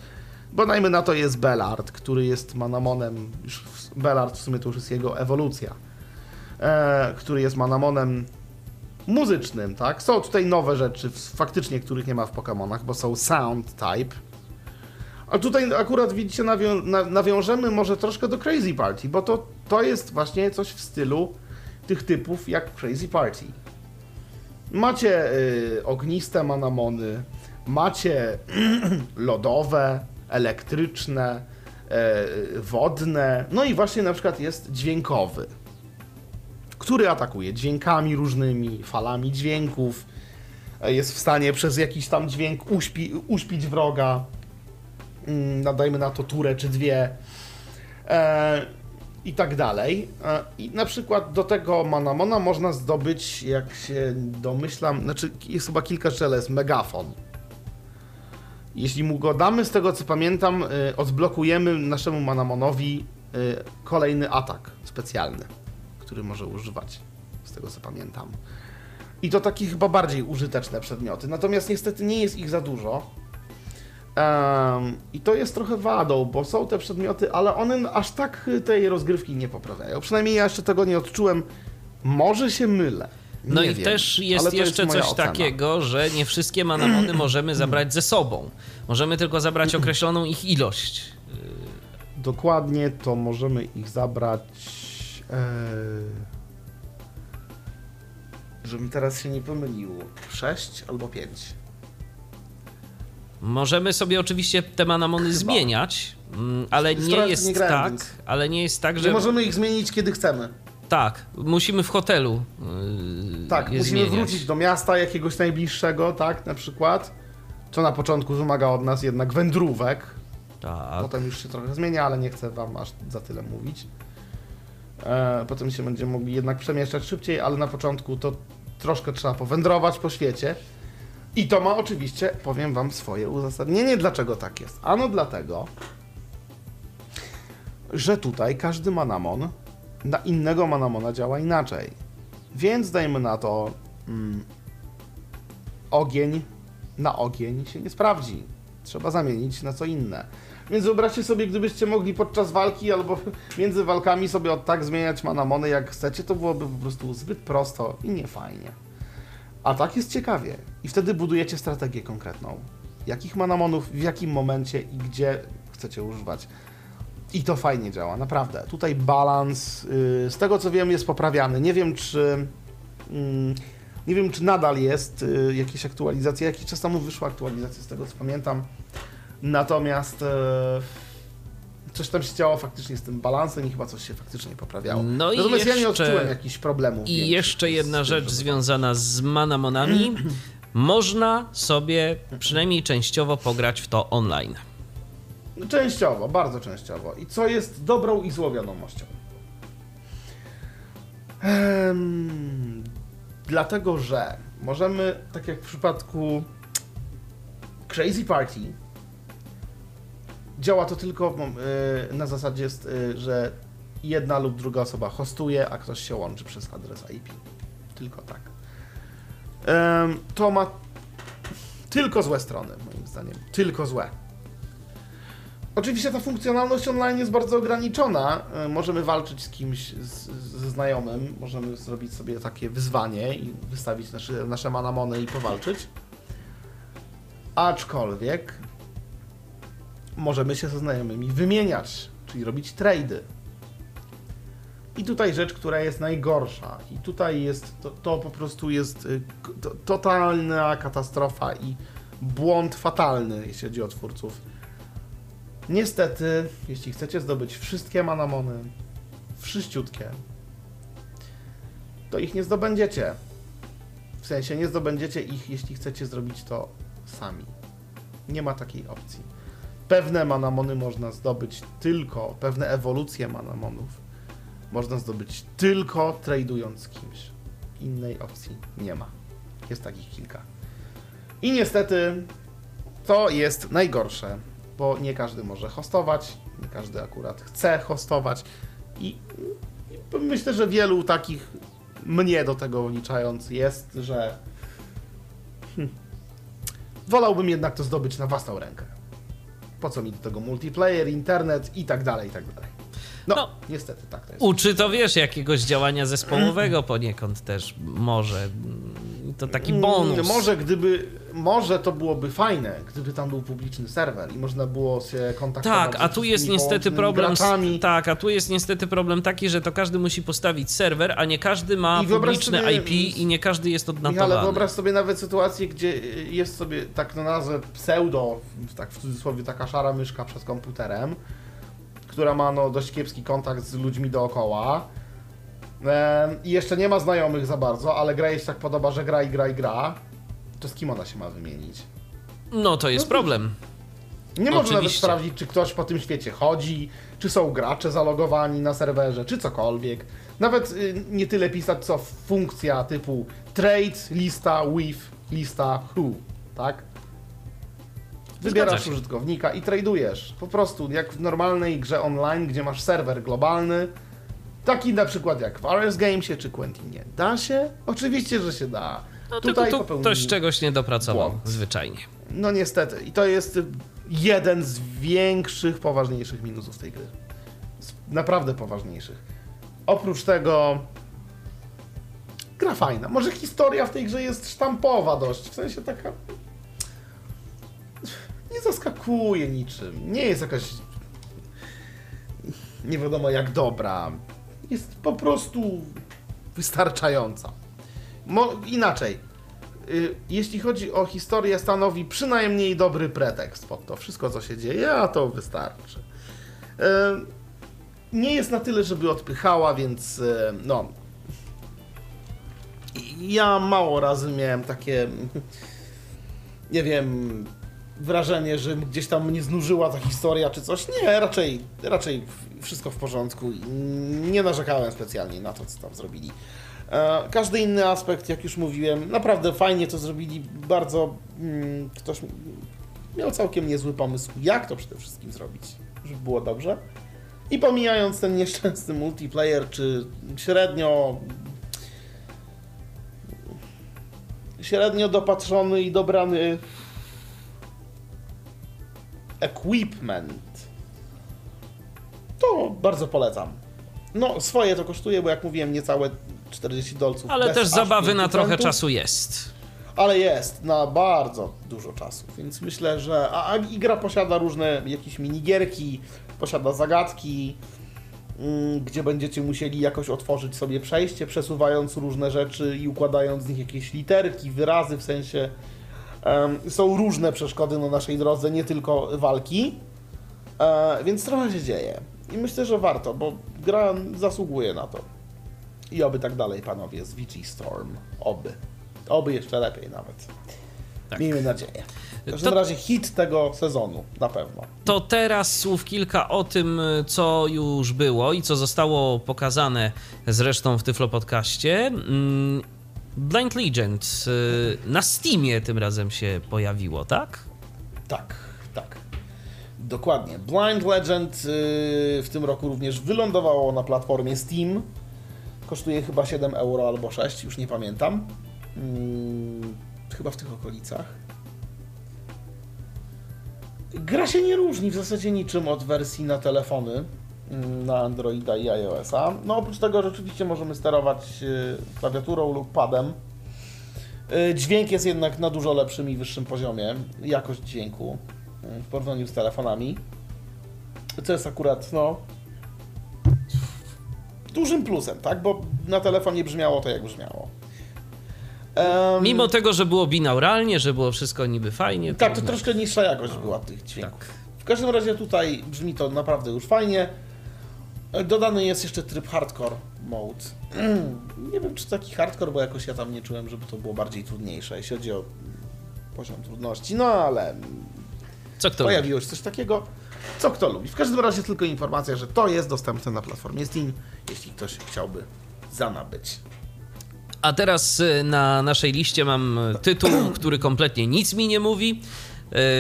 Bo najmy na to jest Bellard, który jest Manamonem, już Bellard w sumie to już jest jego ewolucja, e, który jest Manamonem muzycznym, tak? Są tutaj nowe rzeczy, faktycznie, których nie ma w Pokémonach, bo są Sound Type. A tutaj akurat widzicie, nawią na nawiążemy może troszkę do Crazy Party, bo to, to jest właśnie coś w stylu tych typów jak Crazy Party. Macie y, ogniste manamony, macie lodowe, elektryczne, y, wodne, no i właśnie na przykład jest dźwiękowy, który atakuje dźwiękami różnymi, falami dźwięków, y, jest w stanie przez jakiś tam dźwięk uśpi, uśpić wroga, mm, nadajmy na to turę czy dwie. E, i tak dalej. E, I na przykład do tego Manamona można zdobyć, jak się domyślam, znaczy jest chyba kilka jest megafon. Jeśli mu go damy, z tego co pamiętam, y, odblokujemy naszemu Manamonowi y, kolejny atak specjalny, który może używać, z tego co pamiętam. I to takie chyba bardziej użyteczne przedmioty. Natomiast niestety nie jest ich za dużo. Um, I to jest trochę wadą, bo są te przedmioty, ale one aż tak tej rozgrywki nie poprawiają. Przynajmniej ja jeszcze tego nie odczułem. Może się mylę. No nie i wiem, też jest jeszcze moja coś ocena. takiego, że nie wszystkie manamony możemy zabrać ze sobą. Możemy tylko zabrać określoną ich ilość. Dokładnie to możemy ich zabrać. E... Żebym teraz się nie pomylił. 6 albo 5. Możemy sobie oczywiście te manamony zmieniać, mm, ale nie jest nie tak, więc- ale nie jest tak, Nie że możemy ich zmienić kiedy chcemy. Tak, musimy w hotelu yy, Tak, musimy zmieniać. wrócić do miasta jakiegoś najbliższego, tak, na przykład. Co na początku wymaga od nas jednak wędrówek. Tak. Potem już się trochę zmienia, ale nie chcę wam aż za tyle mówić. E, potem się będziemy mogli jednak przemieszczać szybciej, ale na początku to troszkę trzeba powędrować po świecie. I to ma oczywiście, powiem wam, swoje uzasadnienie, dlaczego tak jest. Ano dlatego, że tutaj każdy manamon na innego manamona działa inaczej. Więc dajmy na to mm, ogień na ogień się nie sprawdzi. Trzeba zamienić na co inne. Więc wyobraźcie sobie, gdybyście mogli podczas walki albo między walkami sobie od tak zmieniać manamony jak chcecie, to byłoby po prostu zbyt prosto i niefajnie. A tak jest ciekawie. I wtedy budujecie strategię konkretną. Jakich manamonów, w jakim momencie i gdzie chcecie używać. I to fajnie działa, naprawdę. Tutaj balans, yy, z tego co wiem, jest poprawiany. Nie wiem, czy. mm, nie wiem, czy nadal jest y, jakieś aktualizacje. Jakiś czas temu wyszła aktualizacja, z tego co pamiętam. Natomiast e, coś tam się działo faktycznie z tym balansem i chyba coś się faktycznie poprawiało. No i Natomiast ja nie jeszcze- odczułem jakichś problemów. I jeszcze z jedna tym, rzecz związana z manamonami. Można sobie przynajmniej częściowo pograć w to online. Częściowo, bardzo częściowo. I co jest dobrą i złą wiadomością? Ehm, dlatego, że możemy, tak jak w przypadku Crazy Party, działa to tylko w mom- y, na zasadzie, jest, y, że jedna lub druga osoba hostuje, a ktoś się łączy przez adres IP. Tylko tak. To ma tylko złe strony, moim zdaniem. Tylko złe. Oczywiście ta funkcjonalność online jest bardzo ograniczona. E, Możemy walczyć z kimś, ze znajomym, możemy zrobić sobie takie wyzwanie i wystawić nasze, nasze manamony i powalczyć. Aczkolwiek możemy się ze znajomymi wymieniać, czyli robić trady. I tutaj rzecz, która jest najgorsza. I tutaj jest, to, to po prostu jest y, totalna katastrofa i błąd fatalny, jeśli chodzi o twórców. Niestety, jeśli chcecie zdobyć wszystkie manamony, wszyściutkie, to ich nie zdobędziecie. W sensie nie zdobędziecie ich, jeśli chcecie zrobić to sami. Nie ma takiej opcji. Pewne manamony można zdobyć tylko, pewne ewolucje manamonów można zdobyć tylko tradując kimś. Innej opcji nie ma. Jest takich kilka. I niestety to jest najgorsze, bo nie każdy może hostować, nie każdy akurat chce hostować i, i myślę, że wielu takich, mnie do tego wliczając, jest, że hm, wolałbym jednak to zdobyć na własną rękę. Po co mi do tego multiplayer, internet i tak dalej, i tak dalej. No, No. niestety tak to jest. Uczy to, wiesz, jakiegoś działania zespołowego poniekąd też może. To taki bonus. Mm, Może gdyby, może to byłoby fajne, gdyby tam był publiczny serwer i można było się kontaktować Tak, a tu jest niestety problem. Graczami. tak, a tu jest niestety problem taki, że to każdy musi postawić serwer, a nie każdy ma I publiczne sobie- IP i nie każdy jest odnotowany. wyobraź sobie nawet sytuację, gdzie jest sobie tak na nazwę pseudo, tak w cudzysłowie taka szara myszka przed komputerem, która ma no, dość kiepski kontakt z ludźmi dookoła. I jeszcze nie ma znajomych za bardzo, ale gra jej się tak podoba, że gra i gra i gra. To z kim ona się ma wymienić? No to jest problem. Nie można nawet sprawdzić, czy ktoś po tym świecie chodzi, czy są gracze zalogowani na serwerze, czy cokolwiek. Nawet y, nie tyle pisać, co funkcja typu trade, lista, with, lista, who, tak? Wybierasz użytkownika i tradujesz. Po prostu, jak w normalnej grze online, gdzie masz serwer globalny, taki na przykład jak w RS Gamesie czy Quentinie. Da się? Oczywiście, że się da. No tylko tu ktoś czegoś nie dopracował, błąd. zwyczajnie. no niestety. I to jest jeden z większych, poważniejszych minusów tej gry. Naprawdę poważniejszych. Oprócz tego gra fajna. Może historia w tej grze jest sztampowa dość. W sensie taka... Nie zaskakuje niczym. Nie jest jakaś... Nie wiadomo jak dobra. Jest po prostu wystarczająca. Mo inaczej. Y, jeśli chodzi o historię, stanowi przynajmniej dobry pretekst pod to wszystko, co się dzieje, a to wystarczy. Y, Nie jest na tyle, żeby odpychała, więc y, no. Ja mało razy miałem takie, nie wiem, wrażenie, że gdzieś tam mnie znużyła ta historia czy coś. Nie, raczej, raczej wszystko w porządku. Nie narzekałem specjalnie na to, co tam zrobili. E, Każdy inny aspekt, jak już mówiłem, naprawdę fajnie to zrobili. Bardzo mm, ktoś miał całkiem niezły pomysł, jak to przede wszystkim zrobić, żeby było dobrze. I pomijając ten nieszczęsny multiplayer, czy średnio średnio dopatrzony i dobrany equipment, to bardzo polecam. No, swoje to kosztuje, bo jak mówiłem, niecałe 40 dolców. Ale też zabawy na 5 trochę centów. czasu jest. Ale jest, na bardzo dużo czasu, więc myślę, że. A, a i gra posiada różne jakieś minigierki, posiada zagadki, mm, gdzie będziecie musieli jakoś otworzyć sobie przejście, przesuwając różne rzeczy i układając z nich jakieś literki, wyrazy, w sensie. em, są różne przeszkody na naszej drodze, nie tylko walki, e, więc trochę się dzieje. I myślę, że warto, bo gra zasługuje na to. I oby tak dalej, panowie, z VG Storm. Oby. Oby jeszcze lepiej nawet. Tak. Miejmy nadzieję. W każdym To- razie hit tego sezonu, na pewno. To teraz słów kilka o tym, co już było i co zostało pokazane zresztą w Tyflo Podcaście. Mm, Blind Legend y, na Steamie tym razem się pojawiło, tak? Tak, tak. Dokładnie. Blind Legend y, w tym roku również wylądowało na platformie Steam. Kosztuje chyba 7 euro albo 6, już nie pamiętam. Mm, chyba w tych okolicach. Gra się nie różni w zasadzie niczym od wersji na telefony, mm, na Androida i iOS-a. No oprócz tego rzeczywiście możemy sterować y, klawiaturą lub padem. Y, Dźwięk jest jednak na dużo lepszym i wyższym poziomie, jakość dźwięku y, w porównaniu z telefonami. Co jest akurat, no, dużym plusem, tak? Bo na telefonie brzmiało to, jak brzmiało. Em, Mimo tego, że było binauralnie, że było wszystko niby fajnie. tak, to jednak- troszkę niższa jakość była tych dźwięków. Tak. W każdym razie tutaj brzmi to naprawdę już fajnie. Dodany jest jeszcze tryb hardcore mode. Nie wiem, czy taki hardcore, bo jakoś ja tam nie czułem, żeby to było bardziej trudniejsze, jeśli chodzi o poziom trudności. No ale Co kto pojawiło się coś takiego, co kto lubi. W każdym razie tylko informacja, że to jest dostępne na platformie Steam, jeśli ktoś chciałby zanabyć. A teraz y, na naszej liście mam tytuł, który kompletnie nic mi nie mówi,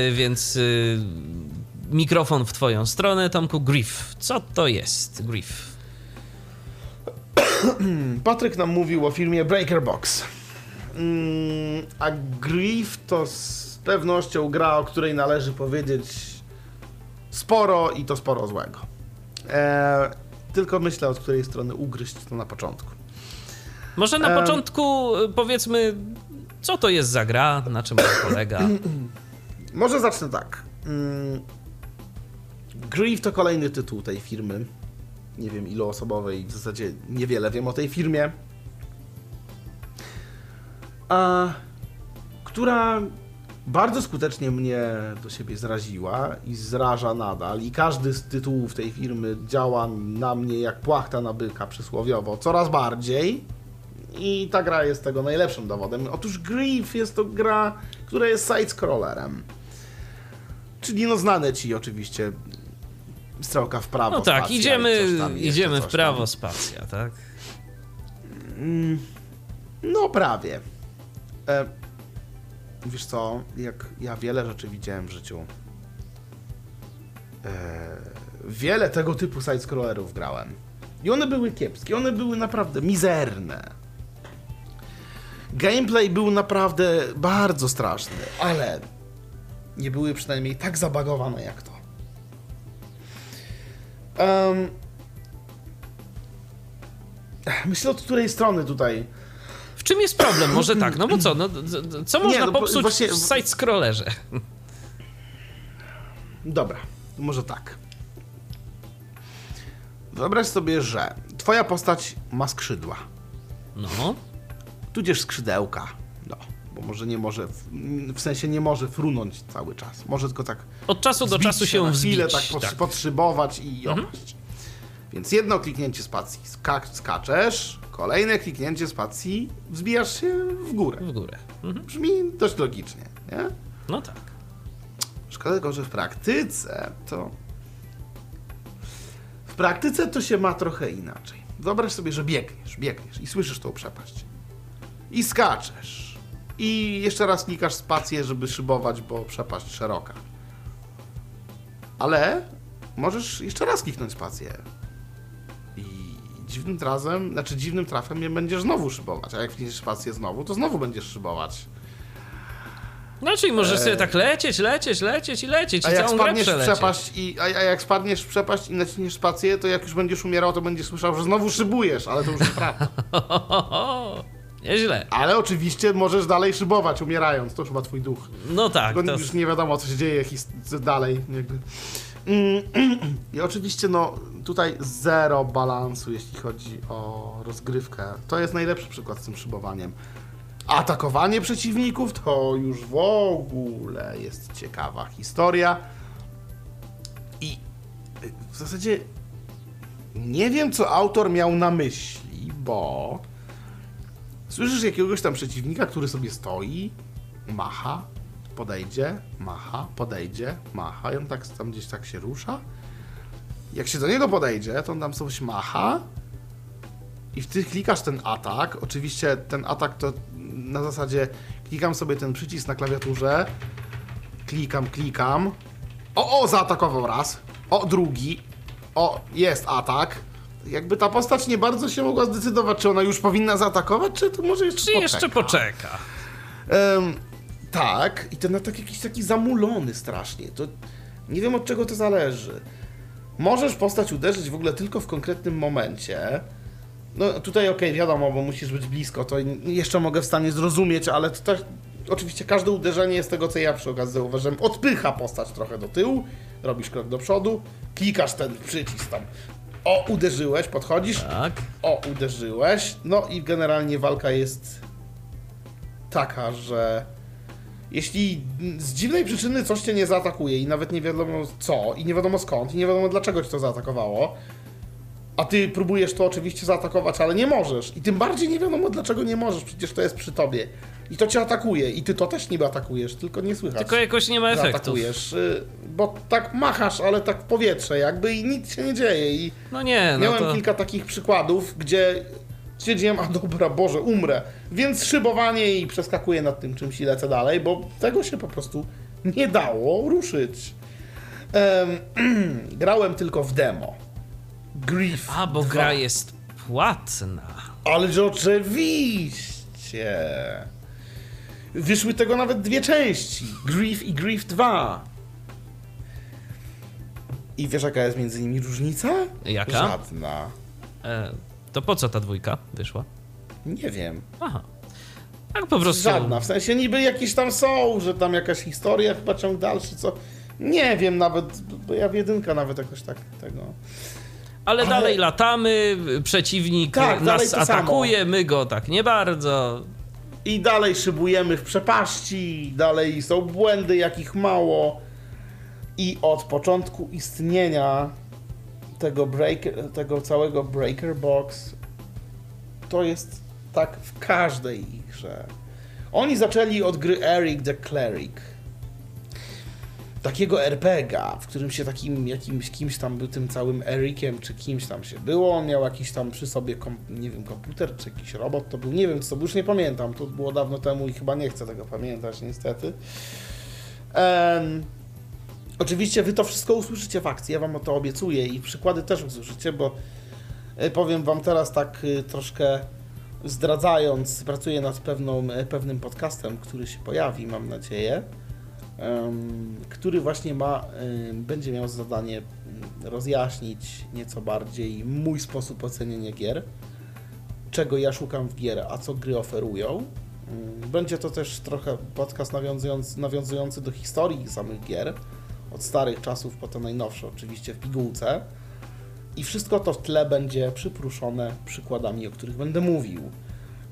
y, więc y, mikrofon w twoją stronę, Tomku. Griff. Co to jest Griff? Patryk nam mówił o filmie Breaker Box. Mm, a Grief to z pewnością gra, o której należy powiedzieć sporo i to sporo złego. E, tylko myślę, od której strony ugryźć to na początku. Może na Em. początku y, powiedzmy Co to jest za gra? Na czym ona polega? Może zacznę tak. Mm. Grief to kolejny tytuł tej firmy. Nie wiem iluosobowej, w zasadzie niewiele wiem o tej firmie. A, która bardzo skutecznie mnie do siebie zraziła i zraża nadal. I każdy z tytułów tej firmy działa na mnie jak płachta na byka przysłowiowo, coraz bardziej. I ta gra jest tego najlepszym dowodem. Otóż Grief jest to gra, która jest side-scrollerem. Czyli no znane ci oczywiście strzałka w prawo. No tak, spacja idziemy, idziemy w prawo, tam. spacja, tak? No prawie. E, wiesz co, jak ja wiele rzeczy widziałem w życiu. E, wiele tego typu side-scrollerów grałem. I one były kiepskie, one były naprawdę mizerne. Gameplay był naprawdę bardzo straszny, ale nie były przynajmniej tak zabagowane jak to. Em, myślę od której strony tutaj czym jest problem? Może tak, no bo co? No, co można no bo popsuć właśnie- w side-scrollerze? Dobra, może tak. Wyobraź sobie, że twoja postać ma skrzydła, No, tudzież skrzydełka. No, bo może nie może, w, w sensie nie może frunąć cały czas. Może tylko tak od czasu do czasu się na wzbić. chwilę, tak, tak. podszybować i opaść. Więc jedno kliknięcie spacji skak, skaczesz, kolejne kliknięcie spacji wzbijasz się w górę. W górę. Mhm. Brzmi dość logicznie, nie? No tak. Szkoda tylko, że w praktyce to. W praktyce to się ma trochę inaczej. Wyobraź sobie, że biegniesz, biegniesz i słyszysz tą przepaść. I skaczesz. I jeszcze raz klikasz spację, żeby szybować, bo przepaść szeroka. Ale możesz jeszcze raz kliknąć spację. I dziwnym razem, znaczy dziwnym trafem nie będziesz znowu szybować. A jak klikniesz spację znowu, to znowu będziesz szybować. No czyli możesz sobie tak lecieć, lecieć, lecieć i lecieć i A jak całą grę przelecieć. przepaść i, a, a jak spadniesz w przepaść i naciśniesz spację, to jak już będziesz umierał, to będziesz słyszał, że znowu szybujesz, ale to już nieprawda. Nieźle. Ale oczywiście możesz dalej szybować, umierając, to chyba twój duch. No tak, Tylko to... już nie wiadomo, co się dzieje dalej. Jakby. I oczywiście, no, tutaj zero balansu, jeśli chodzi o rozgrywkę. To jest najlepszy przykład z tym szybowaniem. Atakowanie przeciwników to już w ogóle jest ciekawa historia. I y, w zasadzie nie wiem, co autor miał na myśli, bo słyszysz jakiegoś tam przeciwnika, który sobie stoi, macha, podejdzie, macha, podejdzie, macha i on tak tam gdzieś tak się rusza. Jak się do niego podejdzie, to on tam coś macha i tych klikasz ten atak. Oczywiście ten atak to na zasadzie klikam sobie ten przycisk na klawiaturze, klikam, klikam. O, o, zaatakował raz. O, drugi. O, jest atak. Jakby ta postać nie bardzo się mogła zdecydować, czy ona już powinna zaatakować, czy to może jeszcze Czy jeszcze poczeka? Em, tak, i to na tak jakiś taki zamulony strasznie. To nie wiem od czego to zależy. Możesz postać uderzyć w ogóle tylko w konkretnym momencie. No tutaj okej, wiadomo, bo musisz być blisko, to jeszcze mogę w stanie zrozumieć, ale to też, oczywiście każde uderzenie z tego, co ja przy okazji zauważyłem, odpycha postać trochę do tyłu, robisz krok do przodu, klikasz ten przycisk tam. O, uderzyłeś, podchodzisz, Tak. o, uderzyłeś. No i generalnie walka jest taka, że jeśli z dziwnej przyczyny coś cię nie zaatakuje i nawet nie wiadomo co, i nie wiadomo skąd, i nie wiadomo dlaczego cię to zaatakowało, a ty próbujesz to oczywiście zaatakować, ale nie możesz. I tym bardziej nie wiadomo dlaczego nie możesz, przecież to jest przy tobie. I to cię atakuje, i ty to też niby atakujesz, tylko nie słychać. Tylko jakoś nie ma efektów. Zaatakujesz, y, bo tak machasz, ale tak w powietrze jakby i nic się nie dzieje i No nie, no Miałem to... kilka takich przykładów, gdzie stwierdziłem, a dobra, Boże, umrę. Więc szybowanie i przeskakuję nad tym czymś i lecę dalej, bo tego się po prostu nie dało ruszyć. Em, grałem tylko w demo. Grief. A, bo 2. gra jest płatna. Ależ oczywiście. Wyszły tego nawet dwie części. Grief i Grief 2. I wiesz jaka jest między nimi różnica? Jaka? Żadna. E, to po co ta dwójka wyszła? Nie wiem. Aha. Tak po prostu. Żadna. W sensie niby jakieś tam są, że tam jakaś historia, chyba ciąg dalszy, co. Nie wiem nawet, bo ja w jedynka nawet jakoś tak tego. Ale, Ale- dalej latamy, przeciwnik Tak, nas atakuje, my go tak nie bardzo. I dalej szybujemy w przepaści, dalej są błędy, jakich mało. I od początku istnienia tego, breaker, tego całego Breaker Box to jest tak w każdej ich grze. Oni zaczęli od gry Eric the Cleric. Takiego RPGa, w którym się takim jakimś kimś tam był tym całym Ericiem, czy kimś tam się było. On miał jakiś tam przy sobie, nie wiem, komputer, czy jakiś robot to był. Nie wiem, co, już nie pamiętam. To było dawno temu i chyba nie chcę tego pamiętać, niestety. Em, oczywiście wy to wszystko usłyszycie w akcji, ja wam o to obiecuję i przykłady też usłyszycie, bo e, powiem wam teraz tak e, troszkę zdradzając, pracuję nad pewną, e, pewnym podcastem, który się pojawi, mam nadzieję, który właśnie ma, będzie miał zadanie mm, rozjaśnić nieco bardziej mój sposób oceniania gier, czego ja szukam w gier, a co gry oferują. Mm, Będzie to też trochę podcast nawiązujący, nawiązujący do historii samych gier, od starych czasów po te najnowsze, oczywiście w pigułce. I wszystko to w tle będzie przypruszone przykładami, o których będę mówił.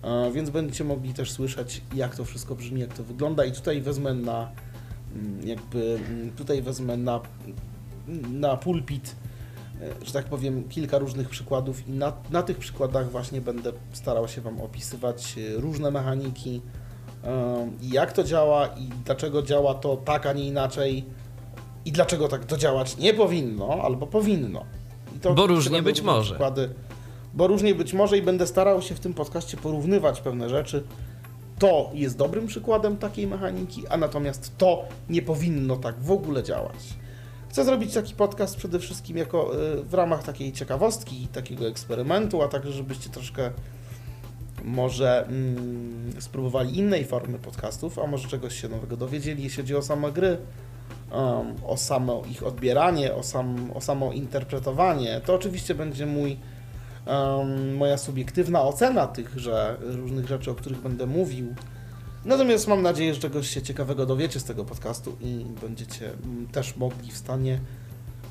E, Więc będziecie mogli też słyszeć, jak to wszystko brzmi, jak to wygląda. I tutaj wezmę na mm, jakby mm, tutaj wezmę na, na pulpit, e, że tak powiem, kilka różnych przykładów i na, na tych przykładach właśnie będę starał się Wam opisywać e, różne mechaniki, jak to działa i dlaczego działa to tak, a nie inaczej i dlaczego tak to działać nie powinno albo powinno. I to Bo różnie być może. Przykłady, bo różnie być może i będę starał się w tym podcaście porównywać pewne rzeczy. To jest dobrym przykładem takiej mechaniki, a natomiast to nie powinno tak w ogóle działać. Chcę zrobić taki podcast przede wszystkim jako y, w ramach takiej ciekawostki, takiego eksperymentu, a także żebyście troszkę może mm, spróbowali innej formy podcastów, a może czegoś się nowego dowiedzieli, jeśli chodzi o same gry, um, o samo ich odbieranie, o, sam, o samo interpretowanie. To oczywiście będzie mój, um, moja subiektywna ocena tych że, różnych rzeczy, o których będę mówił. Natomiast mam nadzieję, że czegoś się ciekawego dowiecie z tego podcastu i będziecie mm, też mogli w stanie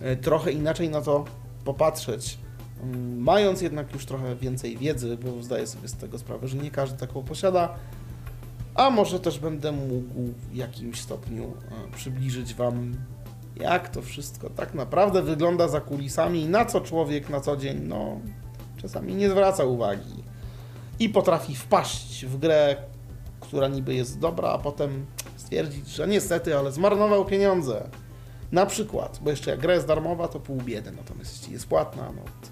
e, trochę inaczej na to popatrzeć. Mm, Mając jednak już trochę więcej wiedzy, bo zdaję sobie z tego sprawę, że nie każdy taką posiada, a może też będę mógł w jakimś stopniu e, przybliżyć Wam, jak to wszystko tak naprawdę wygląda za kulisami i na co człowiek na co dzień, no, czasami nie zwraca uwagi i potrafi wpaść w grę, która niby jest dobra, a potem stwierdzić, że niestety, ale zmarnował pieniądze. Na przykład, bo jeszcze jak gra jest darmowa, to pół biedy, natomiast jeśli jest płatna, no to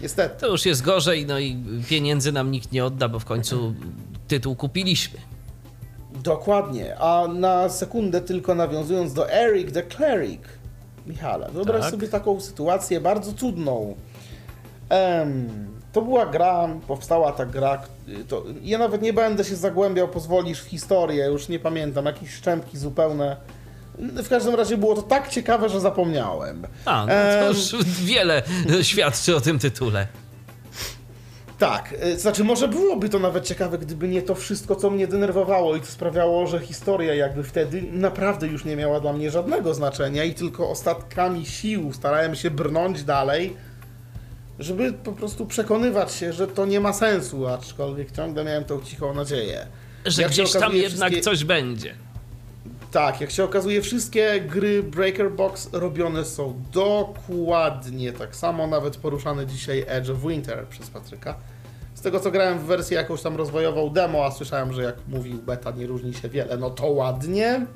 niestety. To już jest gorzej, no i pieniędzy nam nikt nie odda, bo w końcu tytuł kupiliśmy. Dokładnie, a na sekundę tylko nawiązując do Eric the Cleric, Michale, wyobraź Tak. sobie taką sytuację bardzo cudną. Em, to była gra, powstała ta gra, to, ja nawet nie będę się zagłębiał, pozwolisz w historię, już nie pamiętam, jakieś szczępki zupełne. W każdym razie było to tak ciekawe, że zapomniałem. A, no to już wiele świadczy o tym tytule. Tak, y, znaczy może byłoby to nawet ciekawe, gdyby nie to wszystko, co mnie denerwowało i to sprawiało, że historia jakby wtedy naprawdę już nie miała dla mnie żadnego znaczenia i tylko ostatkami sił starałem się brnąć dalej, żeby po prostu przekonywać się, że to nie ma sensu, aczkolwiek ciągle miałem tą cichą nadzieję. Że Jak gdzieś tam okazuje, jednak wszystkie- coś będzie. Tak, jak się okazuje, wszystkie gry Breaker Box robione są dokładnie tak samo, nawet poruszany dzisiaj Edge of Winter przez Patryka. Z tego co grałem w wersję jakąś tam rozwojową demo, a słyszałem, że jak mówił beta nie różni się wiele, no to ładnie.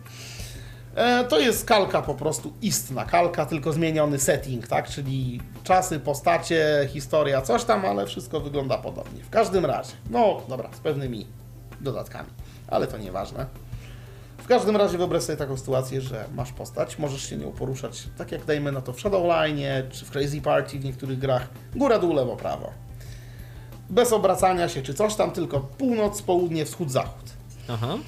E, to jest kalka po prostu, istna kalka, tylko zmieniony setting, tak? Czyli czasy, postacie, historia, coś tam, ale wszystko wygląda podobnie. W każdym razie, no dobra, z pewnymi dodatkami, ale to nieważne. W każdym razie wyobraź sobie taką sytuację, że masz postać, możesz się nią poruszać, tak jak dajmy na to w Shadowline, czy w Crazy Party w niektórych grach, góra, dół, lewo, prawo. Bez obracania się, czy coś tam, tylko północ, południe, wschód, zachód. Aha.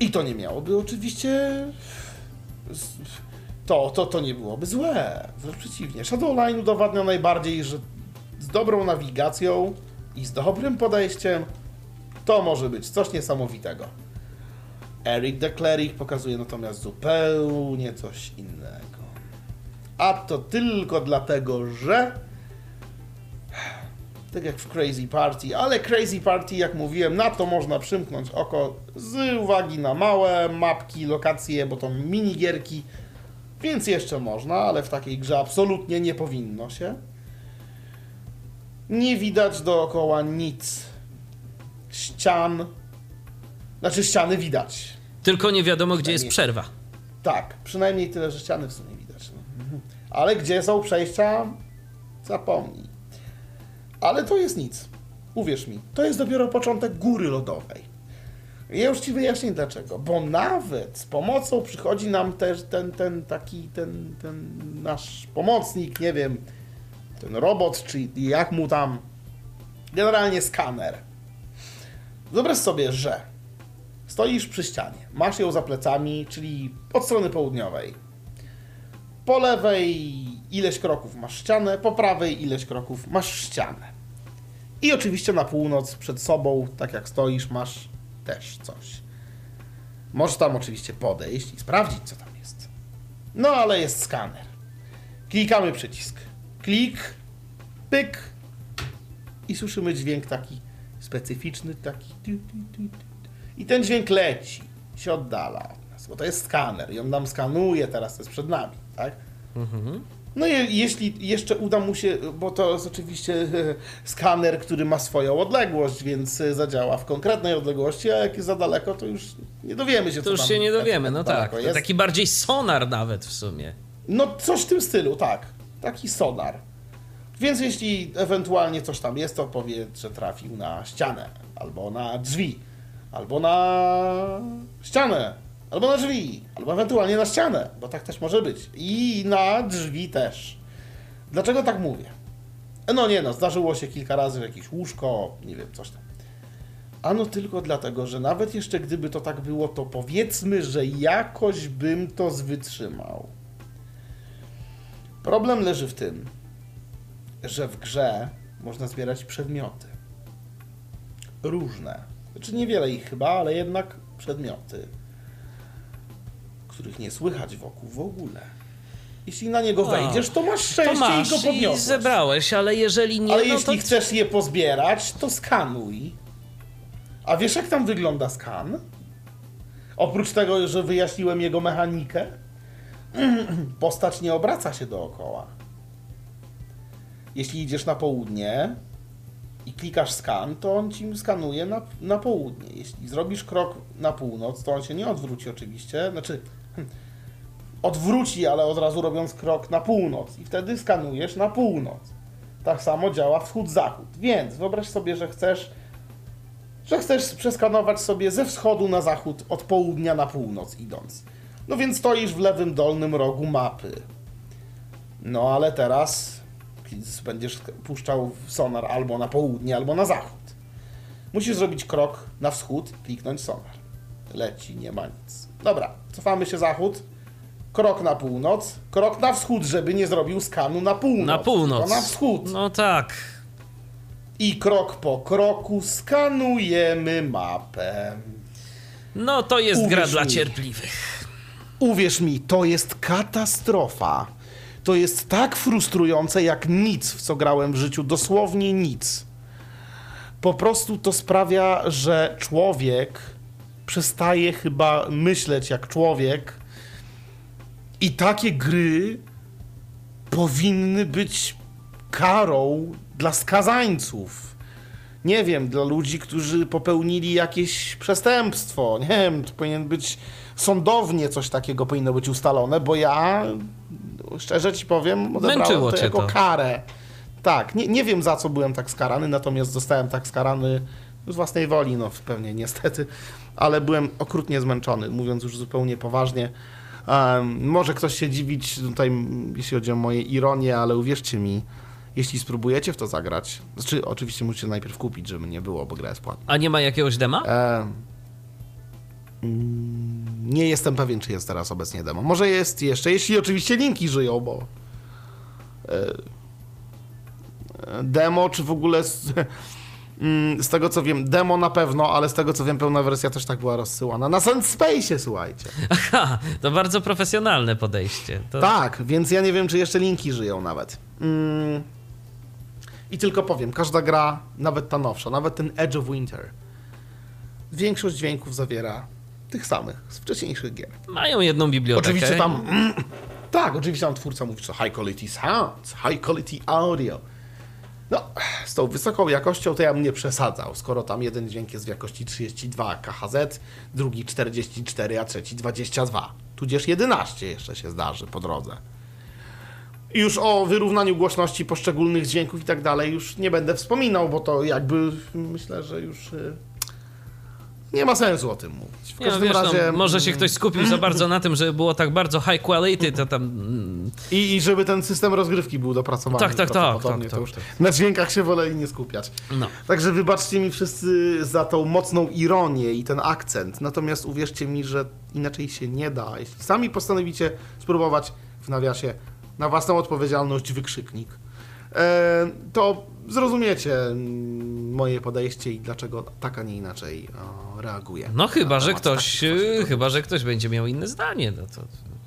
I to nie miałoby oczywiście... To, to, to nie byłoby złe, wręcz przeciwnie. Shadowline udowadnia najbardziej, że z dobrą nawigacją i z dobrym podejściem To może być coś niesamowitego. Eric the Cleric pokazuje natomiast zupełnie coś innego. A to tylko dlatego, że tak jak w Crazy Party, ale Crazy Party, jak mówiłem, na to można przymknąć oko z uwagi na małe mapki, lokacje, bo to minigierki, więc jeszcze można, ale w takiej grze absolutnie nie powinno się. Nie widać dookoła nic. Ścian. Znaczy ściany widać. Tylko nie wiadomo, gdzie jest przerwa. Tak, przynajmniej tyle, że ściany w sumie widać. No. Ale gdzie są przejścia? Zapomnij. Ale to jest nic. Uwierz mi, to jest dopiero początek góry lodowej. Ja już ci wyjaśnię dlaczego. Bo nawet z pomocą przychodzi nam też ten, ten taki, ten, ten nasz pomocnik, nie wiem, ten robot, czy jak mu tam, generalnie skaner. Wyobraź sobie, że stoisz przy ścianie, masz ją za plecami, czyli od strony południowej. Po lewej ileś kroków masz ścianę, po prawej ileś kroków masz ścianę. I oczywiście na północ przed sobą, tak jak stoisz, masz też coś. Możesz tam oczywiście podejść i sprawdzić, co tam jest. No ale jest skaner. Klikamy przycisk. Klik, pyk i słyszymy dźwięk taki specyficzny, taki. tu, tu, tu. I ten dźwięk leci, się oddala od nas, bo to jest skaner i on nam skanuje teraz, to jest przed nami, tak? No i jeśli jeszcze uda mu się, bo to jest oczywiście skaner, który ma swoją odległość, więc zadziała w konkretnej odległości, a jak jest za daleko, to już nie dowiemy się, To już się nie tak- dowiemy, no tak. jest. taki bardziej sonar nawet w sumie. No coś w tym stylu, tak. Taki sonar. Więc jeśli ewentualnie coś tam jest, to powie, że trafił na ścianę, albo na drzwi, albo na ścianę, albo na drzwi, albo ewentualnie na ścianę, bo tak też może być. I na drzwi też. Dlaczego tak mówię? No nie no, zdarzyło się kilka razy, że jakieś łóżko, nie wiem, coś tam. Ano tylko dlatego, że nawet jeszcze gdyby to tak było, to powiedzmy, że jakoś bym to wytrzymał. Problem leży w tym, że w grze można zbierać przedmioty. Różne. Znaczy niewiele ich chyba, ale jednak przedmioty, których nie słychać wokół w ogóle. Jeśli na niego A, wejdziesz, to masz To szczęście masz i go i podniosłeś. zebrałeś, ale jeżeli nie, Ale no jeśli to... chcesz je pozbierać, to skanuj. A wiesz, jak tam wygląda skan? Oprócz tego, że wyjaśniłem jego mechanikę, postać nie obraca się dookoła. Jeśli idziesz na południe i klikasz skan, to on ci skanuje na, na południe. Jeśli zrobisz krok na północ, to on się nie odwróci oczywiście. Znaczy, hmm, odwróci, ale od razu robiąc krok na północ. I wtedy skanujesz na północ. Tak samo działa wschód-zachód. Więc wyobraź sobie, że chcesz, że chcesz przeskanować sobie ze wschodu na zachód, od południa na północ idąc. No więc stoisz w lewym dolnym rogu mapy. No ale teraz będziesz puszczał sonar albo na południe, albo na zachód. Musisz zrobić krok na wschód, kliknąć sonar. Leci, nie ma nic. Dobra, cofamy się zachód. Krok na północ, krok na wschód, żeby nie zrobił skanu na północ. Na północ. na wschód. No tak. I krok po kroku skanujemy mapę. No to jest Uwierz gra dla mi. cierpliwych. Uwierz mi, to jest katastrofa. To jest tak frustrujące jak nic, w co grałem w życiu, dosłownie nic. Po prostu to sprawia, że człowiek przestaje chyba myśleć jak człowiek i takie gry powinny być karą dla skazańców. Nie wiem, dla ludzi, którzy popełnili jakieś przestępstwo. Nie wiem, to powinien być sądownie coś takiego powinno być ustalone, bo ja szczerze ci powiem, odebrałem Męczyło to jako to. karę. Tak, nie, nie wiem za co byłem tak skarany, natomiast zostałem tak skarany z własnej woli, no pewnie niestety, ale byłem okrutnie zmęczony, mówiąc już zupełnie poważnie. Em, może ktoś się dziwić tutaj, jeśli chodzi o moje ironie, ale uwierzcie mi, jeśli spróbujecie w to zagrać, znaczy oczywiście musicie najpierw kupić, żeby nie było, bo gra jest płatna. A nie ma jakiegoś dema? E, mm, nie jestem pewien, czy jest teraz obecnie demo. Może jest jeszcze, jeśli oczywiście linki żyją, bo e, e, demo, czy w ogóle s- Mm, Z tego co wiem, demo na pewno, ale z tego co wiem, pełna wersja też tak była rozsyłana. Na Space, słuchajcie. Aha, to bardzo profesjonalne podejście. To... Tak, więc ja nie wiem, czy jeszcze linki żyją nawet. Mm. I tylko powiem, każda gra, nawet ta nowsza, nawet ten Edge of Winter, większość dźwięków zawiera tych samych z wcześniejszych gier. Mają jedną bibliotekę. Oczywiście tam. tak, oczywiście tam twórca mówi, że high quality sounds, high quality audio. No, z tą wysoką jakością to ja bym nie przesadzał, skoro tam jeden dźwięk jest w jakości 32 KHZ, drugi 44, a trzeci 22. Tudzież 11 jeszcze się zdarzy po drodze. Już o wyrównaniu głośności poszczególnych dźwięków i tak dalej już nie będę wspominał, bo to jakby myślę, że już y, nie ma sensu o tym mówić. W Nie, no, każdym wiesz, razie no, może się ktoś skupił za bardzo na tym, żeby było tak bardzo high quality, to tam... I, I żeby ten system rozgrywki był dopracowany. Tak, tak, tak, tak, tak, już tak. Na dźwiękach się woleli nie skupiać. No. Także wybaczcie mi wszyscy za tą mocną ironię i ten akcent. Natomiast uwierzcie mi, że inaczej się nie da. Jeśli sami postanowicie spróbować w nawiasie na własną odpowiedzialność wykrzyknik, e, to zrozumiecie moje podejście i dlaczego tak, a nie inaczej o, reaguję. No chyba, że ktoś, e, chyba, że ktoś będzie miał inne zdanie, no to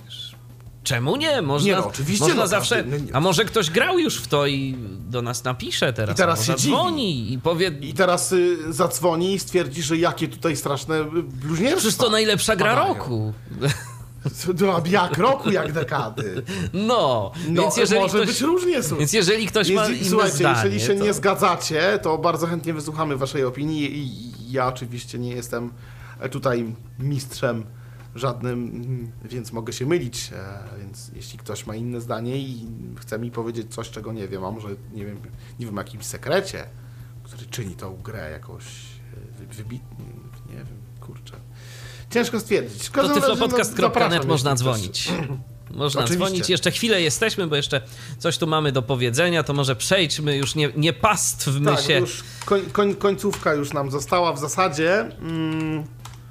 wiesz, czemu nie? Można, Nie, no, oczywiście, można no, zawsze, no a może ktoś grał już w to i do nas napisze teraz, I teraz się zadzwoni i powie, I teraz y, zadzwoni i stwierdzi, że jakie tutaj straszne y, bluźnierstwa. przecież to najlepsza gra padają. roku. Jak roku, jak dekady. No, No, więc jeżeli może ktoś, być różnie, więc jeżeli ktoś ma inne Słuchajcie, zdanie, jeżeli się to... nie zgadzacie, to bardzo chętnie wysłuchamy waszej opinii i ja oczywiście nie jestem tutaj mistrzem żadnym, więc mogę się mylić, e, więc jeśli ktoś ma inne zdanie i chce mi powiedzieć coś, czego nie wiem, a może nie wiem, nie wiem, jakimś sekrecie, który czyni tą grę jakoś e, wy- wybitnie, nie wiem, kurczę. Ciężko stwierdzić. W To no, tyflopodcast.net zapraszam, można dzwonić. Można Oczywiście. dzwonić. Jeszcze chwilę jesteśmy, bo jeszcze coś tu mamy do powiedzenia, to może przejdźmy, już nie, nie pastwmy Tak, się. już koń, koń, końcówka już nam została w zasadzie. Mm,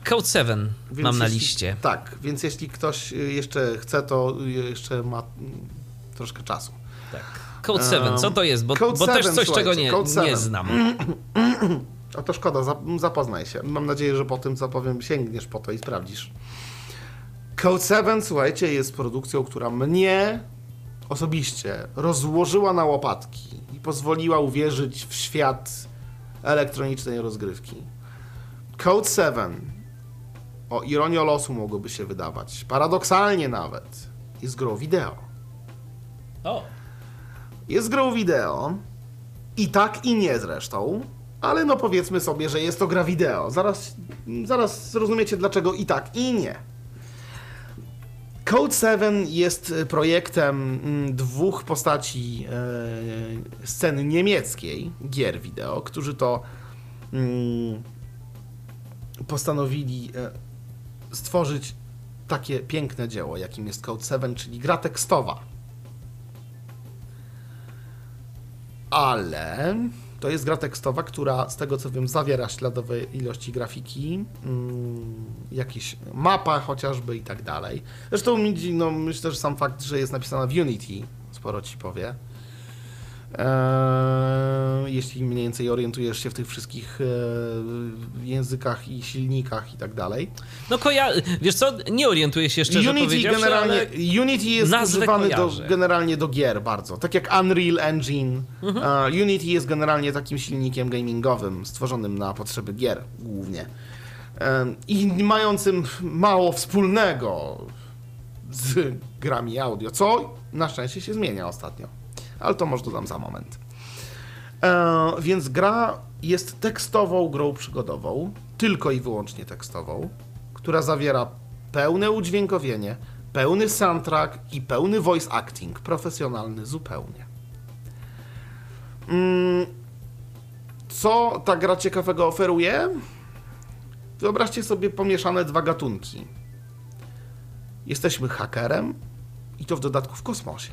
Code 7 więc mam na jeśli, liście. Tak, więc jeśli ktoś y, jeszcze chce, to jeszcze ma mm, troszkę czasu. Tak. Code 7, co to jest? Bo, bo też 7, coś, czego nie, nie 7. znam. A to szkoda, zap- zapoznaj się. Mam nadzieję, że po tym, co powiem, sięgniesz po to i sprawdzisz. Code 7, słuchajcie, jest produkcją, która mnie osobiście rozłożyła na łopatki i pozwoliła uwierzyć w świat elektronicznej rozgrywki. Code 7, o ironią losu mogłoby się wydawać, paradoksalnie nawet, jest grą wideo. O, Jest grą wideo i tak i nie zresztą, ale no powiedzmy sobie, że jest to gra wideo. Zaraz, zaraz zrozumiecie dlaczego i tak i nie. Code 7 jest projektem mm, dwóch postaci e, sceny niemieckiej, gier wideo, którzy to mm, postanowili e, stworzyć takie piękne dzieło, jakim jest Code 7, czyli gra tekstowa. ale to jest gra tekstowa, która z tego co wiem zawiera śladowe ilości grafiki, mm, jakieś mapa chociażby i tak dalej. Zresztą no, myślę, że sam fakt, że jest napisana w Unity sporo ci powie. Eee, jeśli mniej więcej orientujesz się w tych wszystkich e, językach i silnikach i tak dalej. no koja... Wiesz co, nie orientuję się szczerze Unity generalnie. Unity jest używany do, generalnie do gier bardzo. Tak jak Unreal Engine. Mhm. Unity jest generalnie takim silnikiem gamingowym, stworzonym na potrzeby gier głównie. E, I mającym mało wspólnego z grami audio, co na szczęście się zmienia ostatnio. Ale to może dodam za moment. E, więc gra jest tekstową grą przygodową, tylko i wyłącznie tekstową, która zawiera pełne udźwiękowienie, pełny soundtrack i pełny voice acting, profesjonalny zupełnie. Mm, Co ta gra ciekawego oferuje? Wyobraźcie sobie pomieszane dwa gatunki. Jesteśmy hakerem i to w dodatku w kosmosie.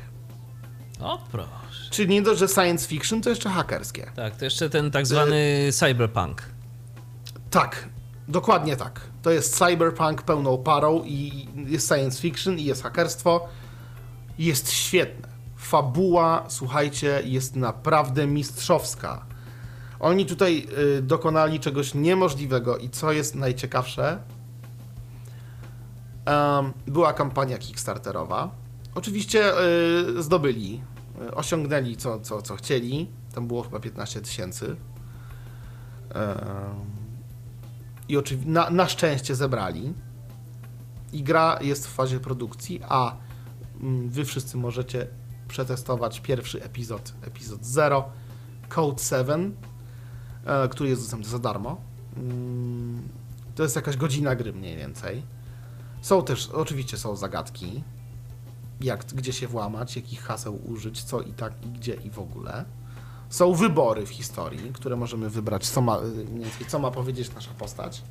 O proszę. Czyli nie dość, że science fiction, to jeszcze hakerskie. Tak, to jeszcze ten tak zwany cyberpunk. Tak, dokładnie tak. To jest cyberpunk pełną parą i jest science fiction i jest hakerstwo. Jest świetne. Fabuła, słuchajcie, jest naprawdę mistrzowska. Oni tutaj y, dokonali czegoś niemożliwego i co jest najciekawsze, em, była kampania Kickstarterowa. Oczywiście y, zdobyli, y, osiągnęli co, co, co chcieli. Tam było chyba 15 tysięcy. I oczywiście na, na szczęście zebrali. I gra jest w fazie produkcji, a mm, wy wszyscy możecie przetestować pierwszy epizod, epizod 0, Code 7, e, który jest dostępny za darmo. Mm, To jest jakaś godzina gry mniej więcej. Są też, oczywiście są zagadki, jak, gdzie się włamać, jakich haseł użyć, co i tak, i gdzie i w ogóle. Są wybory w historii, które możemy wybrać, co ma, co ma powiedzieć nasza postać.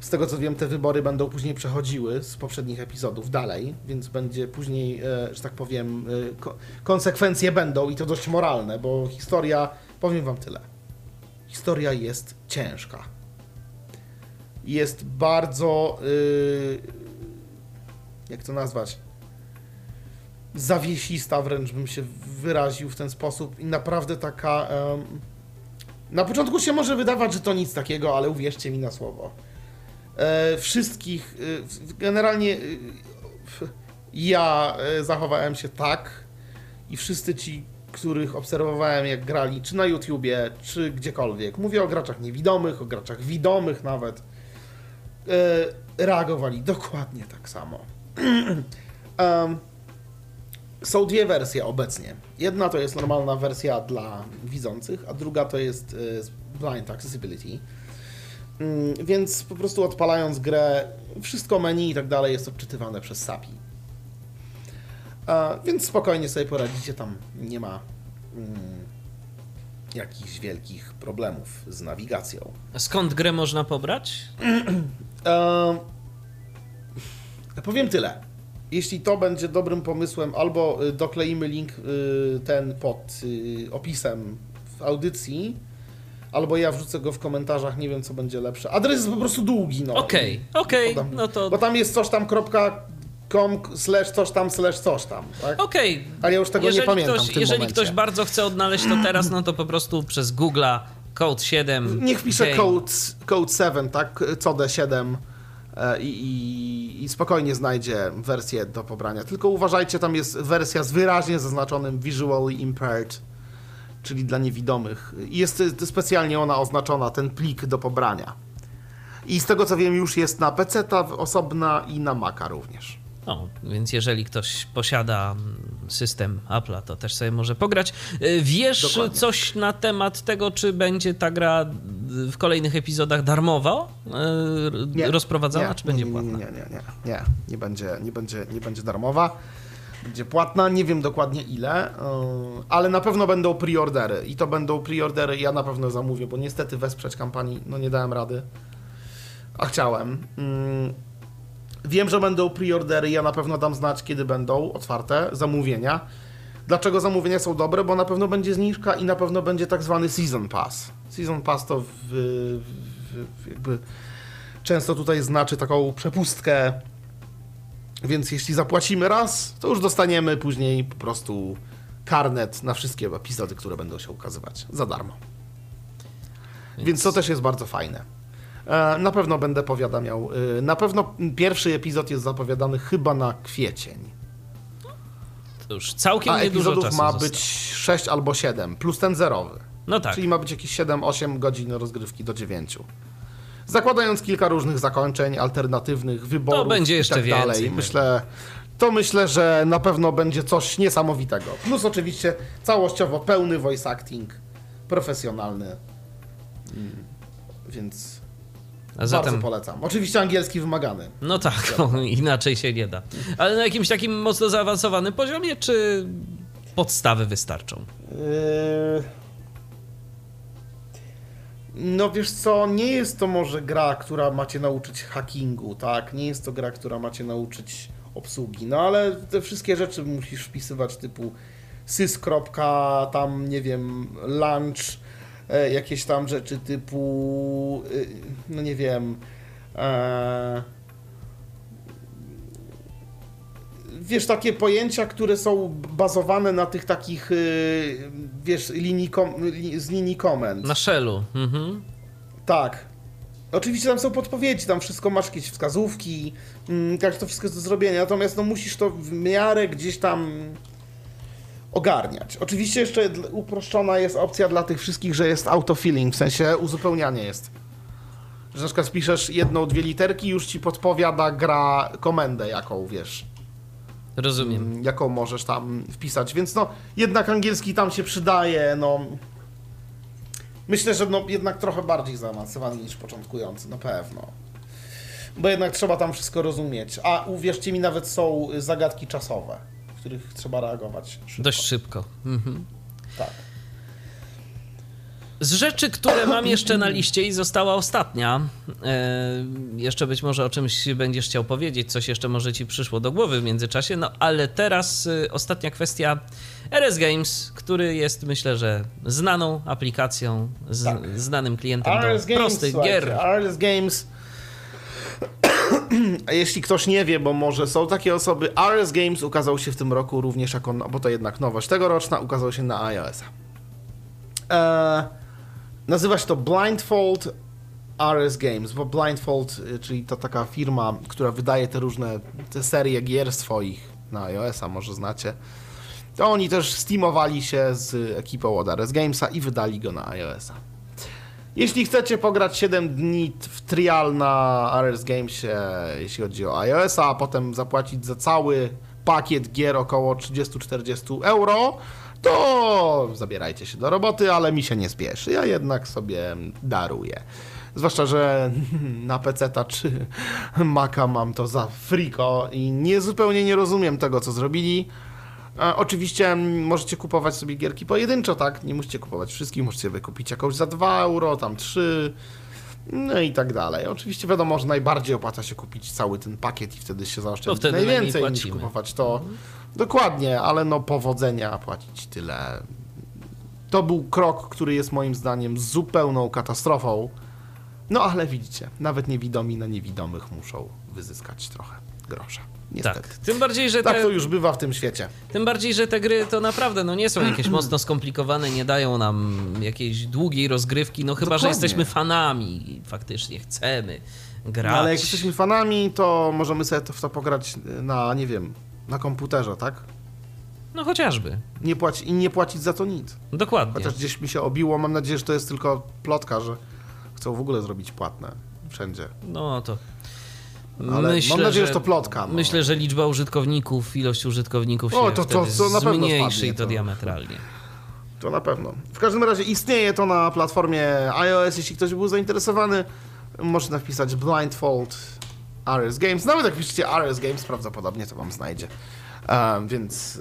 Z tego co wiem, te wybory będą później przechodziły z poprzednich epizodów dalej, więc będzie później, e, że tak powiem, e, ko- konsekwencje będą i to dość moralne, bo historia, powiem wam tyle. Historia jest ciężka. Jest bardzo, y, jak to nazwać, zawiesista wręcz bym się wyraził w ten sposób i naprawdę taka... em, na początku się może wydawać, że to nic takiego, ale uwierzcie mi na słowo. E, wszystkich, e, generalnie e, ja e, zachowałem się tak i wszyscy ci, których obserwowałem jak grali, czy na YouTubie, czy gdziekolwiek, mówię o graczach niewidomych, o graczach widomych nawet, e, reagowali dokładnie tak samo. Em, są dwie wersje obecnie. Jedna to jest normalna wersja dla widzących, a druga to jest e, blind accessibility. Mm, Więc po prostu odpalając grę, wszystko menu i tak dalej jest odczytywane przez SAPI. A, więc spokojnie sobie poradzicie, tam nie ma mm, jakichś wielkich problemów z nawigacją. Skąd grę można pobrać? Ehm, powiem tyle. Jeśli to będzie dobrym pomysłem, albo y, dokleimy link y, ten pod y, opisem w audycji, albo ja wrzucę go w komentarzach, nie wiem co będzie lepsze. Adres jest po prostu długi, no. Okej, okej, Podam- no to Bo tam jest coś tam kropka com slash coś tam slash coś tam, tak? okej. Ale ja już tego nie pamiętam ktoś, w tym Jeżeli momencie. ktoś bardzo chce odnaleźć to teraz, no to po prostu przez Google'a Code 7. Niech pisze code, code 7, tak? COD 7 e, i, i, i spokojnie znajdzie wersję do pobrania. Tylko uważajcie, tam jest wersja z wyraźnie zaznaczonym visually impaired, czyli dla niewidomych. Jest specjalnie ona oznaczona, ten plik do pobrania. I z tego co wiem, już jest na PC osobna i na Maca również. O, więc jeżeli ktoś posiada mm, system Apple'a, to też sobie może pograć. Y, Wiesz Dokładnie. coś na temat tego, czy będzie ta gra w kolejnych epizodach darmowa y, rozprowadzana, nie, czy będzie nie, nie, płatna? Nie, nie, nie, nie, nie, nie będzie, nie będzie, nie będzie darmowa. Będzie płatna, nie wiem dokładnie ile, yy, ale na pewno będą preordery i to będą preordery, ja na pewno zamówię, bo niestety wesprzeć kampanii, no nie dałem rady, a chciałem. Wiem, że będą preordery, ja na pewno dam znać, kiedy będą otwarte zamówienia. Dlaczego zamówienia są dobre? Bo na pewno będzie zniżka i na pewno będzie tak zwany Season Pass. Season Pass to w, w, w, jakby często tutaj znaczy taką przepustkę. Więc jeśli zapłacimy raz, to już dostaniemy później po prostu karnet na wszystkie epizody, które będą się ukazywać za darmo. Więc to też jest bardzo fajne. E, Na pewno będę powiadamiał. e, Na pewno pierwszy epizod jest zapowiadany chyba na kwiecień. To już całkiem A niedużo epizodów ma zostało. być 6 albo 7, plus ten zerowy. No tak. Czyli ma być jakieś 7-8 godzin rozgrywki do 9. Zakładając kilka różnych zakończeń, alternatywnych wyborów. będzie i jeszcze tak dalej. więcej Myślę, to myślę, że na pewno będzie coś niesamowitego. Plus oczywiście całościowo pełny voice acting, profesjonalny. Mm, Więc zatem, bardzo polecam. Oczywiście angielski wymagany. no tak, inaczej się nie da. Ale na jakimś takim mocno zaawansowanym poziomie, czy podstawy wystarczą? Yy, No wiesz co, nie jest to może gra, która macie nauczyć hackingu, tak? Nie jest to gra, która macie nauczyć obsługi, no ale te wszystkie rzeczy musisz wpisywać typu sys. tam nie wiem, lunch, jakieś tam rzeczy typu, y, no nie wiem, e, wiesz, takie pojęcia, które są bazowane na tych takich, wiesz, linii z linii komend. Na shellu. Mhm. Tak. Oczywiście tam są podpowiedzi, tam wszystko masz jakieś wskazówki, tak to wszystko jest do zrobienia, natomiast no musisz to w miarę gdzieś tam ogarniać. Oczywiście jeszcze uproszczona jest opcja dla tych wszystkich, że jest autofilling, w sensie uzupełnianie jest. Że na przykład spiszesz jedną, dwie literki już ci podpowiada gra komendę, jaką wiesz, Rozumiem. mm, jaką możesz tam wpisać, więc no jednak angielski tam się przydaje, no myślę, że no jednak trochę bardziej zaawansowany niż początkujący, na pewno. Bo jednak trzeba tam wszystko rozumieć, a uwierzcie mi, nawet są zagadki czasowe, których trzeba reagować szybko. Dość szybko. Mhm. Tak. Z rzeczy, które mam jeszcze na liście i została ostatnia, e, jeszcze być może o czymś będziesz chciał powiedzieć, coś jeszcze może ci przyszło do głowy w międzyczasie, no ale teraz e, ostatnia kwestia RS Games, który jest myślę, że znaną aplikacją, z, Tak. znanym klientem RS do prostych słuchajcie, gier. RS Games. A jeśli ktoś nie wie, bo może są takie osoby, RS Games ukazał się w tym roku również jako, no, bo to jednak nowość tegoroczna, ukazał się na iOS-a. Eee, nazywa się to Blindfold RS Games, bo Blindfold, y, czyli to taka firma, która wydaje te różne te serie gier swoich na iOS-a, może znacie. To oni też steamowali się z ekipą od RS Gamesa i wydali go na iOS-a. Jeśli chcecie pograć 7 dni w trial na RS Gamesie, jeśli chodzi o iOS-a, a potem zapłacić za cały pakiet gier około 30-40 euro, to zabierajcie się do roboty, ale mi się nie spieszy. Ja jednak sobie daruję. Zwłaszcza, że na PC-ta czy Maca mam to za friko i nie zupełnie nie rozumiem tego, co zrobili. E, Oczywiście mm, możecie kupować sobie gierki pojedynczo, tak? Nie musicie kupować wszystkich, możecie wykupić jakąś za 2 euro, tam 3, no i tak dalej. Oczywiście wiadomo, że najbardziej opłaca się kupić cały ten pakiet i wtedy się zaoszczędzi najmniej najwięcej niż kupować to. Dokładnie, ale no powodzenia płacić tyle. To był krok, który jest moim zdaniem zupełną katastrofą. No ale widzicie, nawet niewidomi na niewidomych muszą wyzyskać trochę grosza. Niestety. Tak, tym bardziej, że Tak te, to już bywa w tym świecie. tym bardziej, że te gry to naprawdę no, nie są jakieś mocno skomplikowane, nie dają nam jakiejś długiej rozgrywki, no chyba, że Dokładnie. jesteśmy fanami i faktycznie chcemy grać. No, ale jak jesteśmy fanami, to możemy sobie to, w to pograć na, nie wiem, na komputerze, tak? No chociażby, Nie płaci, I nie płacić za to nic. dokładnie. Chociaż gdzieś mi się obiło, mam nadzieję, że to jest tylko plotka, że chcą w ogóle zrobić płatne wszędzie. No to. Ale mam nadzieję, że to plotka. No. Myślę, że liczba użytkowników, ilość użytkowników się O, to- to- to na pewno zmniejszy i to to- diametralnie. To na pewno. W każdym razie istnieje to na platformie iOS, jeśli ktoś był zainteresowany, można wpisać Blindfold RS Games. Nawet jak piszecie RS Games, prawdopodobnie to wam znajdzie. E, więc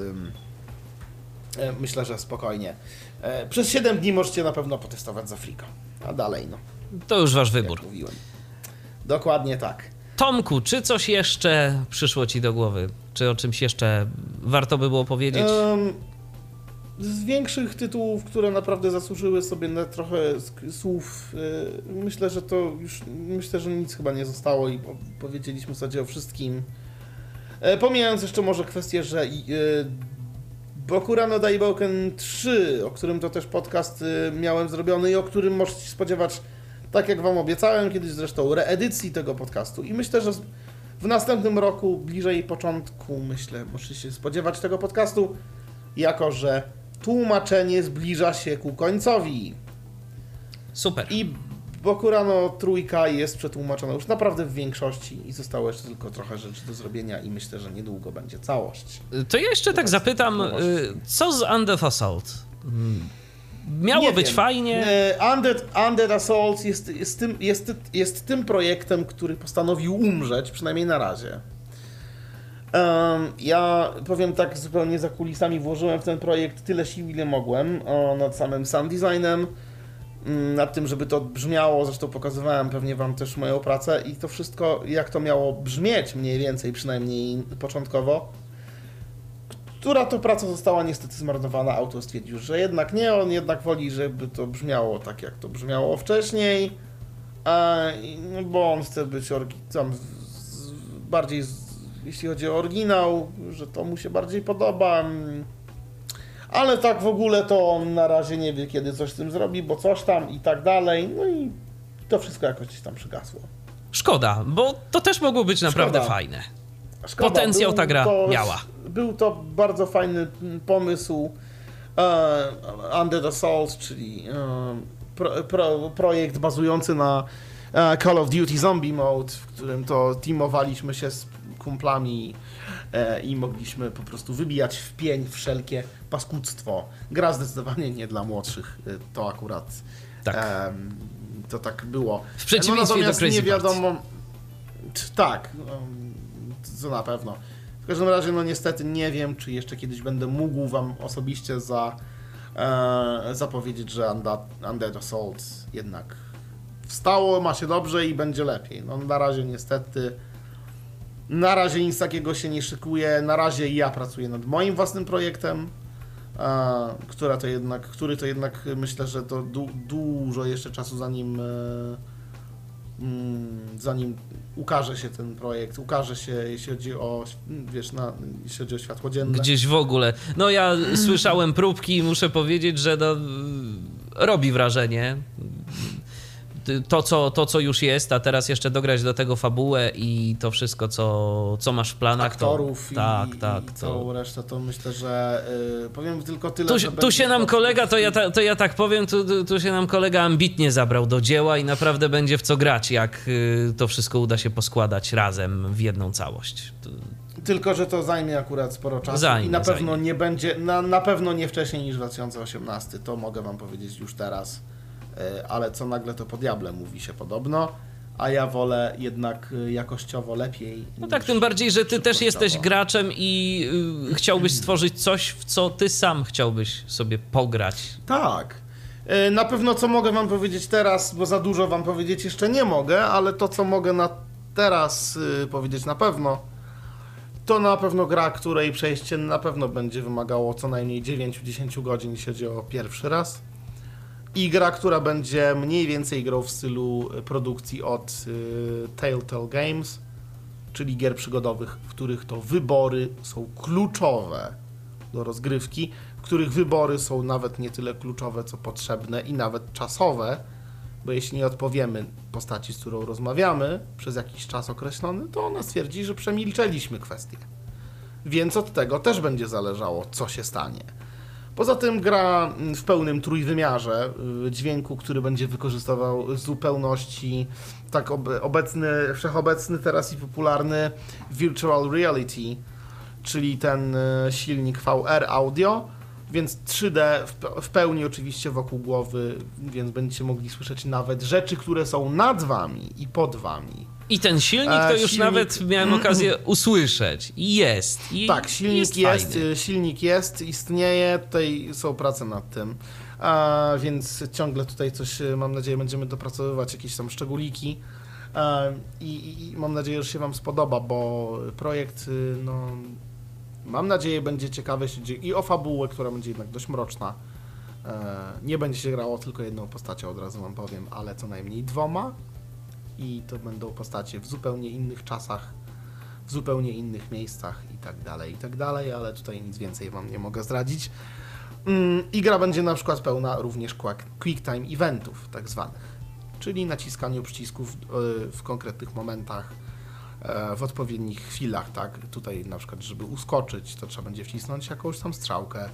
e, myślę, że spokojnie. E, przez 7 dni możecie na pewno potestować za friko. A dalej, no, To już wasz jak wybór. mówiłem. Dokładnie tak. Tomku, czy coś jeszcze przyszło ci do głowy? Czy o czymś jeszcze warto by było powiedzieć? Em, z większych tytułów, które naprawdę zasłużyły sobie na trochę słów, y, myślę, że to już, myślę, że nic chyba nie zostało i po, powiedzieliśmy w zasadzie o wszystkim. E, Pomijając jeszcze może kwestię, że y, Bokurano Daibouken 3, o którym to też podcast y, miałem zrobiony i o którym możecie się spodziewać, tak jak wam obiecałem kiedyś zresztą, reedycji tego podcastu. I myślę, że w następnym roku, bliżej początku, myślę, możecie się spodziewać tego podcastu, jako że tłumaczenie zbliża się ku końcowi. Super. I Bokurano trójka jest przetłumaczona już naprawdę w większości i zostało jeszcze tylko trochę rzeczy do zrobienia i myślę, że niedługo będzie całość. To ja jeszcze tak zapytam, No właśnie. y, co z Undeath Assault? Mm, Miało Nie być wiem. fajnie. Undead, Undead Assault jest, jest, tym, jest, jest tym projektem, który postanowił umrzeć, przynajmniej na razie. Em, ja powiem tak zupełnie za kulisami, włożyłem w ten projekt tyle sił, ile mogłem, o, nad samym sound designem, mm, nad tym, żeby to brzmiało, zresztą pokazywałem pewnie wam też moją pracę i to wszystko, jak to miało brzmieć mniej więcej, przynajmniej początkowo, która to praca została niestety zmarnowana. Autor stwierdził, że jednak nie, on jednak woli, żeby to brzmiało tak, jak to brzmiało wcześniej, a, no, bo on chce być tam z, bardziej z, jeśli chodzi o oryginał, że to mu się bardziej podoba. mm. Ale tak w ogóle to on na razie nie wie, kiedy coś z tym zrobi, bo coś tam i tak dalej. No i to wszystko jakoś tam przygasło. Szkoda, bo to też mogło być naprawdę Szkoda. fajne. Szkoda, Potencjał był ta gra to, miała. Był to bardzo fajny pomysł e, Under the Souls, czyli e, pro, pro, projekt bazujący na e, Call of Duty Zombie Mode, w którym to teamowaliśmy się z kumplami i mogliśmy po prostu wybijać w pień wszelkie paskudztwo. Gra zdecydowanie nie dla młodszych, to akurat Tak. em, to tak było. W przeciwieństwie do natomiast Crazy nie wiadomo. Tak, to na pewno. W każdym razie, no niestety nie wiem, czy jeszcze kiedyś będę mógł wam osobiście za, e, zapowiedzieć, że Undead, Undead Assault jednak wstało, ma się dobrze i będzie lepiej. No na razie niestety na razie nic takiego się nie szykuje. Na razie ja pracuję nad moim własnym projektem, a, która to jednak, który to jednak myślę, że to du, dużo jeszcze czasu zanim e, zanim ukaże się ten projekt, ukaże się, jeśli chodzi o, wiesz, na, jeśli chodzi o światło dzienne. Gdzieś w ogóle. No ja słyszałem próbki i muszę powiedzieć, że no, robi wrażenie. To co, to, co już jest, a teraz jeszcze dograć do tego fabułę i to wszystko, co, co masz w planach. aktorów to, i, tak, tak. i To, całą resztę, to myślę, że y, powiem tylko tyle, tu, tu się nam to- kolega, to ja, ta, to ja tak powiem, tu, tu, się nam kolega ambitnie zabrał do dzieła i naprawdę będzie w co grać, jak y, to wszystko uda się poskładać razem w jedną całość. To- Tylko, że to zajmie akurat sporo czasu Zajmie, i na pewno zajmie. nie będzie, na, na pewno nie wcześniej niż 2018, to mogę wam powiedzieć już teraz, ale co nagle to po diable mówi się podobno, a ja wolę jednak y, jakościowo lepiej. No tak, tym bardziej, że ty też jesteś graczem i y, chciałbyś stworzyć coś, w co ty sam chciałbyś sobie pograć. Tak. Y, Na pewno co mogę wam powiedzieć teraz, bo za dużo wam powiedzieć jeszcze nie mogę, ale to co mogę na teraz y, powiedzieć na pewno, to na pewno gra, której przejście na pewno będzie wymagało co najmniej 9-10 godzin, jeśli chodzi o pierwszy raz. I gra, która będzie mniej więcej grą w stylu y, produkcji od y, Telltale Games, czyli gier przygodowych, w których to wybory są kluczowe do rozgrywki, w których wybory są nawet nie tyle kluczowe, co potrzebne i nawet czasowe, bo jeśli nie odpowiemy postaci, z którą rozmawiamy przez jakiś czas określony, to ona stwierdzi, że przemilczeliśmy kwestię. Więc od tego też będzie zależało, co się stanie. Poza tym gra w pełnym trójwymiarze y, dźwięku, który będzie wykorzystywał w zupełności tak ob obecny, wszechobecny teraz i popularny virtual reality, czyli ten y, silnik VR audio, więc 3D w, pe- w pełni oczywiście wokół głowy, więc będziecie mogli słyszeć nawet rzeczy, które są nad wami i pod wami. I ten silnik E, to już silnik- nawet miałem okazję usłyszeć. I jest. I Tak, silnik jest, jest, y, silnik jest, istnieje, tutaj są prace nad tym, a, więc ciągle tutaj coś, y, mam nadzieję, będziemy dopracowywać jakieś tam szczególiki a, i, i, i mam nadzieję, że się Wam spodoba, bo projekt, y, no, mam nadzieję, będzie chodzi i o fabułę, która będzie jednak dość mroczna. E, Nie będzie się grało tylko jedną postacią, od razu Wam powiem, ale co najmniej dwoma i to będą postacie w zupełnie innych czasach, w zupełnie innych miejscach i tak dalej, i tak dalej, ale tutaj nic więcej Wam nie mogę zdradzić. Mm, I gra będzie na przykład pełna również quick- time eventów, tak zwanych, czyli naciskaniu przycisków y, w konkretnych momentach, e, w odpowiednich chwilach, tak? Tutaj na przykład, żeby uskoczyć, to trzeba będzie wcisnąć jakąś tam strzałkę,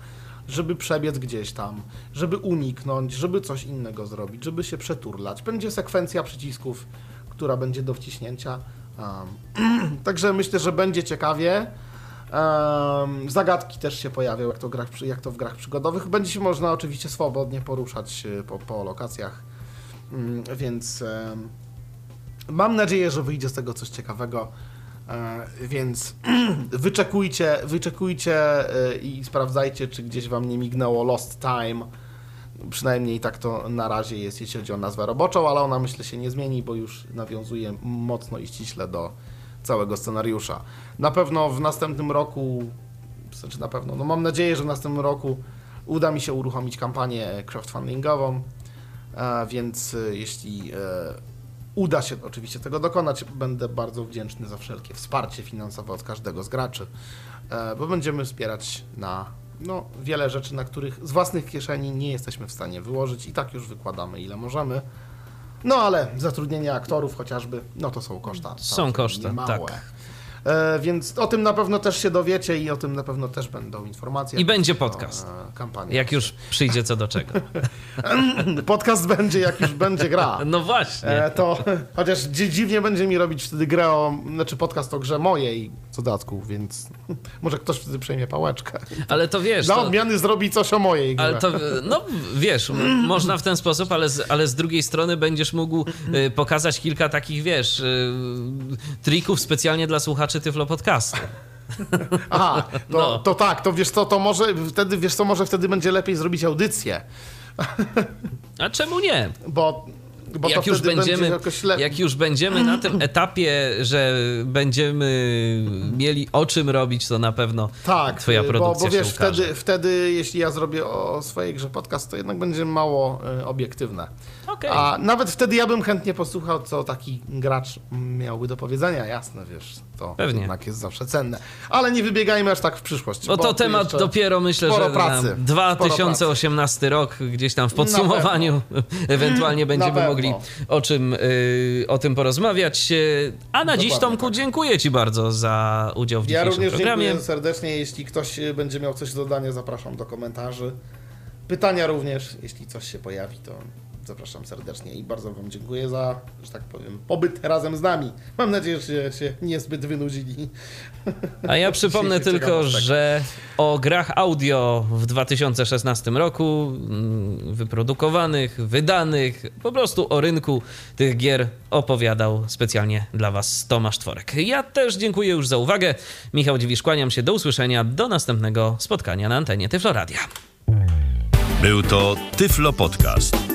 żeby przebiec gdzieś tam, żeby uniknąć, żeby coś innego zrobić, żeby się przeturlać. Będzie sekwencja przycisków, która będzie do wciśnięcia. Um, także myślę, że będzie ciekawie. Um, zagadki też się pojawią, jak to, grach, jak to w grach przygodowych. Będzie się można oczywiście swobodnie poruszać e, po, po lokacjach, Mm, więc em, mam nadzieję, że wyjdzie z tego coś ciekawego. E, więc wyczekujcie, wyczekujcie e, i sprawdzajcie, czy gdzieś wam nie mignęło Lost Time. Przynajmniej tak to na razie jest, jeśli chodzi o nazwę roboczą, ale ona myślę się nie zmieni, bo już nawiązuje mocno i ściśle do całego scenariusza. Na pewno w następnym roku, znaczy na pewno, no mam nadzieję, że w następnym roku uda mi się uruchomić kampanię crowdfundingową, e, więc jeśli uda się oczywiście tego dokonać, będę bardzo wdzięczny za wszelkie wsparcie finansowe od każdego z graczy, e, bo będziemy wspierać na no, wiele rzeczy, na których z własnych kieszeni nie jesteśmy w stanie wyłożyć i tak już wykładamy ile możemy. No ale zatrudnienie aktorów chociażby, no to są koszta. Są koszta, niemałe. tak. E, więc o tym na pewno też się dowiecie i o tym na pewno też będą informacje. I będzie podcast. e, Kampania. Jak już przyjdzie co do czego. Podcast będzie, jak już będzie gra. No właśnie. E, to chociaż dzi- dziwnie będzie mi robić wtedy grę o, znaczy podcast o grze mojej w dodatku, więc może ktoś wtedy przejmie pałeczkę. Ale to wiesz. Dla To, odmiany zrobi coś o mojej grze. ale to, no wiesz, można w ten sposób, ale z, ale z drugiej strony będziesz mógł y, pokazać kilka takich, wiesz, y, trików specjalnie dla słuchaczy Tyflo Podcastu. Aha, to, No. to tak, to wiesz co, to może wtedy, wiesz co, może wtedy będzie lepiej zrobić audycję, A czemu nie? bo, bo jak to już, będziemy, będzie jak już będziemy na tym etapie, że będziemy mieli o czym robić, to na pewno Tak, twoja bo, produkcja bo wiesz, się ukaże. wtedy, wtedy jeśli ja zrobię o swojej grze podcast, to jednak będzie mało e, obiektywne. Okej. A nawet wtedy ja bym chętnie posłuchał, co taki gracz miałby do powiedzenia, jasne, wiesz, to Pewnie. jednak jest zawsze cenne. Ale nie wybiegajmy aż tak w przyszłość. Bo to temat dopiero myślę, że pracy, na sporo 2018 rok gdzieś tam w podsumowaniu ewentualnie będziemy pewno. mogli o czym y, o tym porozmawiać. Y, A na dziś Tomku tak. dziękuję Ci bardzo za udział w Ja dzisiejszym również programie. dziękuję serdecznie. Jeśli ktoś e, będzie miał coś do dodania, zapraszam do komentarzy. Pytania również, jeśli coś się pojawi, to zapraszam serdecznie i bardzo Wam dziękuję za, że tak powiem, pobyt razem z nami. Mam nadzieję, że się niezbyt wynudzili. A ja przypomnę tylko, ciekawostek. że o grach audio w 2016 roku mm, wyprodukowanych, wydanych, po prostu o rynku tych gier opowiadał specjalnie dla Was Tomasz Tworek. Ja też dziękuję już za uwagę. Michał Dziwisz, kłaniam się. Do usłyszenia. Do następnego spotkania na antenie Tyfloradia. Był to Tyflo Podcast.